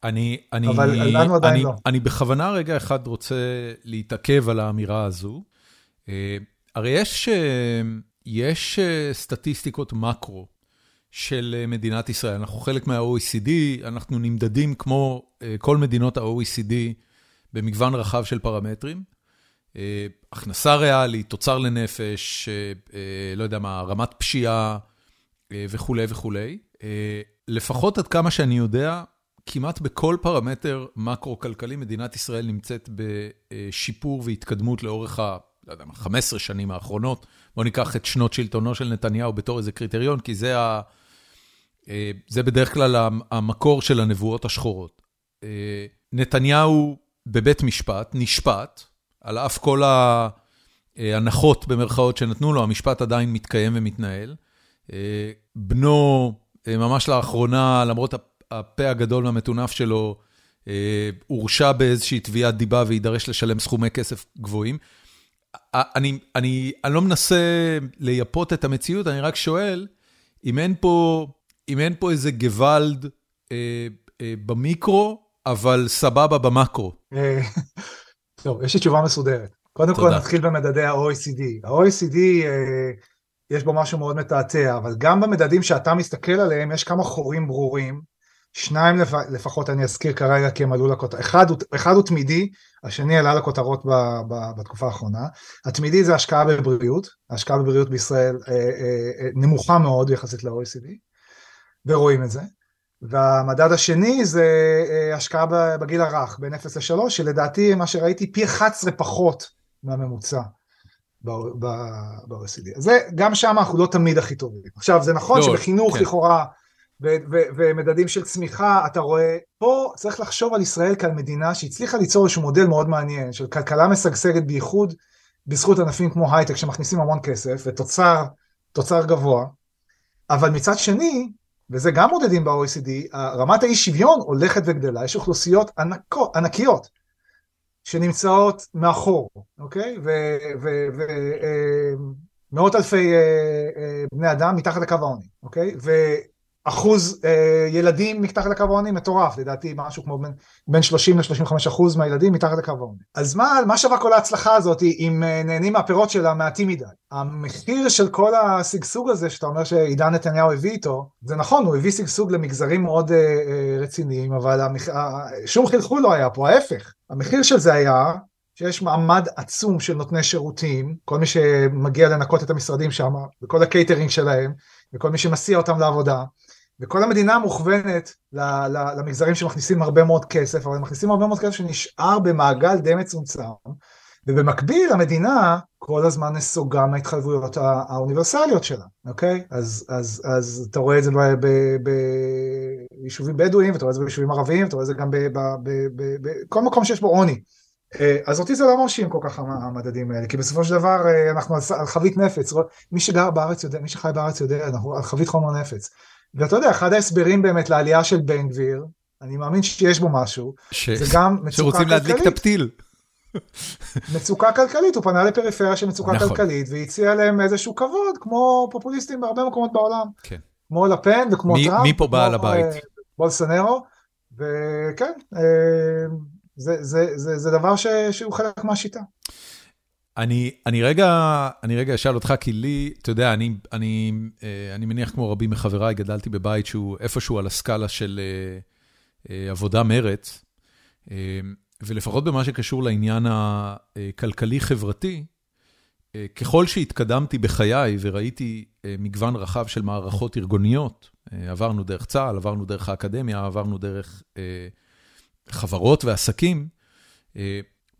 אני, אני, אבל לנו עדיין אני, לא. אני בכוונה רגע אחד רוצה להתעכב על האמירה הזו. אה, הרי יש, יש סטטיסטיקות מקרו של מדינת ישראל. אנחנו חלק מה-OECD, אנחנו נמדדים כמו כל מדינות ה-OECD במגוון רחב של פרמטרים. הכנסה ריאלית, תוצר לנפש, לא יודע מה, רמת פשיעה וכולי וכולי. לפחות עד כמה שאני יודע, כמעט בכל פרמטר מקרו-כלכלי, מדינת ישראל נמצאת בשיפור והתקדמות לאורך ה... לא יודע מה, 15 שנים האחרונות. בואו ניקח את שנות שלטונו של נתניהו בתור איזה קריטריון, כי זה, ה... זה בדרך כלל המקור של הנבואות השחורות. נתניהו בבית משפט, נשפט, על אף כל ההנחות במרכאות שנתנו לו, המשפט עדיין מתקיים ומתנהל. בנו, ממש לאחרונה, למרות הפה הגדול והמטונף שלו, הורשע באיזושהי תביעת דיבה ויידרש לשלם סכומי כסף גבוהים. אני, אני, אני לא מנסה לייפות את המציאות, אני רק שואל, אם אין פה, אם אין פה איזה גוואלד אה, אה, במיקרו, אבל סבבה במקרו. טוב, יש לי תשובה מסודרת. קודם כל נתחיל במדדי ה-OECD. ה-OECD, אה, יש בו משהו מאוד מתעתע, אבל גם במדדים שאתה מסתכל עליהם, יש כמה חורים ברורים. שניים לפ... לפחות אני אזכיר כרגע כי הם עלו לכותרות, אחד, אחד הוא תמידי, השני עלה לכותרות ב... ב... בתקופה האחרונה. התמידי זה השקעה בבריאות, ההשקעה בבריאות בישראל אה, אה, אה, נמוכה מאוד יחסית ל-OECD, ורואים את זה. והמדד השני זה אה, השקעה בגיל הרך, בין 0 ל-3, שלדעתי מה שראיתי פי 11 פחות מהממוצע ב-OECD. זה, גם שם אנחנו לא תמיד הכי טובים. עכשיו, זה נכון לא, שבחינוך כן. לכאורה, ומדדים של צמיחה, אתה רואה, פה צריך לחשוב על ישראל כעל מדינה שהצליחה ליצור איזשהו מודל מאוד מעניין, של כלכלה משגשגת בייחוד בזכות ענפים כמו הייטק שמכניסים המון כסף ותוצר תוצר גבוה, אבל מצד שני, וזה גם מודדים ב-OECD, רמת האי שוויון הולכת וגדלה, יש אוכלוסיות ענקות, ענקיות שנמצאות מאחור, אוקיי? ומאות אה, אלפי אה, אה, בני אדם מתחת לקו העוני, אוקיי? אחוז אה, ילדים מתחת לקו העוני מטורף, לדעתי משהו כמו בין, בין 30 ל-35 אחוז מהילדים מתחת לקו העוני. אז מה, מה שווה כל ההצלחה הזאת אם אה, נהנים מהפירות שלה מעטים מדי? המחיר של כל השגשוג הזה שאתה אומר שעידן נתניהו הביא איתו, זה נכון, הוא הביא שגשוג למגזרים מאוד אה, אה, רציניים, אבל המח... אה, שום חלחול לא היה פה, ההפך. המחיר של זה היה שיש מעמד עצום של נותני שירותים, כל מי שמגיע לנקות את המשרדים שם, וכל הקייטרינג שלהם, וכל מי שמסיע אותם לעבודה, וכל המדינה מוכוונת למגזרים שמכניסים הרבה מאוד כסף, אבל הם מכניסים הרבה מאוד כסף שנשאר במעגל די מצומצם, ובמקביל המדינה כל הזמן נסוגה מההתחייבויות האוניברסליות שלה, אוקיי? אז, אז, אז אתה רואה את זה ביישובים בדואיים, ואתה רואה את זה ביישובים ערביים, ואתה רואה את זה גם בכל מקום שיש בו עוני. אה, אז אותי זה לא מרשים כל כך המדדים האלה, כי בסופו של דבר אה, אנחנו על חבית נפץ, מי שגר בארץ יודע, מי שחי בארץ יודע, אנחנו על חבית חומר נפץ. ואתה יודע, אחד ההסברים באמת לעלייה של בן גביר, אני מאמין שיש בו משהו, ש... זה גם מצוקה כלכלית. שרוצים להדליק את הפתיל. מצוקה כלכלית, הוא פנה לפריפריה של מצוקה נכון. כלכלית, והציע להם איזשהו כבוד, כמו פופוליסטים בהרבה מקומות בעולם. כן. כמו לפן וכמו מי, טראמפ. מי פה בעל הבית? אה, בולסנרו, וכן, אה, זה, זה, זה, זה דבר ש, שהוא חלק מהשיטה. אני, אני רגע, אני רגע אשאל אותך, כי לי, אתה יודע, אני, אני, אה, אני מניח כמו רבים מחבריי, גדלתי בבית שהוא איפשהו על הסקאלה של אה, עבודה מרץ, אה, ולפחות במה שקשור לעניין הכלכלי-חברתי, ככל שהתקדמתי בחיי וראיתי מגוון רחב של מערכות ארגוניות, עברנו דרך צה"ל, עברנו דרך האקדמיה, עברנו דרך חברות ועסקים,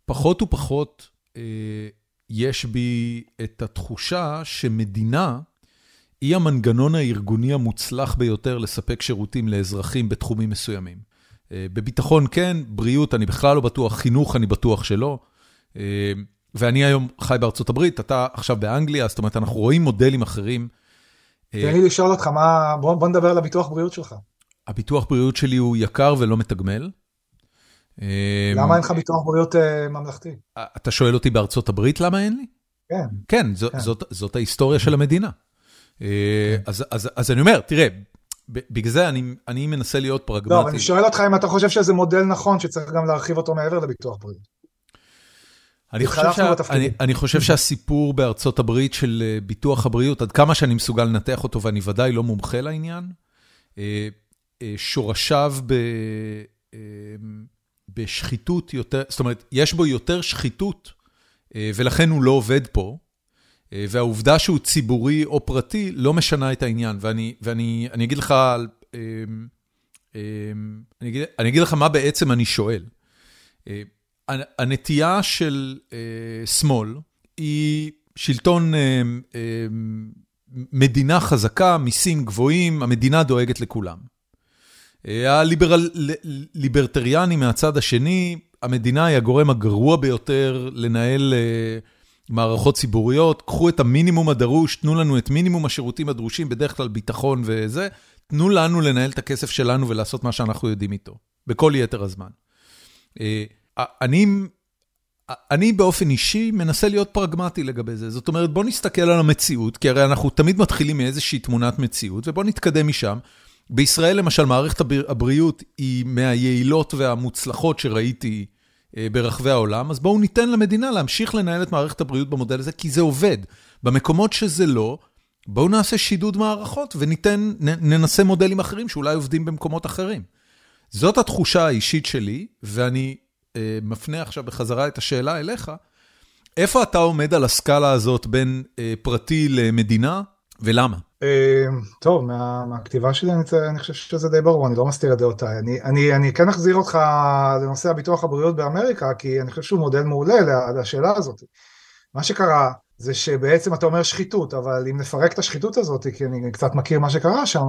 פחות ופחות יש בי את התחושה שמדינה היא המנגנון הארגוני המוצלח ביותר לספק שירותים לאזרחים בתחומים מסוימים. אה, בביטחון כן, בריאות אני בכלל לא בטוח, חינוך אני בטוח שלא. אה, ואני היום חי בארצות הברית, אתה עכשיו באנגליה, זאת אומרת, אנחנו רואים מודלים אחרים. אה, תן לי לשאול אותך, מה, בוא, בוא נדבר על הביטוח בריאות שלך. הביטוח בריאות שלי הוא יקר ולא מתגמל. אמ, למה אין לך ביטוח בריאות אה, ממלכתי? אתה שואל אותי בארצות הברית למה אין לי? כן. כן, כן. זאת ההיסטוריה של המדינה. אה, כן. אז אני אומר, תראה, בגלל זה אני מנסה להיות פרגמטי. לא, אבל אני שואל אותך אם אתה חושב שזה מודל נכון שצריך גם להרחיב אותו מעבר לביטוח בריאות. אני חושב, שה... אני, אני חושב שהסיפור בארצות הברית של אה, ביטוח הבריאות, עד כמה שאני מסוגל לנתח אותו, ואני ודאי לא מומחה לעניין, אה, אה, שורשיו ב... בשחיתות יותר, זאת אומרת, יש בו יותר שחיתות, ולכן הוא לא עובד פה, והעובדה שהוא ציבורי או פרטי לא משנה את העניין. ואני, ואני אני אגיד לך, אני אגיד, אני אגיד לך מה בעצם אני שואל. הנטייה של אה, שמאל היא שלטון אה, אה, מדינה חזקה, מיסים גבוהים, המדינה דואגת לכולם. הליברטריאני מהצד השני, המדינה היא הגורם הגרוע ביותר לנהל מערכות ציבוריות, קחו את המינימום הדרוש, תנו לנו את מינימום השירותים הדרושים, בדרך כלל ביטחון וזה, תנו לנו לנהל את הכסף שלנו ולעשות מה שאנחנו יודעים איתו, בכל יתר הזמן. אני, אני באופן אישי מנסה להיות פרגמטי לגבי זה. זאת אומרת, בוא נסתכל על המציאות, כי הרי אנחנו תמיד מתחילים מאיזושהי תמונת מציאות, ובוא נתקדם משם. בישראל למשל, מערכת הבריאות היא מהיעילות והמוצלחות שראיתי אה, ברחבי העולם, אז בואו ניתן למדינה להמשיך לנהל את מערכת הבריאות במודל הזה, כי זה עובד. במקומות שזה לא, בואו נעשה שידוד מערכות וניתן, ננסה מודלים אחרים שאולי עובדים במקומות אחרים. זאת התחושה האישית שלי, ואני אה, מפנה עכשיו בחזרה את השאלה אליך, איפה אתה עומד על הסקאלה הזאת בין אה, פרטי למדינה, ולמה? אה, טוב, מהכתיבה שלי אני חושב שזה די ברור, אני לא מסתיר את דעותיי. אני כן אחזיר אותך לנושא הביטוח הבריאות באמריקה, כי אני חושב שהוא מודל מעולה לשאלה הזאת. מה שקרה זה שבעצם אתה אומר שחיתות, אבל אם נפרק את השחיתות הזאת, כי אני קצת מכיר מה שקרה שם,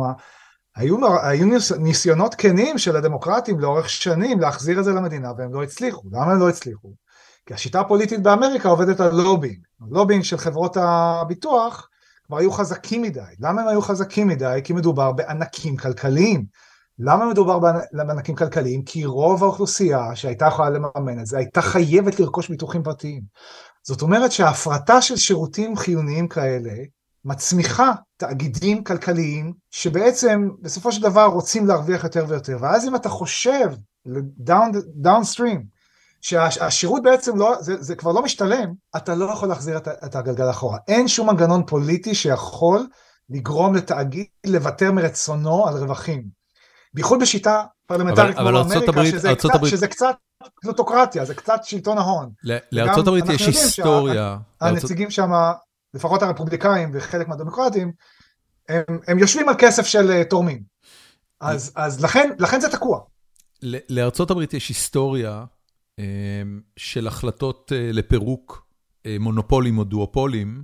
היו, היו ניסיונות כנים של הדמוקרטים לאורך שנים להחזיר את זה למדינה והם לא הצליחו. למה הם לא הצליחו? כי השיטה הפוליטית באמריקה עובדת על לובינג. לובינג של חברות הביטוח כבר היו חזקים מדי. למה הם היו חזקים מדי? כי מדובר בענקים כלכליים. למה מדובר בענקים כלכליים? כי רוב האוכלוסייה שהייתה יכולה לממן את זה הייתה חייבת לרכוש ביטוחים פרטיים. זאת אומרת שההפרטה של שירותים חיוניים כאלה מצמיחה תאגידים כלכליים שבעצם בסופו של דבר רוצים להרוויח יותר ויותר ואז אם אתה חושב דאונסטרים שהשירות בעצם לא, זה, זה כבר לא משתלם, אתה לא יכול להחזיר את, את הגלגל אחורה. אין שום מנגנון פוליטי שיכול לגרום לתאגיד לוותר מרצונו על רווחים. בייחוד בשיטה פרלמנטרית כמו באמריקה, שזה, שזה קצת פלוטוקרטיה, זה קצת שלטון ההון. לארצות הברית יש היסטוריה. הנציגים שם לפחות הרפובליקאים וחלק מהדמוקרטים, הם, הם יושבים על כסף של uh, תורמים. אז, אז לכן, לכן זה תקוע. לארצות הברית יש היסטוריה של החלטות uh, לפירוק uh, מונופולים או דואופולים,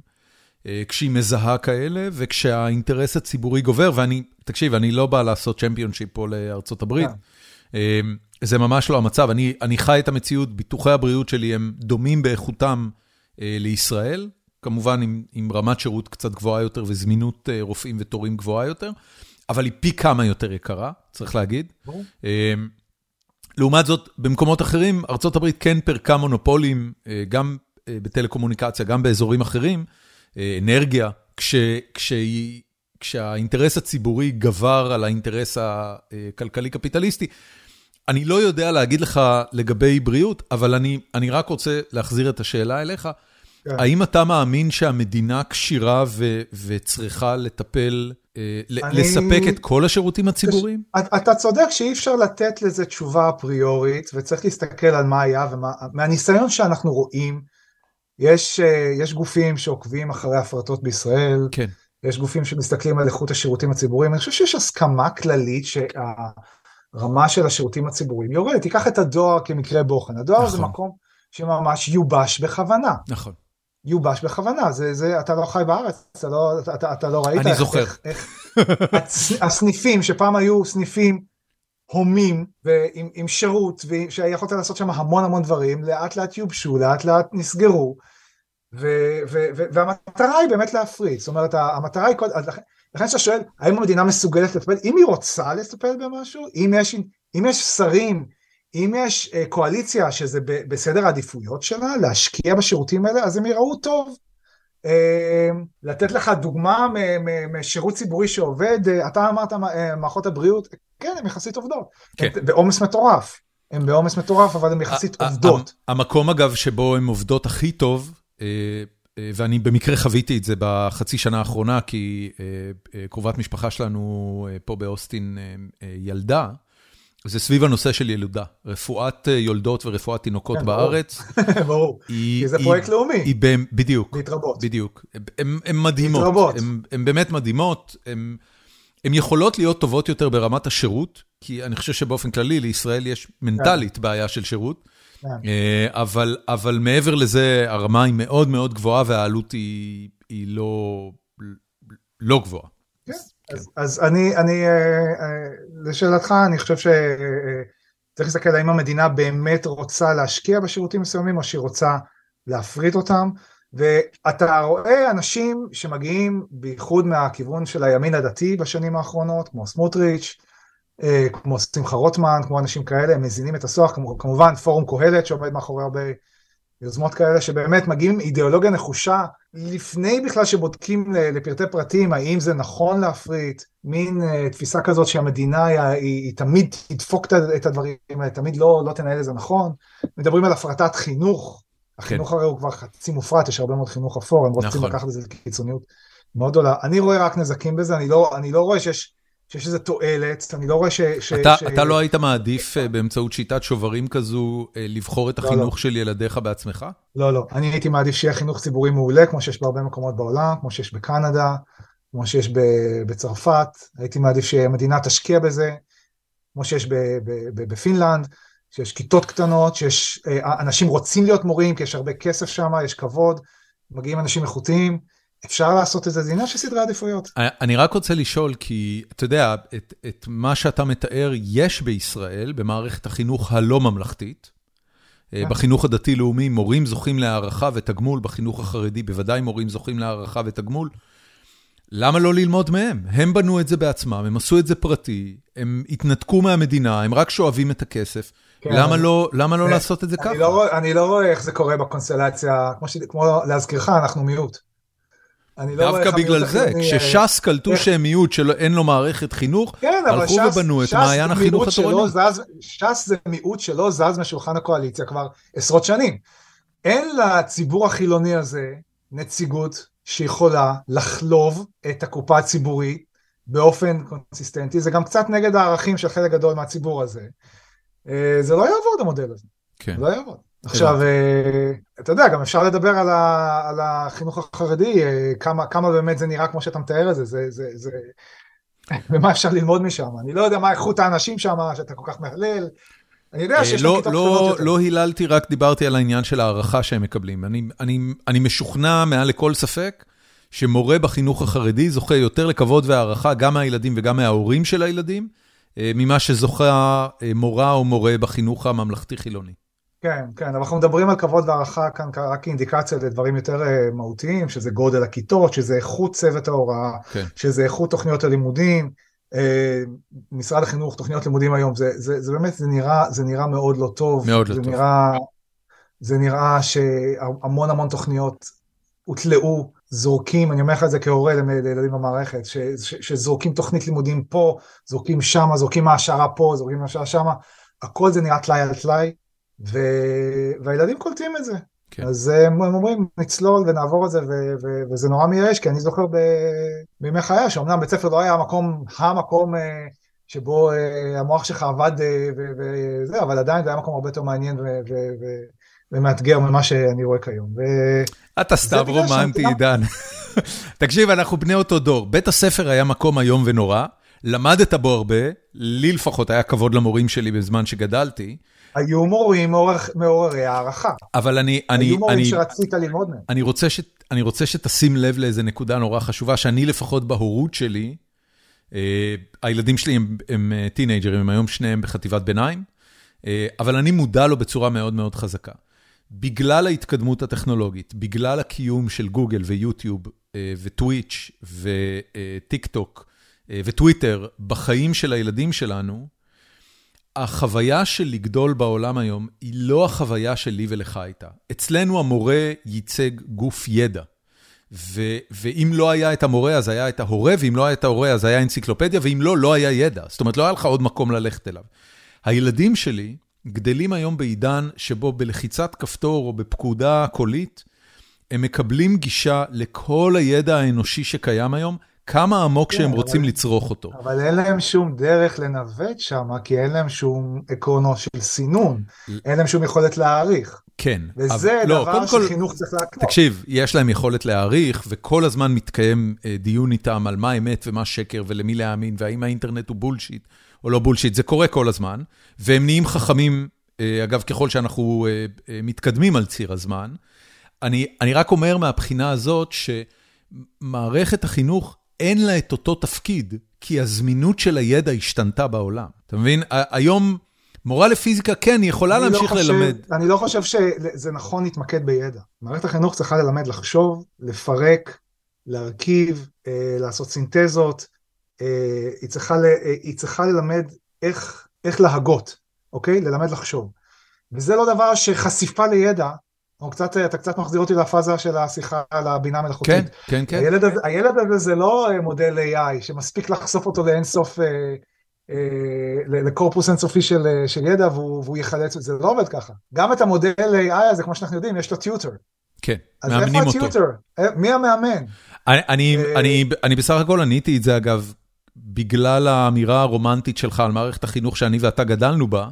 uh, כשהיא מזהה כאלה וכשהאינטרס הציבורי גובר, ואני, תקשיב, אני לא בא לעשות צ'מפיונשיפ פה לארצות הברית. Yeah. Um, זה ממש לא המצב, אני, אני חי את המציאות, ביטוחי הבריאות שלי הם דומים באיכותם לישראל, כמובן עם עם רמת שירות קצת גבוהה יותר וזמינות אה, רופאים ותורים גבוהה יותר, אבל היא פי כמה יותר יקרה, צריך להגיד. ברור. אמ, לעומת זאת, במקומות אחרים, ארה"ב כן פרקה מונופולים, אה, גם אה, בטלקומוניקציה, גם באזורים אחרים, אנרגיה, כש, כשהיא, כשהאינטרס הציבורי גבר על האינטרס הכלכלי-קפיטליסטי. אני לא יודע להגיד לך לגבי בריאות, אבל אני, אני רק רוצה להחזיר את השאלה אליך. כן. האם אתה מאמין שהמדינה כשירה וצריכה לטפל, אה, לספק את כל השירותים הציבוריים? אתה צודק שאי אפשר לתת לזה תשובה אפריורית, וצריך להסתכל על מה היה, ומהניסיון שאנחנו רואים, יש, אה, יש גופים שעוקבים אחרי הפרטות בישראל, כן. יש גופים שמסתכלים על איכות השירותים הציבוריים, אני חושב שיש הסכמה כללית שהרמה של השירותים הציבוריים יורדת, תיקח את הדואר כמקרה בוחן, הדואר נכון. זה מקום שממש יובש בכוונה. נכון. יובש בכוונה, זה, זה, אתה לא חי בארץ, אתה לא, אתה, אתה לא ראית אני איך, זוכר. איך, איך הסניפים שפעם היו סניפים הומים ועם עם שירות שיכולת לעשות שם המון המון דברים, לאט לאט יובשו, לאט לאט נסגרו, ו, ו, ו, והמטרה היא באמת להפריד, זאת אומרת המטרה היא, לכן, לכן שאתה שואל האם המדינה מסוגלת לטפל, אם היא רוצה לטפל במשהו, אם יש, אם יש שרים אם יש אה, קואליציה שזה בסדר העדיפויות שלה, להשקיע בשירותים האלה, אז הם יראו טוב. אה, לתת לך דוגמה משירות ציבורי שעובד, אה, אתה אמרת מערכות הבריאות, כן, הן יחסית עובדות, כן. בעומס מטורף. הן בעומס מטורף, אבל הן יחסית עובדות. המקום אגב שבו הן עובדות הכי טוב, ואני במקרה חוויתי את זה בחצי שנה האחרונה, כי קרובת משפחה שלנו פה באוסטין ילדה, זה סביב הנושא של ילודה, רפואת יולדות ורפואת תינוקות בארץ. ברור, כי זה פרויקט לאומי. בדיוק. להתרבות. בדיוק. הן מדהימות. הן באמת מדהימות. הן יכולות להיות טובות יותר ברמת השירות, כי אני חושב שבאופן כללי לישראל יש מנטלית בעיה של שירות, אבל מעבר לזה הרמה היא מאוד מאוד גבוהה והעלות היא לא גבוהה. כן. אז אני, אני, לשאלתך, אני חושב שצריך להסתכל האם המדינה באמת רוצה להשקיע בשירותים מסוימים או שהיא רוצה להפריט אותם, ואתה רואה אנשים שמגיעים בייחוד מהכיוון של הימין הדתי בשנים האחרונות, כמו סמוטריץ', כמו שמחה רוטמן, כמו אנשים כאלה, הם מזינים את הסוח, כמובן פורום קהלת שעומד מאחורי הרבה יוזמות כאלה שבאמת מגיעים עם אידיאולוגיה נחושה לפני בכלל שבודקים לפרטי פרטים האם זה נכון להפריט, מין uh, תפיסה כזאת שהמדינה היא, היא, היא תמיד תדפוק את הדברים האלה, תמיד לא, לא תנהל את זה נכון. מדברים על הפרטת חינוך, החינוך כן. הרי הוא כבר חצי מופרט, יש הרבה מאוד חינוך אפור, הם רוצים נכון. לקחת את זה לקיצוניות מאוד גדולה. אני רואה רק נזקים בזה, אני לא, אני לא רואה שיש... שיש איזה תועלת, אני לא רואה ש... ש אתה ש... אתה לא היית מעדיף אה, באמצעות שיטת שוברים כזו אה, לבחור את החינוך לא, לא. של ילדיך בעצמך? לא, לא. אני הייתי מעדיף שיהיה חינוך ציבורי מעולה, כמו שיש בהרבה מקומות בעולם, כמו שיש בקנדה, כמו שיש בצרפת. הייתי מעדיף שהמדינה תשקיע בזה, כמו שיש בפינלנד, שיש כיתות קטנות, שיש אה, אנשים רוצים להיות מורים, כי יש הרבה כסף שם, יש כבוד, מגיעים אנשים איכותיים. אפשר לעשות את זה, זה עניין של סדרי עדיפויות. אני רק רוצה לשאול, כי אתה יודע, את, את מה שאתה מתאר יש בישראל, במערכת החינוך הלא ממלכתית. Yeah. כן. בחינוך הדתי-לאומי מורים זוכים להערכה ותגמול, בחינוך החרדי בוודאי מורים זוכים להערכה ותגמול. למה לא ללמוד מהם? הם בנו את זה בעצמם, הם עשו את זה פרטי, הם התנתקו מהמדינה, הם רק שואבים את הכסף. כן, למה אני, לא, למה לא לעשות את זה אני ככה? לא, אני לא רואה איך זה קורה בקונסטלציה, כמו, ש, כמו להזכירך, אנחנו מיעוט. לא דווקא בגלל זה, כשש"ס קלטו שהם מיעוט שאין לו מערכת חינוך, כן, הלכו ובנו את מעיין החינוך התורני. ש"ס זה מיעוט שלא זז משולחן הקואליציה כבר עשרות שנים. אין לציבור החילוני הזה נציגות שיכולה לחלוב את הקופה הציבורית באופן קונסיסטנטי, זה גם קצת נגד הערכים של חלק גדול מהציבור הזה. אה, זה לא יעבוד המודל הזה, כן. לא יעבוד. עכשיו, אה, אתה יודע, גם אפשר לדבר על, ה, על החינוך החרדי, אה, כמה, כמה באמת זה נראה כמו שאתה מתאר את זה, זה, זה, זה... ומה אפשר ללמוד משם. אני לא יודע מה איכות האנשים שם, שאתה כל כך מהלל. אני יודע שיש לא, כיתות לא, קטנות יותר. לא היללתי, רק דיברתי על העניין של הערכה שהם מקבלים. אני, אני, אני משוכנע מעל לכל ספק שמורה בחינוך החרדי זוכה יותר לכבוד והערכה גם מהילדים וגם מההורים של הילדים, אה, ממה שזוכה מורה או מורה בחינוך הממלכתי-חילוני. כן, כן, אבל אנחנו מדברים על כבוד והערכה כאן רק כאינדיקציה לדברים יותר אה, מהותיים, שזה גודל הכיתות, שזה איכות צוות ההוראה, כן. שזה איכות תוכניות הלימודים. אה, משרד החינוך, תוכניות לימודים היום, זה, זה, זה באמת, זה נראה, זה נראה מאוד לא טוב. מאוד לא זה טוב. נראה, זה נראה שהמון המון תוכניות הותלאו, זורקים, אני אומר לך את זה כהורה לילדים במערכת, ש, ש, שזורקים תוכנית לימודים פה, זורקים שמה, זורקים העשרה פה, זורקים העשרה שמה, הכל זה נראה טלאי על טלאי. ו... והילדים קולטים את זה. כן. אז הם אומרים, נצלול ונעבור את זה, ו- ו- וזה נורא מייאש, כי אני זוכר ב- בימי חיי, שאומנם בית ספר לא היה המקום, המקום אה, שבו אה, המוח שלך עבד אה, וזה, אבל עדיין זה היה מקום הרבה יותר מעניין ו- ו- ו- ומאתגר ממה שאני רואה כיום. ו- אתה סתם רומנטי, עידן. תקשיב, אנחנו בני אותו דור. בית הספר היה מקום איום ונורא, למדת בו הרבה, לי לפחות היה כבוד למורים שלי בזמן שגדלתי. היו מורים מעוררי הערכה. אבל אני... היו מורים שרצית ללמוד מהם. אני רוצה, ש, אני רוצה שתשים לב לאיזה נקודה נורא חשובה, שאני לפחות בהורות שלי, אה, הילדים שלי הם, הם אה, טינג'רים, הם היום שניהם בחטיבת ביניים, אה, אבל אני מודע לו בצורה מאוד מאוד חזקה. בגלל ההתקדמות הטכנולוגית, בגלל הקיום של גוגל ויוטיוב וטוויץ' וטיק טוק וטוויטר בחיים של הילדים שלנו, החוויה של לגדול בעולם היום היא לא החוויה שלי ולך הייתה. אצלנו המורה ייצג גוף ידע. ו- ואם לא היה את המורה, אז היה את ההורה, ואם לא היה את ההורה, אז היה אנציקלופדיה, ואם לא, לא היה ידע. זאת אומרת, לא היה לך עוד מקום ללכת אליו. הילדים שלי גדלים היום בעידן שבו בלחיצת כפתור או בפקודה קולית, הם מקבלים גישה לכל הידע האנושי שקיים היום, כמה עמוק כן, שהם אבל- רוצים לצרוך אותו. אבל אין להם שום דרך לנווט שם, כי אין להם שום עקרונות של סינון, אין להם שום יכולת להעריך. כן. וזה אבל- לא, דבר כל- שחינוך צריך להקנות. תקשיב, יש להם יכולת להעריך, וכל הזמן מתקיים אה, דיון איתם על מה אמת ומה שקר ולמי להאמין, והאם האינטרנט הוא בולשיט או לא בולשיט, זה קורה כל הזמן, והם נהיים חכמים, אה, אגב, ככל שאנחנו אה, מתקדמים על ציר הזמן. אני, אני רק אומר מהבחינה הזאת, שמערכת החינוך אין לה את אותו תפקיד, כי הזמינות של הידע השתנתה בעולם. אתה מבין? היום מורה לפיזיקה, כן, היא יכולה לא להמשיך חושב- ללמד. אני לא חושב שזה נכון להתמקד בידע. מערכת החינוך צריכה ללמד לחשוב, לפרק, להרכיב, אה, לעשות סינתזות. אה, היא, צריכה ל, אה, היא צריכה ללמד איך, איך להגות, אוקיי? ללמד לחשוב. וזה לא דבר שחשיפה לידע, או קצת, אתה קצת מחזיר אותי לפאזה של השיחה על הבינה מלאכותית. כן, כן, כן. הילד הזה, הילד הזה זה לא אה, מודל AI שמספיק לחשוף אותו לאינסוף, אה, אה, לקורפוס אינסופי של, אה, של ידע והוא, והוא יחלץ, זה לא עובד ככה. גם את המודל AI הזה, כמו שאנחנו יודעים, יש לו טיוטר. כן, אז מאמנים איפה אותו. הטיוטר? אה, מי המאמן? אני, אני, אה, אני, אני בסך הכל עניתי את זה, אגב, בגלל האמירה הרומנטית שלך על מערכת החינוך שאני ואתה גדלנו בה.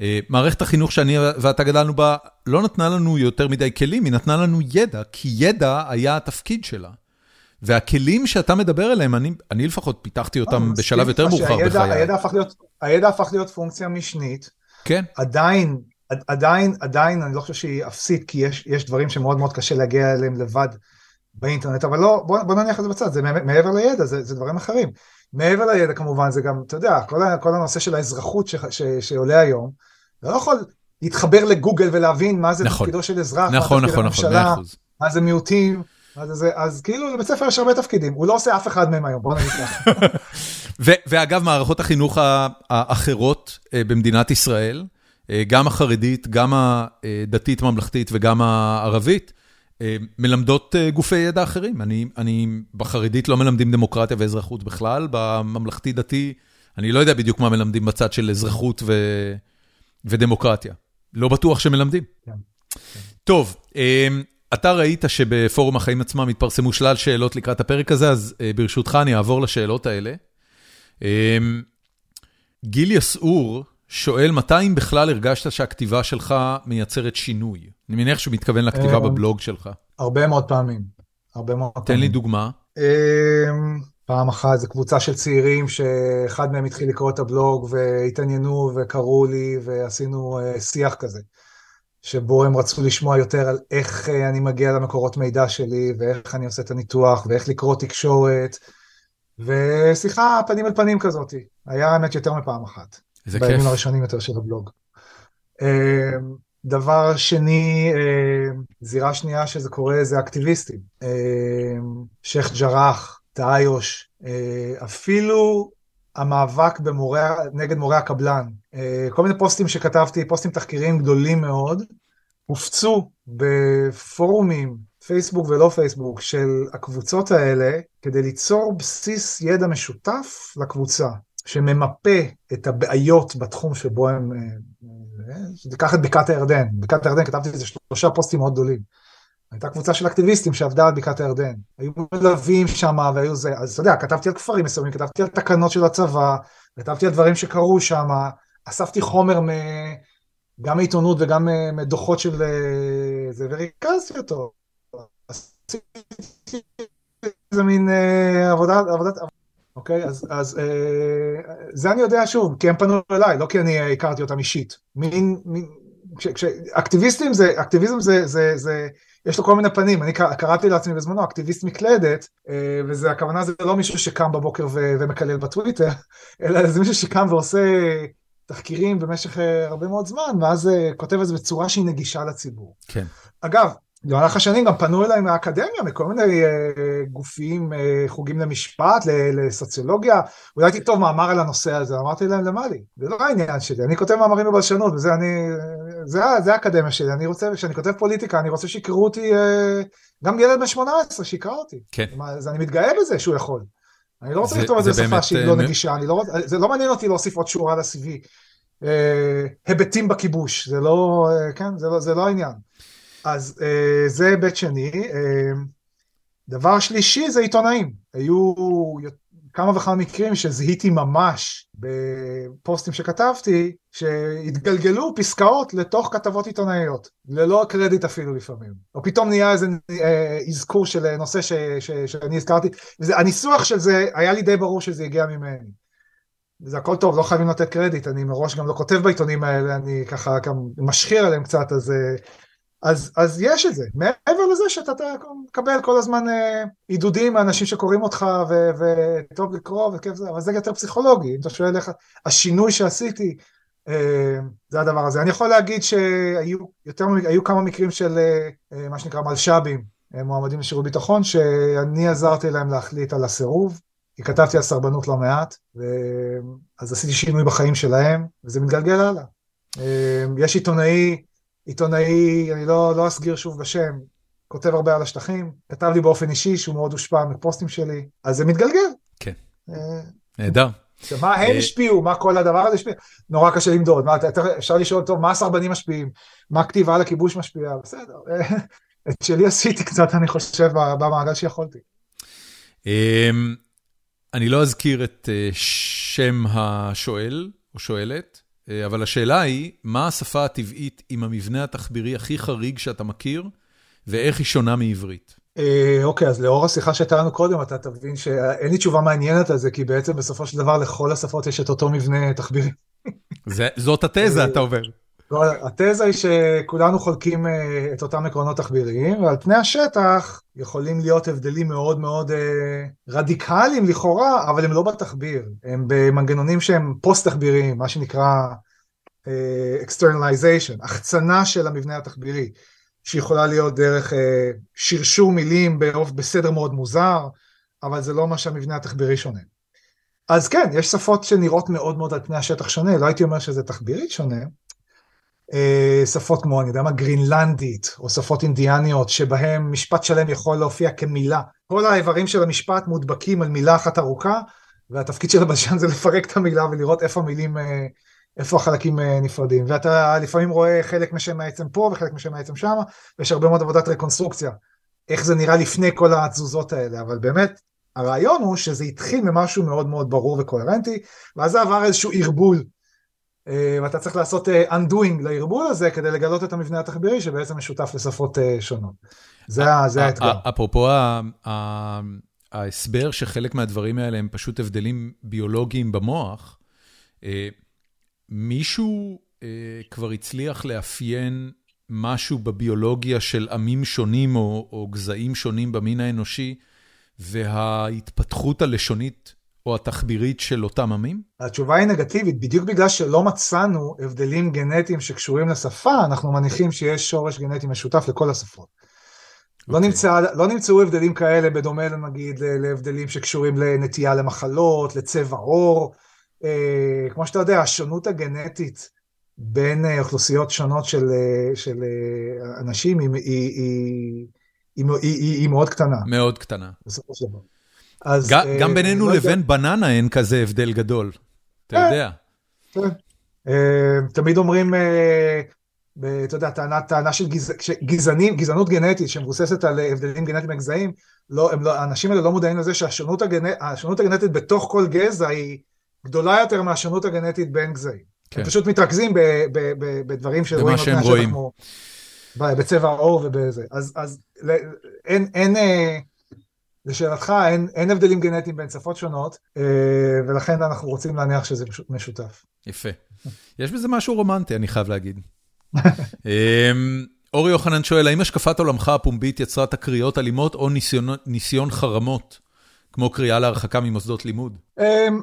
אה, מערכת החינוך שאני ואתה גדלנו בה לא נתנה לנו יותר מדי כלים, היא נתנה לנו ידע, כי ידע היה התפקיד שלה. והכלים שאתה מדבר עליהם, אני, אני לפחות פיתחתי אותם אני בשלב יותר מאוחר בחיי. הידע הפך להיות- הידע הפך להיות פונקציה משנית. כן, עדיין, עד- עדיין, עדיין, אני לא חושב שהיא אפסית, כי יש, יש דברים שמאוד מאוד קשה להגיע אליהם לבד באינטרנט, אבל לא, בוא, בוא נניח את זה בצד, זה מע- מעבר לידע, זה, זה דברים אחרים. מעבר לידע כמובן, זה גם, אתה יודע, כל, כל הנושא של האזרחות ש, ש, שעולה היום, אתה לא יכול להתחבר לגוגל ולהבין מה זה נכון. תפקידו של אזרח, נכון, מה תפקיד נכון, נכון, הממשלה, אחוז. מה זה מיעוטים, זה זה, אז כאילו לבית ספר יש הרבה תפקידים, הוא לא עושה אף אחד מהם היום, בוא נגיד ככה. ואגב, מערכות החינוך האחרות אה, במדינת ישראל, אה, גם החרדית, גם הדתית-ממלכתית וגם הערבית, אה, מלמדות אה, גופי ידע אחרים. אני, אני בחרדית לא מלמדים דמוקרטיה ואזרחות בכלל, בממלכתי-דתי, אני לא יודע בדיוק מה מלמדים בצד של אזרחות ו- ודמוקרטיה. לא בטוח שמלמדים. כן. טוב, אה, אתה ראית שבפורום החיים עצמם התפרסמו שלל שאלות לקראת הפרק הזה, אז אה, ברשותך אני אעבור לשאלות האלה. גיל יסעור שואל, מתי אם בכלל הרגשת שהכתיבה שלך מייצרת שינוי? אני מניח שהוא מתכוון לכתיבה אמ, בבלוג שלך. הרבה מאוד פעמים, הרבה מאוד פעמים. תן לי דוגמה. אמ, פעם אחת זו קבוצה של צעירים שאחד מהם התחיל לקרוא את הבלוג והתעניינו וקראו לי ועשינו אה, שיח כזה, שבו הם רצו לשמוע יותר על איך אה, אני מגיע למקורות מידע שלי ואיך אני עושה את הניתוח ואיך לקרוא תקשורת, ושיחה פנים אל פנים כזאת. היה האמת יותר מפעם אחת. איזה כיף. בימים הראשונים יותר של הבלוג. דבר שני, אה, זירה שנייה שזה קורה זה אקטיביסטים. אה, שייח' ג'ראח, תאיוש, אה, אפילו המאבק במורי, נגד מורי הקבלן. כל מיני פוסטים שכתבתי, פוסטים תחקיריים גדולים מאוד, הופצו בפורומים, פייסבוק ולא פייסבוק, של הקבוצות האלה, כדי ליצור בסיס ידע משותף לקבוצה. שממפה את הבעיות בתחום שבו הם... תיקח את בקעת הירדן, בקעת הירדן כתבתי איזה שלושה פוסטים מאוד גדולים. הייתה קבוצה של אקטיביסטים שעבדה על בקעת הירדן, היו מלווים שם והיו זה, אז אתה יודע, כתבתי על כפרים מסוימים, כתבתי על תקנות של הצבא, כתבתי על דברים שקרו שם, אספתי חומר מ... גם מעיתונות וגם אה, מדוחות של אה, זה, וריכזתי אותו. עשיתי איזה מין אה, עבודה, עבודת, אוקיי, אז, אז אה, זה אני יודע שוב, כי הם פנו אליי, לא כי אני הכרתי אותם אישית. מין, מין, כש, כש, אקטיביסטים זה, אקטיביזם זה, זה, זה, יש לו כל מיני פנים, אני קרא- קראתי לעצמי בזמנו אקטיביסט מקלדת, אה, וזה, הכוונה זה לא מישהו שקם בבוקר ו, ומקלל בטוויטר, אלא זה מישהו שקם ועושה תחקירים במשך אה, הרבה מאוד זמן, ואז אה, כותב את זה בצורה שהיא נגישה לציבור. כן. אגב, במהלך השנים גם פנו אליי מהאקדמיה, מכל מיני אה, גופים, אה, חוגים למשפט, ל- לסוציולוגיה, אולי תכתוב מאמר על הנושא הזה, אמרתי להם למה לי, זה לא העניין שלי, אני כותב מאמרים בבלשנות, וזה אני, זה, זה האקדמיה שלי, אני רוצה, כשאני כותב פוליטיקה, אני רוצה שיקראו אותי, אה, גם ילד בן 18 שיקרא אותי, כן. אז אני מתגאה בזה שהוא יכול. אני לא רוצה זה- לכתוב את זה בשפה שהיא לא נגישה, אני לא רוצה, זה לא מעניין אותי להוסיף עוד שורה ל-CV. היבטים בכיבוש, זה לא, כן, זה לא, זה לא העניין. אז זה היבט שני. דבר שלישי זה עיתונאים. היו כמה וכמה מקרים שזיהיתי ממש בפוסטים שכתבתי, שהתגלגללו פסקאות לתוך כתבות עיתונאיות, ללא קרדיט אפילו לפעמים. או פתאום נהיה איזה אה, אזכור של נושא ש, ש, שאני הזכרתי, והניסוח של זה, היה לי די ברור שזה הגיע ממני. זה הכל טוב, לא חייבים לתת קרדיט, אני מראש גם לא כותב בעיתונים האלה, אני ככה גם משחיר עליהם קצת, אז אה, אז, אז יש את זה, מעבר לזה שאתה מקבל כל הזמן אה, עידודים מאנשים שקוראים אותך וטוב לקרוא וכיף זה, אבל זה יותר פסיכולוגי, אם אתה שואל איך השינוי שעשיתי, אה, זה הדבר הזה. אני יכול להגיד שהיו יותר, היו כמה מקרים של אה, מה שנקרא מלש"בים, מועמדים לשירות ביטחון, שאני עזרתי להם להחליט על הסירוב, כי כתבתי על סרבנות לא מעט, ו... אז עשיתי שינוי בחיים שלהם, וזה מתגלגל הלאה. יש עיתונאי, עיתונאי, אני לא, לא אסגיר שוב בשם, כותב הרבה על השטחים, כתב לי באופן אישי שהוא מאוד הושפע מפוסטים שלי, אז זה מתגלגל. כן. אה, נהדר. מה הם אה, השפיעו, מה כל הדבר הזה השפיע, נורא קשה למדוד, מה, אפשר לשאול טוב, מה הסרבנים משפיעים, מה כתיבה על הכיבוש משפיעה, בסדר, את שלי עשיתי קצת, אני חושב, במעגל שיכולתי. אמ, אני לא אזכיר את אה, שם השואל או שואלת, אבל השאלה היא, מה השפה הטבעית עם המבנה התחבירי הכי חריג שאתה מכיר, ואיך היא שונה מעברית? אה, אוקיי, אז לאור השיחה שהייתה לנו קודם, אתה תבין שאין לי תשובה מעניינת על זה, כי בעצם בסופו של דבר לכל השפות יש את אותו מבנה תחבירי. זאת התזה, אתה אומר. לא, התזה היא שכולנו חולקים אה, את אותם עקרונות תחביריים, ועל פני השטח יכולים להיות הבדלים מאוד מאוד רדיקליים לכאורה, אבל הם לא בתחביר, הם במנגנונים שהם פוסט-תחביריים, מה שנקרא externalization, החצנה של המבנה התחבירי. שיכולה להיות דרך אה, שרשור מילים בסדר מאוד מוזר, אבל זה לא מה שהמבנה התחבירי שונה. אז כן, יש שפות שנראות מאוד מאוד על פני השטח שונה, לא הייתי אומר שזה תחבירית שונה. אה, שפות כמו, אני יודע מה, גרינלנדית, או שפות אינדיאניות, שבהם משפט שלם יכול להופיע כמילה. כל האיברים של המשפט מודבקים על מילה אחת ארוכה, והתפקיד של הבלשן זה לפרק את המילה ולראות איפה המילים אה, איפה החלקים אה, נפרדים, ואתה לפעמים רואה חלק משם העצם פה וחלק משם העצם שם, ויש הרבה מאוד עבודת רקונסטרוקציה, איך זה נראה לפני כל התזוזות האלה, אבל באמת, הרעיון הוא שזה התחיל ממשהו מאוד מאוד ברור וקוהרנטי, ואז זה עבר איזשהו ערבול, ואתה צריך לעשות אה, undoing לערבול הזה כדי לגלות את המבנה התחבירי שבעצם משותף לשפות שונות. זה האתגר. אפרופו ההסבר שחלק מהדברים האלה הם פשוט הבדלים ביולוגיים במוח, מישהו אה, כבר הצליח לאפיין משהו בביולוגיה של עמים שונים או, או גזעים שונים במין האנושי, וההתפתחות הלשונית או התחבירית של אותם עמים? התשובה היא נגטיבית, בדיוק בגלל שלא מצאנו הבדלים גנטיים שקשורים לשפה, אנחנו מניחים שיש שורש גנטי משותף לכל השפות. Okay. לא, אוקיי. נמצא, לא נמצאו הבדלים כאלה בדומה נגיד להבדלים שקשורים לנטייה למחלות, לצבע עור, אה, כמו שאתה יודע, השונות הגנטית בין אה, אוכלוסיות שונות של, אה, של אנשים היא, היא, היא, היא, היא, היא מאוד קטנה. מאוד קטנה. בסופו של דבר. אז, גם, גם בינינו לא לבין יודע... בננה אין כזה הבדל גדול, אתה יודע. כן. תמיד אומרים, אתה יודע, טענה, טענה של גז, גזענים, גזענות גנטית שמבוססת על הבדלים גנטיים מגזעים, לא, לא, האנשים האלה לא מודעים לזה שהשונות הגנט, הגנטית בתוך כל גזע היא גדולה יותר מהשונות הגנטית בין גזעים. כן. הם פשוט מתרכזים ב, ב, ב, בדברים שרואים שהם רואים. כמו, בצבע העור ובזה. אז, אז אין, אין, אה, לשאלתך, אין, אין הבדלים גנטיים בין שפות שונות, אה, ולכן אנחנו רוצים להניח שזה פשוט משותף. יפה. יש בזה משהו רומנטי, אני חייב להגיד. אמ, אורי יוחנן שואל, האם השקפת עולמך הפומבית יצרה תקריות אלימות או ניסיון, ניסיון חרמות, כמו קריאה להרחקה ממוסדות לימוד? אמ,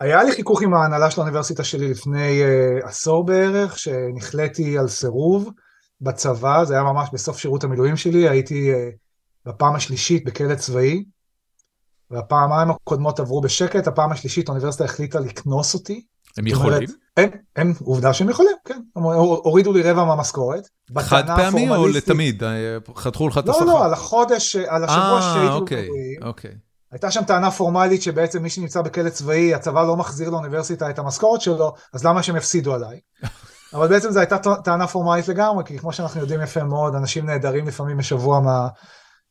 היה לי חיכוך עם ההנהלה של האוניברסיטה שלי לפני uh, עשור בערך, שנכלאתי על סירוב בצבא, זה היה ממש בסוף שירות המילואים שלי, הייתי uh, בפעם השלישית בכלא צבאי, והפעמיים הקודמות עברו בשקט, הפעם השלישית האוניברסיטה החליטה לקנוס אותי. הם יכולים? הם, הם, עובדה שהם יכולים, כן. הם הורידו לי רבע מהמשכורת. חד פעמי או לתמיד? חתכו לך את לא, השכר? לא, לא, על החודש, על השבוע שהייתי במילואים. אוקיי, אוקיי. הייתה שם טענה פורמלית שבעצם מי שנמצא בכלא צבאי, הצבא לא מחזיר לאוניברסיטה את המשכורת שלו, אז למה שהם יפסידו עליי? אבל בעצם זו הייתה טענה פורמלית לגמרי, כי כמו שאנחנו יודעים יפה מאוד, אנשים נעדרים לפעמים בשבוע מה,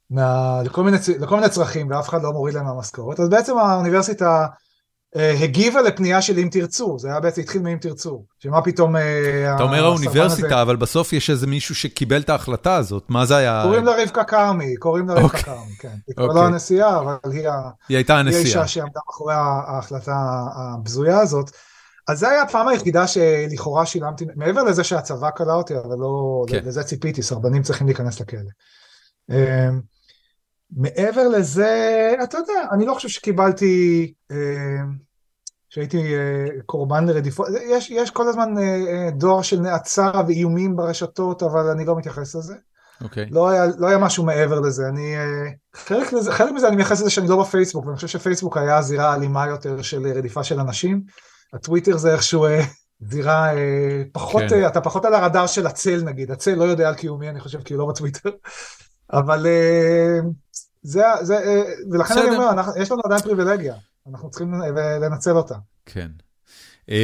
מה, לכל, מיני, לכל מיני צרכים, ואף אחד לא מוריד להם מהמשכורת. אז בעצם האוניברסיטה אה, הגיבה לפנייה של אם תרצו, זה היה בעצם התחיל מאם תרצו, שמה פתאום... אה, אתה אומר האוניברסיטה, הזה... אבל בסוף יש איזה מישהו שקיבל את ההחלטה הזאת, מה זה היה? קוראים לה רבקה כרמי, קוראים לה רבקה אוקיי. כרמי, כן. היא כבר לא אוקיי. הנשיאה, אבל היא, היא הייתה הנשיאה. היא האישה שעמדה מאחורי ההחלטה הבזויה הזאת. אז זה היה הפעם היחידה שלכאורה שילמתי, מעבר לזה שהצבא קלע אותי, אבל לא, כן. לזה ציפיתי, סרבנים צריכים להיכנס לכלא. מעבר לזה, אתה יודע, אני לא חושב שקיבלתי, אמ, שהייתי אה, קורבן לרדיפות, יש, יש כל הזמן אה, אה, דור של נאצה ואיומים ברשתות, אבל אני לא מתייחס לזה. אוקיי. Okay. לא, היה, לא היה משהו מעבר לזה, אני, חלק, לזה, חלק מזה אני מייחס לזה שאני לא בפייסבוק, ואני חושב שפייסבוק היה זירה אלימה יותר של רדיפה של אנשים. הטוויטר זה איכשהו זירה פחות, כן. אתה פחות על הרדאר של הצל נגיד, הצל לא יודע על קיומי אני חושב כי הוא לא בטוויטר, אבל זה, זה, ולכן אני אומר, אנחנו, יש לנו עדיין פריבילגיה. אנחנו צריכים לנצל אותה. כן. אמ,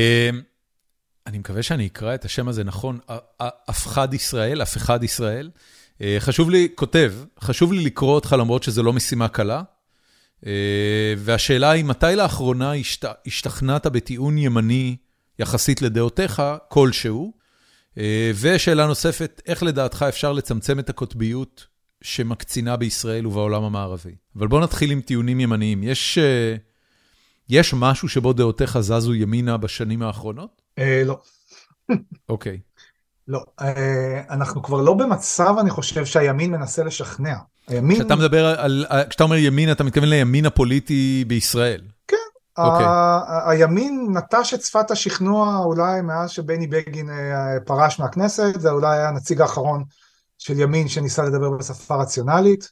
אני מקווה שאני אקרא את השם הזה נכון, הפחד ישראל, אף אחד ישראל. אה, חשוב לי, כותב, חשוב לי לקרוא אותך למרות שזו לא משימה קלה. אה, והשאלה היא, מתי לאחרונה השת, השתכנעת בטיעון ימני יחסית לדעותיך כלשהו? אה, ושאלה נוספת, איך לדעתך אפשר לצמצם את הקוטביות שמקצינה בישראל ובעולם המערבי? אבל בוא נתחיל עם טיעונים ימניים. יש... יש משהו שבו דעותיך זזו ימינה בשנים האחרונות? אה, לא. אוקיי. לא, אה, אנחנו כבר לא במצב, אני חושב, שהימין מנסה לשכנע. הימין... כשאתה מדבר על, כשאתה אומר ימין, אתה מתכוון לימין הפוליטי בישראל. כן. אוקיי. הימין נטש את שפת השכנוע אולי מאז שבני בגין אה, פרש מהכנסת, זה אולי הנציג האחרון של ימין שניסה לדבר בשפה רציונלית.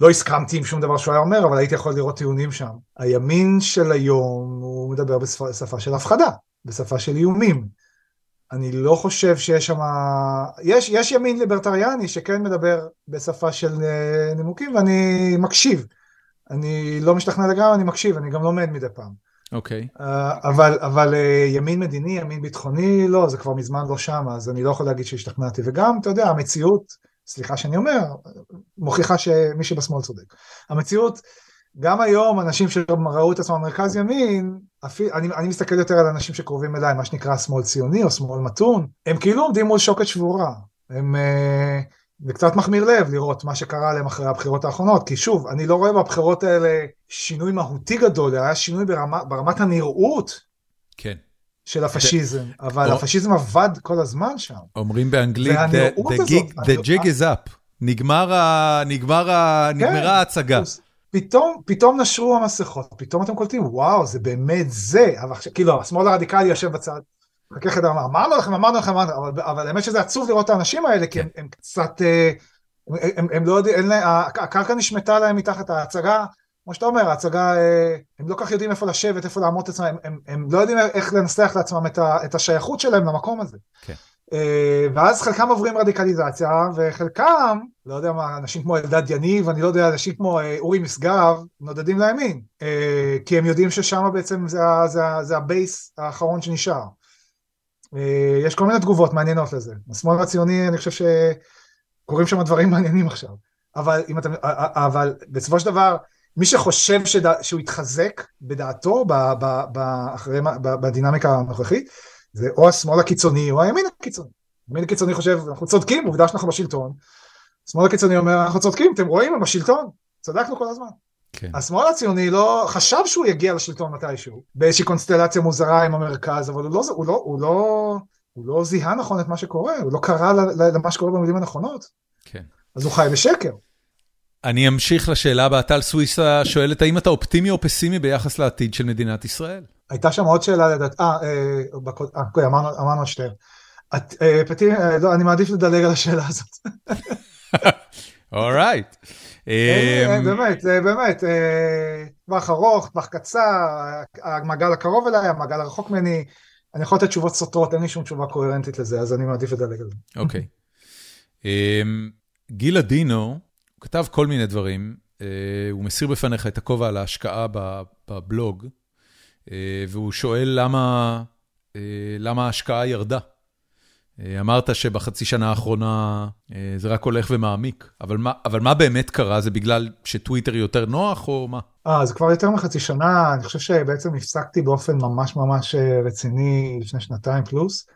לא הסכמתי עם שום דבר שהוא היה אומר, אבל הייתי יכול לראות טיעונים שם. הימין של היום הוא מדבר בשפה של הפחדה, בשפה של איומים. אני לא חושב שיש שם... יש, יש ימין ליברטריאני שכן מדבר בשפה של אה, נימוקים ואני מקשיב. אני לא משתכנע לגמרי, אני מקשיב, אני גם לומד מדי פעם. אוקיי. אה, אבל, אבל אה, ימין מדיני, ימין ביטחוני, לא, זה כבר מזמן לא שם, אז אני לא יכול להגיד שהשתכנעתי. וגם, אתה יודע, המציאות... סליחה שאני אומר, מוכיחה שמי שבשמאל צודק. המציאות, גם היום אנשים שראו את עצמם מרכז ימין, אפילו, אני, אני מסתכל יותר על אנשים שקרובים אליי, מה שנקרא שמאל ציוני או שמאל מתון, הם כאילו עומדים מול שוקת שבורה. הם, אה, זה קצת מחמיר לב לראות מה שקרה להם אחרי הבחירות האחרונות, כי שוב, אני לא רואה בבחירות האלה שינוי מהותי גדול, היה שינוי ברמה, ברמת הנראות. כן. של הפשיזם, אבל הפשיזם עבד כל הזמן שם. אומרים באנגלית, the jig is up, נגמרה ההצגה. פתאום נשרו המסכות, פתאום אתם קולטים, וואו, זה באמת זה, כאילו, השמאל הרדיקלי יושב בצד. חכה חדר, אמרנו לכם, אמרנו לכם, אבל האמת שזה עצוב לראות את האנשים האלה, כי הם קצת, אה, הם לא יודעים, הקרקע נשמטה להם מתחת ההצגה. כמו שאתה אומר, ההצגה, אה, הם לא כך יודעים איפה לשבת, איפה לעמוד את עצמם, הם, לא יודעים איך לנסח לעצמם את, השייכות שלהם למקום הזה. כן. אה, ואז חלקם עוברים רדיקליזציה, וחלקם, לא יודע מה, אנשים כמו אלדד יניב, אני לא יודע, אנשים כמו אורי משגב, נודדים לימין, כי הם יודעים ששם בעצם זה, זה, זה הבייס האחרון שנשאר. יש כל מיני תגובות מעניינות לזה. השמאל הציוני, אני חושב שקורים שם דברים מעניינים עכשיו. אבל, אתה, אבל בסופו של דבר, מי שחושב שדע, שהוא יתחזק בדעתו ב, ב, ב, אחרי, ב, בדינמיקה הנוכחית, זה או השמאל הקיצוני או הימין הקיצוני. הימין הקיצוני חושב, אנחנו צודקים, עובדה שאנחנו בשלטון. השמאל הקיצוני אומר, אנחנו צודקים, אתם רואים, הם בשלטון, צדקנו כל הזמן. כן. השמאל הציוני לא חשב שהוא יגיע לשלטון מתישהו, באיזושהי קונסטלציה מוזרה עם המרכז, אבל הוא לא, הוא לא, הוא לא, הוא לא זיהה נכון את מה שקורה, הוא לא קרא למה שקורה במילים הנכונות. כן. אז הוא חי בשקר. אני אמשיך לשאלה הבאה, טל סוויסה שואלת, האם אתה אופטימי או פסימי ביחס לעתיד של מדינת ישראל? הייתה שם עוד שאלה לדעת, אה, אה, אוקיי, אמרנו שתיהן. אה, פטימי, אה, לא, אני מעדיף לדלג על השאלה הזאת. אורייט. אמ, באמת, באמת, טווח ארוך, טווח קצר, המעגל הקרוב אליי, המעגל הרחוק ממני, אני יכול לתת תשובות סותרות, אין לי שום תשובה קוהרנטית לזה, אז אני מעדיף לדלג על זה. אוקיי. גיל אדינו, כתב כל מיני דברים, הוא מסיר בפניך את הכובע על ההשקעה בבלוג, והוא שואל למה למה ההשקעה ירדה. אמרת שבחצי שנה האחרונה זה רק הולך ומעמיק, אבל מה, אבל מה באמת קרה? זה בגלל שטוויטר יותר נוח או מה? אה, זה כבר יותר מחצי שנה, אני חושב שבעצם הפסקתי באופן ממש ממש רציני לפני שנתיים פלוס.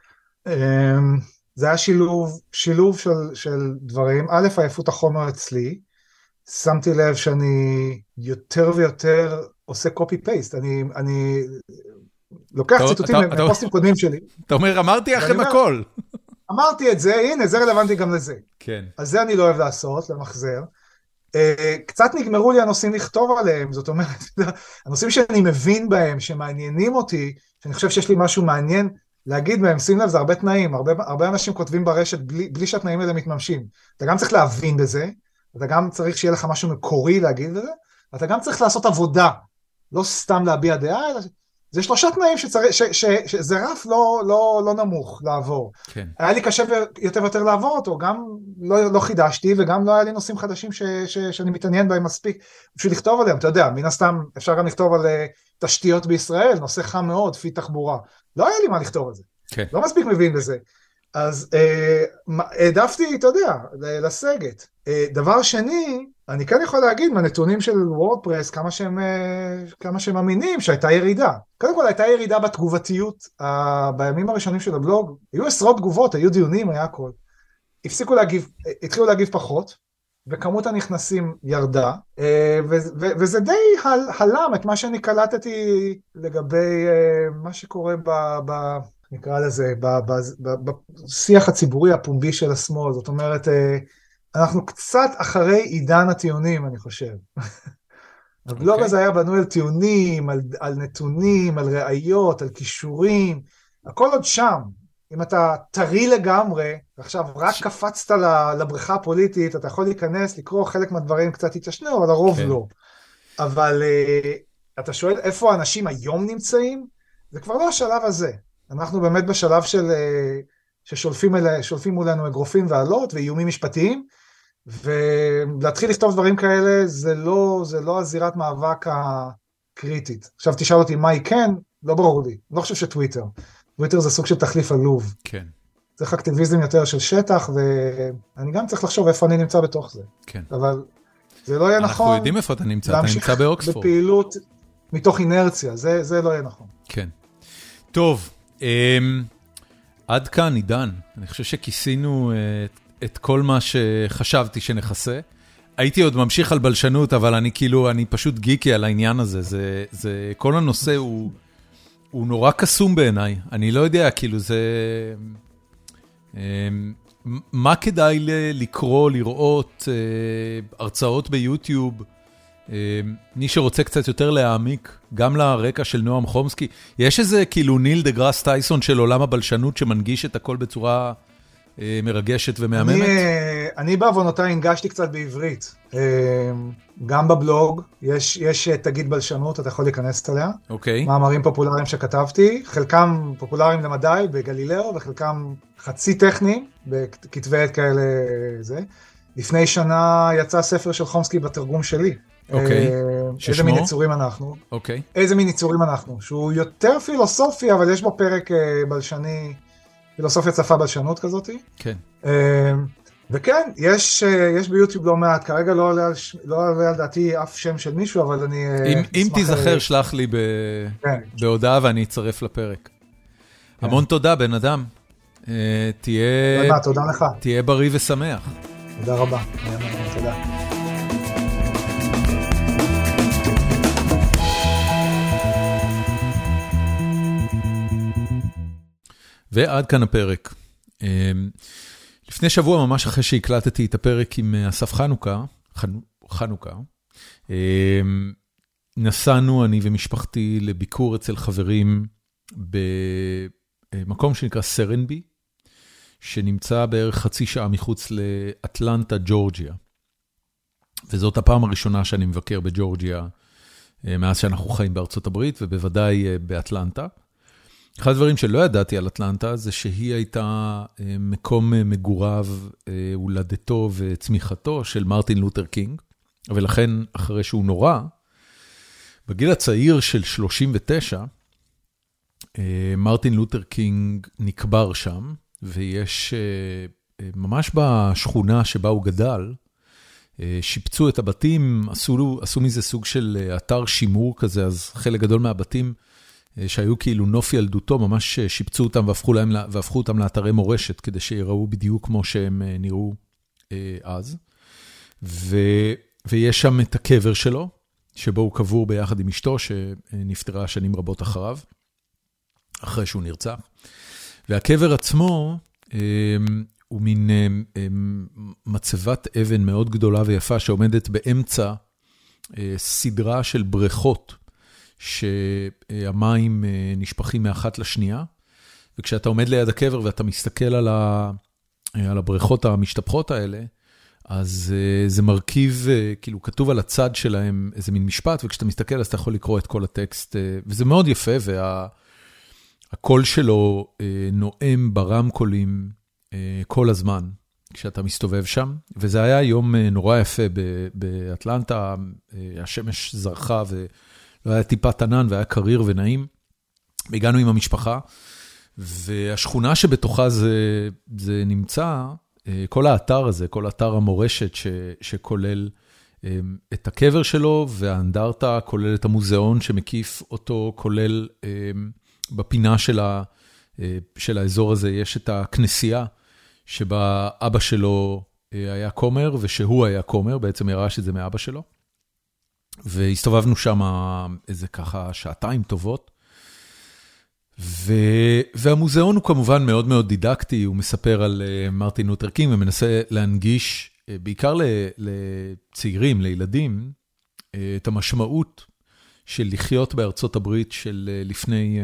זה היה שילוב, שילוב של, של דברים, א', עייפות החומר אצלי, שמתי לב שאני יותר ויותר עושה קופי פייסט, אני, אני לוקח אתה, ציטוטים מפוסטים קודמים שלי. אתה אומר, אמרתי לכם הכל. אמרתי את זה, הנה, זה רלוונטי גם לזה. כן. אז זה אני לא אוהב לעשות, למחזר. אה, קצת נגמרו לי הנושאים לכתוב עליהם, זאת אומרת, הנושאים שאני מבין בהם, שמעניינים אותי, שאני חושב שיש לי משהו מעניין להגיד בהם, שים לב, זה הרבה תנאים, הרבה, הרבה אנשים כותבים ברשת בלי, בלי שהתנאים האלה מתממשים. אתה גם צריך להבין בזה, אתה גם צריך שיהיה לך משהו מקורי להגיד בזה, ואתה גם צריך לעשות עבודה, לא סתם להביע דעה, אלא זה שלושה תנאים שצריך, שזה רף לא, לא, לא נמוך לעבור. כן. היה לי קשה יותר ויותר לעבור אותו, גם לא, לא חידשתי וגם לא היה לי נושאים חדשים ש, ש, שאני מתעניין בהם מספיק בשביל לכתוב עליהם, אתה יודע, מן הסתם אפשר גם לכתוב על uh, תשתיות בישראל, נושא חם מאוד, פי תחבורה. לא היה לי מה לכתוב על זה, כן. לא מספיק מבין בזה. אז uh, העדפתי, אתה יודע, לסגת. Uh, דבר שני, אני כן יכול להגיד מהנתונים של וורדפרס כמה שהם, אה, כמה שהם אמינים שהייתה ירידה. קודם כל הייתה ירידה בתגובתיות uh, בימים הראשונים של הבלוג, היו עשרות תגובות, היו דיונים, היה הכל. הפסיקו להגיב, התחילו להגיב פחות, וכמות הנכנסים ירדה, uh, וזה די הל, הלם את מה שאני קלטתי לגבי מה שקורה ב... ב נקרא לזה, בשיח הציבורי הפומבי של השמאל, זאת אומרת, אנחנו קצת אחרי עידן הטיעונים, אני חושב. הבלוג okay. אוקיי. הזה היה בנוי על טיעונים, על, על נתונים, על ראיות, על כישורים, הכל עוד שם. אם אתה טרי לגמרי, ועכשיו רק ש... קפצת לבריכה הפוליטית, אתה יכול להיכנס, לקרוא חלק מהדברים קצת התיישנו, אבל הרוב okay. כן. לא. אבל uh, אתה שואל איפה האנשים היום נמצאים? זה כבר לא השלב הזה. אנחנו באמת בשלב של, uh, ששולפים אלה, מולנו אגרופים ועלות ואיומים משפטיים, ולהתחיל לכתוב דברים כאלה זה לא, זה לא הזירת מאבק הקריטית. עכשיו תשאל אותי מה היא כן, לא ברור לי, אני לא חושב שטוויטר. טוויטר זה סוג של תחליף עלוב. כן. צריך אקטיביזם יותר של שטח, ואני גם צריך לחשוב איפה אני נמצא בתוך זה. כן. אבל זה לא יהיה אנחנו נכון. אנחנו יודעים איפה אתה נמצא, אתה נמצא באוקספורד. בפעילות מתוך אינרציה, זה, זה לא יהיה נכון. כן. טוב, um, עד כאן, עידן. אני חושב שכיסינו uh, את כל מה שחשבתי שנכסה. הייתי עוד ממשיך על בלשנות, אבל אני כאילו, אני פשוט גיקי על העניין הזה. זה, זה, כל הנושא הוא, הוא נורא קסום בעיניי. אני לא יודע, כאילו זה... אמ, מה כדאי לקרוא, לראות, אה, הרצאות ביוטיוב? אמ, מי שרוצה קצת יותר להעמיק, גם לרקע של נועם חומסקי. יש איזה כאילו ניל דה גראס טייסון של עולם הבלשנות שמנגיש את הכל בצורה מרגשת ומהממת? אני, אה, אני בעוונותיי הנגשתי קצת בעברית. אה, גם בבלוג, יש, יש תגיד בלשנות, אתה יכול להיכנס אליה. אוקיי. מאמרים פופולריים שכתבתי, חלקם פופולריים למדי בגלילאו, וחלקם חצי טכניים, בכתבי עת כאלה זה. לפני שנה יצא ספר של חומסקי בתרגום שלי. אוקיי, ששמו? איזה מין יצורים אנחנו. אוקיי. איזה מין יצורים אנחנו, שהוא יותר פילוסופי, אבל יש בו פרק בלשני. פילוסופיה צפה בלשנות כזאת. כן. אמ, וכן, יש, אה, יש ביוטיוב לא מעט, כרגע לא עולה, לא עולה על דעתי אף שם של מישהו, אבל אני... אה, אם, אם תיזכר, שלח לי ב... כן. בהודעה ואני אצרף לפרק. כן. המון תודה, בן אדם. אה, תהיה... תודה, תודה לך. תהיה בריא ושמח. תודה רבה. תודה. ועד כאן הפרק. אמ, לפני שבוע, ממש אחרי שהקלטתי את הפרק עם אה, אסף חנוכה, חנוכה, אמ, נסענו, אני ומשפחתי, לביקור אצל חברים במקום שנקרא סרנבי, שנמצא בערך חצי שעה מחוץ לאטלנטה, ג'ורג'יה. וזאת הפעם הראשונה שאני מבקר בג'ורג'יה אה, מאז שאנחנו חיים בארצות הברית, ובוודאי אה, באטלנטה. אחד הדברים שלא ידעתי על אטלנטה זה שהיא הייתה אה, מקום אה, מגוריו, אה, הולדתו וצמיחתו של מרטין לותר קינג. ולכן אחרי שהוא נורה, בגיל הצעיר של 39, מרטין לותר קינג נקבר שם, ויש ממש בשכונה שבה הוא גדל, שיפצו את הבתים, עשו, עשו מזה סוג של אתר שימור כזה, אז חלק גדול מהבתים שהיו כאילו נוף ילדותו, ממש שיפצו אותם והפכו, להם, והפכו אותם לאתרי מורשת, כדי שיראו בדיוק כמו שהם נראו אז. ו, ויש שם את הקבר שלו, שבו הוא קבור ביחד עם אשתו, שנפטרה שנים רבות אחריו, אחרי שהוא נרצח. והקבר עצמו, הוא מין מצבת אבן מאוד גדולה ויפה שעומדת באמצע סדרה של בריכות, שהמים נשפכים מאחת לשנייה, וכשאתה עומד ליד הקבר ואתה מסתכל על הבריכות המשתפכות האלה, אז זה מרכיב, כאילו כתוב על הצד שלהם איזה מין משפט, וכשאתה מסתכל אז אתה יכול לקרוא את כל הטקסט, וזה מאוד יפה, והקול שלו נואם ברמקולים. כל הזמן כשאתה מסתובב שם, וזה היה יום נורא יפה באטלנטה, השמש זרחה ולא היה טיפת ענן והיה קריר ונעים. הגענו עם המשפחה, והשכונה שבתוכה זה, זה נמצא, כל האתר הזה, כל אתר המורשת ש, שכולל את הקבר שלו והאנדרטה, כולל את המוזיאון שמקיף אותו, כולל בפינה של, ה, של האזור הזה יש את הכנסייה. שבה אבא שלו היה כומר ושהוא היה כומר, בעצם ירש את זה מאבא שלו. והסתובבנו שם איזה ככה שעתיים טובות. ו... והמוזיאון הוא כמובן מאוד מאוד דידקטי, הוא מספר על מרטין לותר קינג ומנסה להנגיש, בעיקר לצעירים, לילדים, את המשמעות של לחיות בארצות הברית של לפני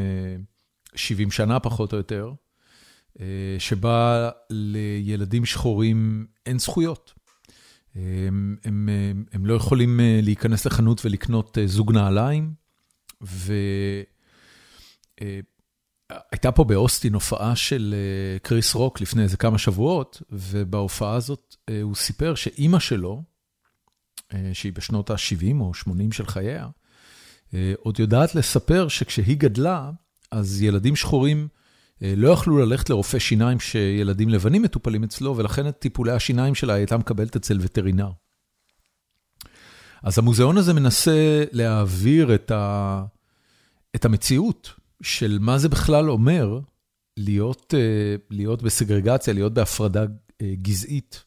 70 שנה פחות או יותר. שבה לילדים שחורים אין זכויות. הם, הם, הם לא יכולים להיכנס לחנות ולקנות זוג נעליים, והייתה פה באוסטין הופעה של קריס רוק לפני איזה כמה שבועות, ובהופעה הזאת הוא סיפר שאימא שלו, שהיא בשנות ה-70 או 80 של חייה, עוד יודעת לספר שכשהיא גדלה, אז ילדים שחורים, לא יכלו ללכת לרופא שיניים שילדים לבנים מטופלים אצלו, ולכן את טיפולי השיניים שלה הייתה מקבלת אצל וטרינר. אז המוזיאון הזה מנסה להעביר את, ה... את המציאות של מה זה בכלל אומר להיות, להיות בסגרגציה, להיות בהפרדה גזעית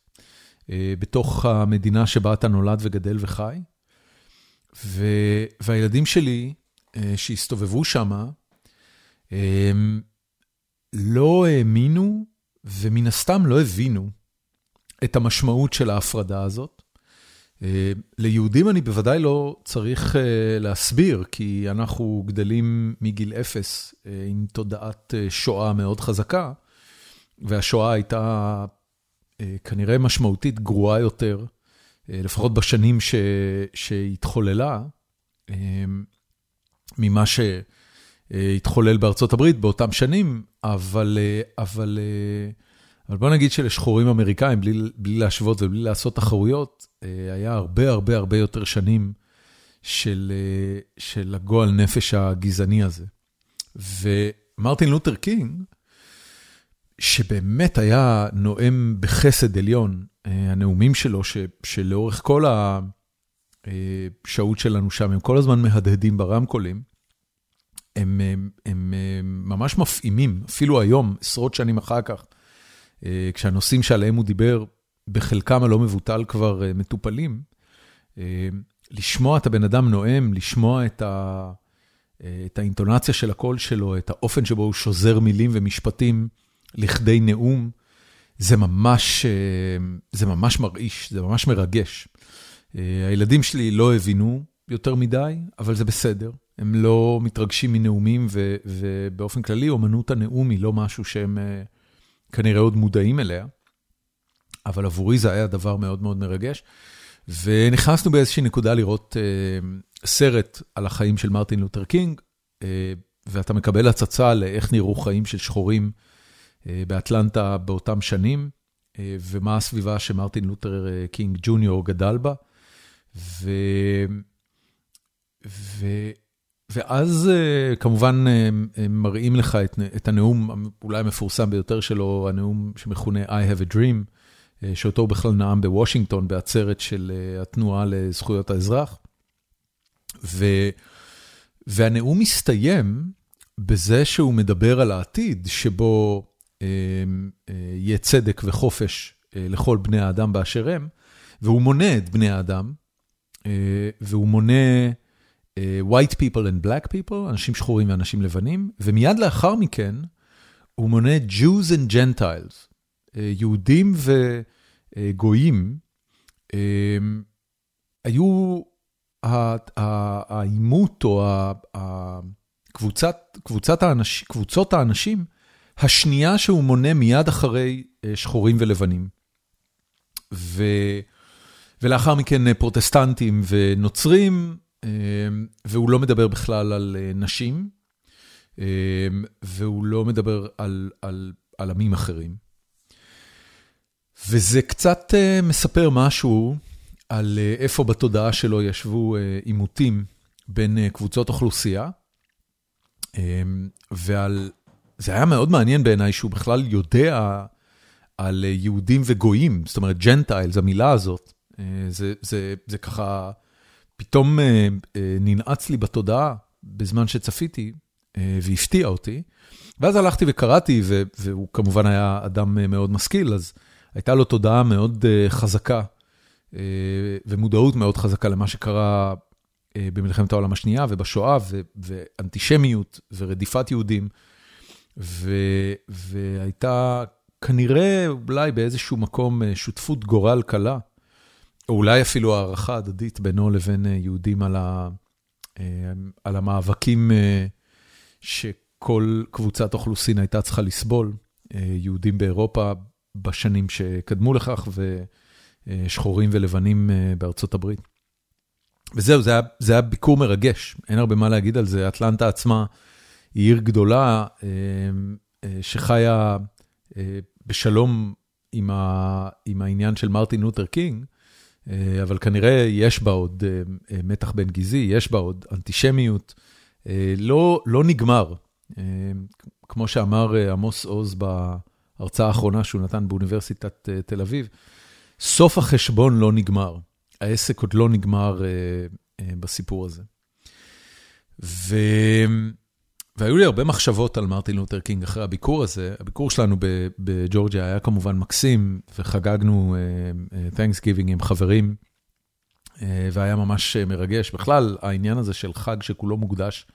בתוך המדינה שבה אתה נולד וגדל וחי. ו... והילדים שלי שהסתובבו שם, לא האמינו ומן הסתם לא הבינו את המשמעות של ההפרדה הזאת. ליהודים אני בוודאי לא צריך להסביר, כי אנחנו גדלים מגיל אפס עם תודעת שואה מאוד חזקה, והשואה הייתה כנראה משמעותית גרועה יותר, לפחות בשנים שהתחוללה, ממה ש... התחולל בארצות הברית באותם שנים, אבל, אבל, אבל בוא נגיד שלשחורים אמריקאים, בלי, בלי להשוות ובלי לעשות תחרויות, היה הרבה הרבה הרבה יותר שנים של, של הגועל נפש הגזעני הזה. ומרטין לותר קינג, שבאמת היה נואם בחסד עליון, הנאומים שלו, ש, שלאורך כל השהות שלנו שם, הם כל הזמן מהדהדים ברמקולים, הם, הם, הם, הם ממש מפעימים, אפילו היום, עשרות שנים אחר כך, כשהנושאים שעליהם הוא דיבר, בחלקם הלא מבוטל כבר מטופלים, לשמוע את הבן אדם נואם, לשמוע את, ה, את האינטונציה של הקול שלו, את האופן שבו הוא שוזר מילים ומשפטים לכדי נאום, זה ממש, זה ממש מרעיש, זה ממש מרגש. הילדים שלי לא הבינו יותר מדי, אבל זה בסדר. הם לא מתרגשים מנאומים, ובאופן כללי, אומנות הנאום היא לא משהו שהם כנראה עוד מודעים אליה, אבל עבורי זה היה דבר מאוד מאוד מרגש. ונכנסנו באיזושהי נקודה לראות סרט על החיים של מרטין לותר קינג, ואתה מקבל הצצה לאיך נראו חיים של שחורים באטלנטה באותם שנים, ומה הסביבה שמרטין לותר קינג ג'וניור גדל בה. ו... ו... ואז כמובן הם מראים לך את, את הנאום אולי המפורסם ביותר שלו, הנאום שמכונה I have a dream, שאותו הוא בכלל נאם בוושינגטון בעצרת של התנועה לזכויות האזרח. ו... והנאום מסתיים בזה שהוא מדבר על העתיד, שבו אה, אה, יהיה צדק וחופש אה, לכל בני האדם באשר הם, והוא מונה את בני האדם, אה, והוא מונה אה, white people and black people, אנשים שחורים ואנשים לבנים, ומיד לאחר מכן הוא מונה Jews and Gentiles, אה, יהודים וגויים. אה, היו העימות או קבוצת, קבוצת האנש, קבוצות האנשים השנייה שהוא מונה מיד אחרי אה, שחורים ולבנים. ו, ולאחר מכן אה, פרוטסטנטים ונוצרים, אה, והוא לא מדבר בכלל על נשים, והוא לא מדבר על, על, על עמים אחרים. וזה קצת מספר משהו על איפה בתודעה שלו ישבו עימותים בין קבוצות אוכלוסייה. אמ, ועל, זה היה מאוד מעניין בעיניי שהוא בכלל יודע על יהודים וגויים, זאת אומרת ג'נטיילס, המילה הזאת, אה, זה, זה, זה ככה פתאום אה, אה, ננעץ לי בתודעה בזמן שצפיתי והפתיע אותי. ואז הלכתי וקראתי, והוא כמובן היה אדם מאוד משכיל, אז הייתה לו תודעה מאוד חזקה ומודעות מאוד חזקה למה שקרה אה, במלחמת העולם השנייה ובשואה ואנטישמיות ורדיפת יהודים. והייתה כנראה אולי באיזשהו מקום אה, שותפות גורל קלה, או אולי אפילו הערכה הדדית בינו לבין אה, יהודים על, ה, על המאבקים שכל קבוצת אוכלוסין הייתה צריכה לסבול, יהודים באירופה בשנים שקדמו לכך ושחורים ולבנים בארצות הברית. וזהו, זה היה, זה היה ביקור מרגש, אין הרבה מה להגיד על זה. אטלנטה עצמה היא עיר גדולה אה, אה, שחיה אה, בשלום עם, ה, עם העניין של מרטין לותר קינג, אבל כנראה יש בה עוד מתח בין גזעי, יש בה עוד אנטישמיות, לא, לא נגמר. כמו שאמר עמוס עוז בהרצאה האחרונה שהוא נתן באוניברסיטת תל אביב, סוף החשבון לא נגמר. העסק עוד לא נגמר אה, אה, בסיפור הזה. ו... והיו לי הרבה מחשבות על מרטין לותר קינג אחרי הביקור הזה. הביקור שלנו בג'ורג'יה היה כמובן מקסים, וחגגנו תנקסגיבינג uh, עם חברים, uh, והיה ממש מרגש. בכלל, העניין הזה של חג שכולו מוקדש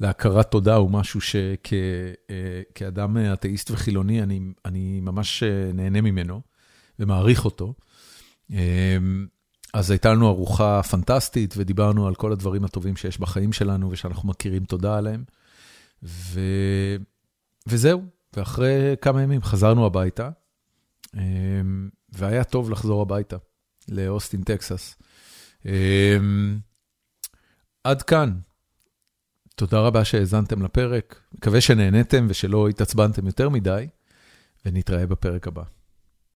להכרת תודה הוא משהו שכאדם uh, אתאיסט וחילוני, אני, אני ממש uh, נהנה ממנו ומעריך אותו. Uh, אז הייתה לנו ארוחה פנטסטית, ודיברנו על כל הדברים הטובים שיש בחיים שלנו, ושאנחנו מכירים תודה עליהם. ו... וזהו, ואחרי כמה ימים חזרנו הביתה, אמ, והיה טוב לחזור הביתה, לאוסטין, טקסס. אמ, עד כאן. תודה רבה שהאזנתם לפרק, מקווה שנהניתם ושלא התעצבנתם יותר מדי, ונתראה בפרק הבא.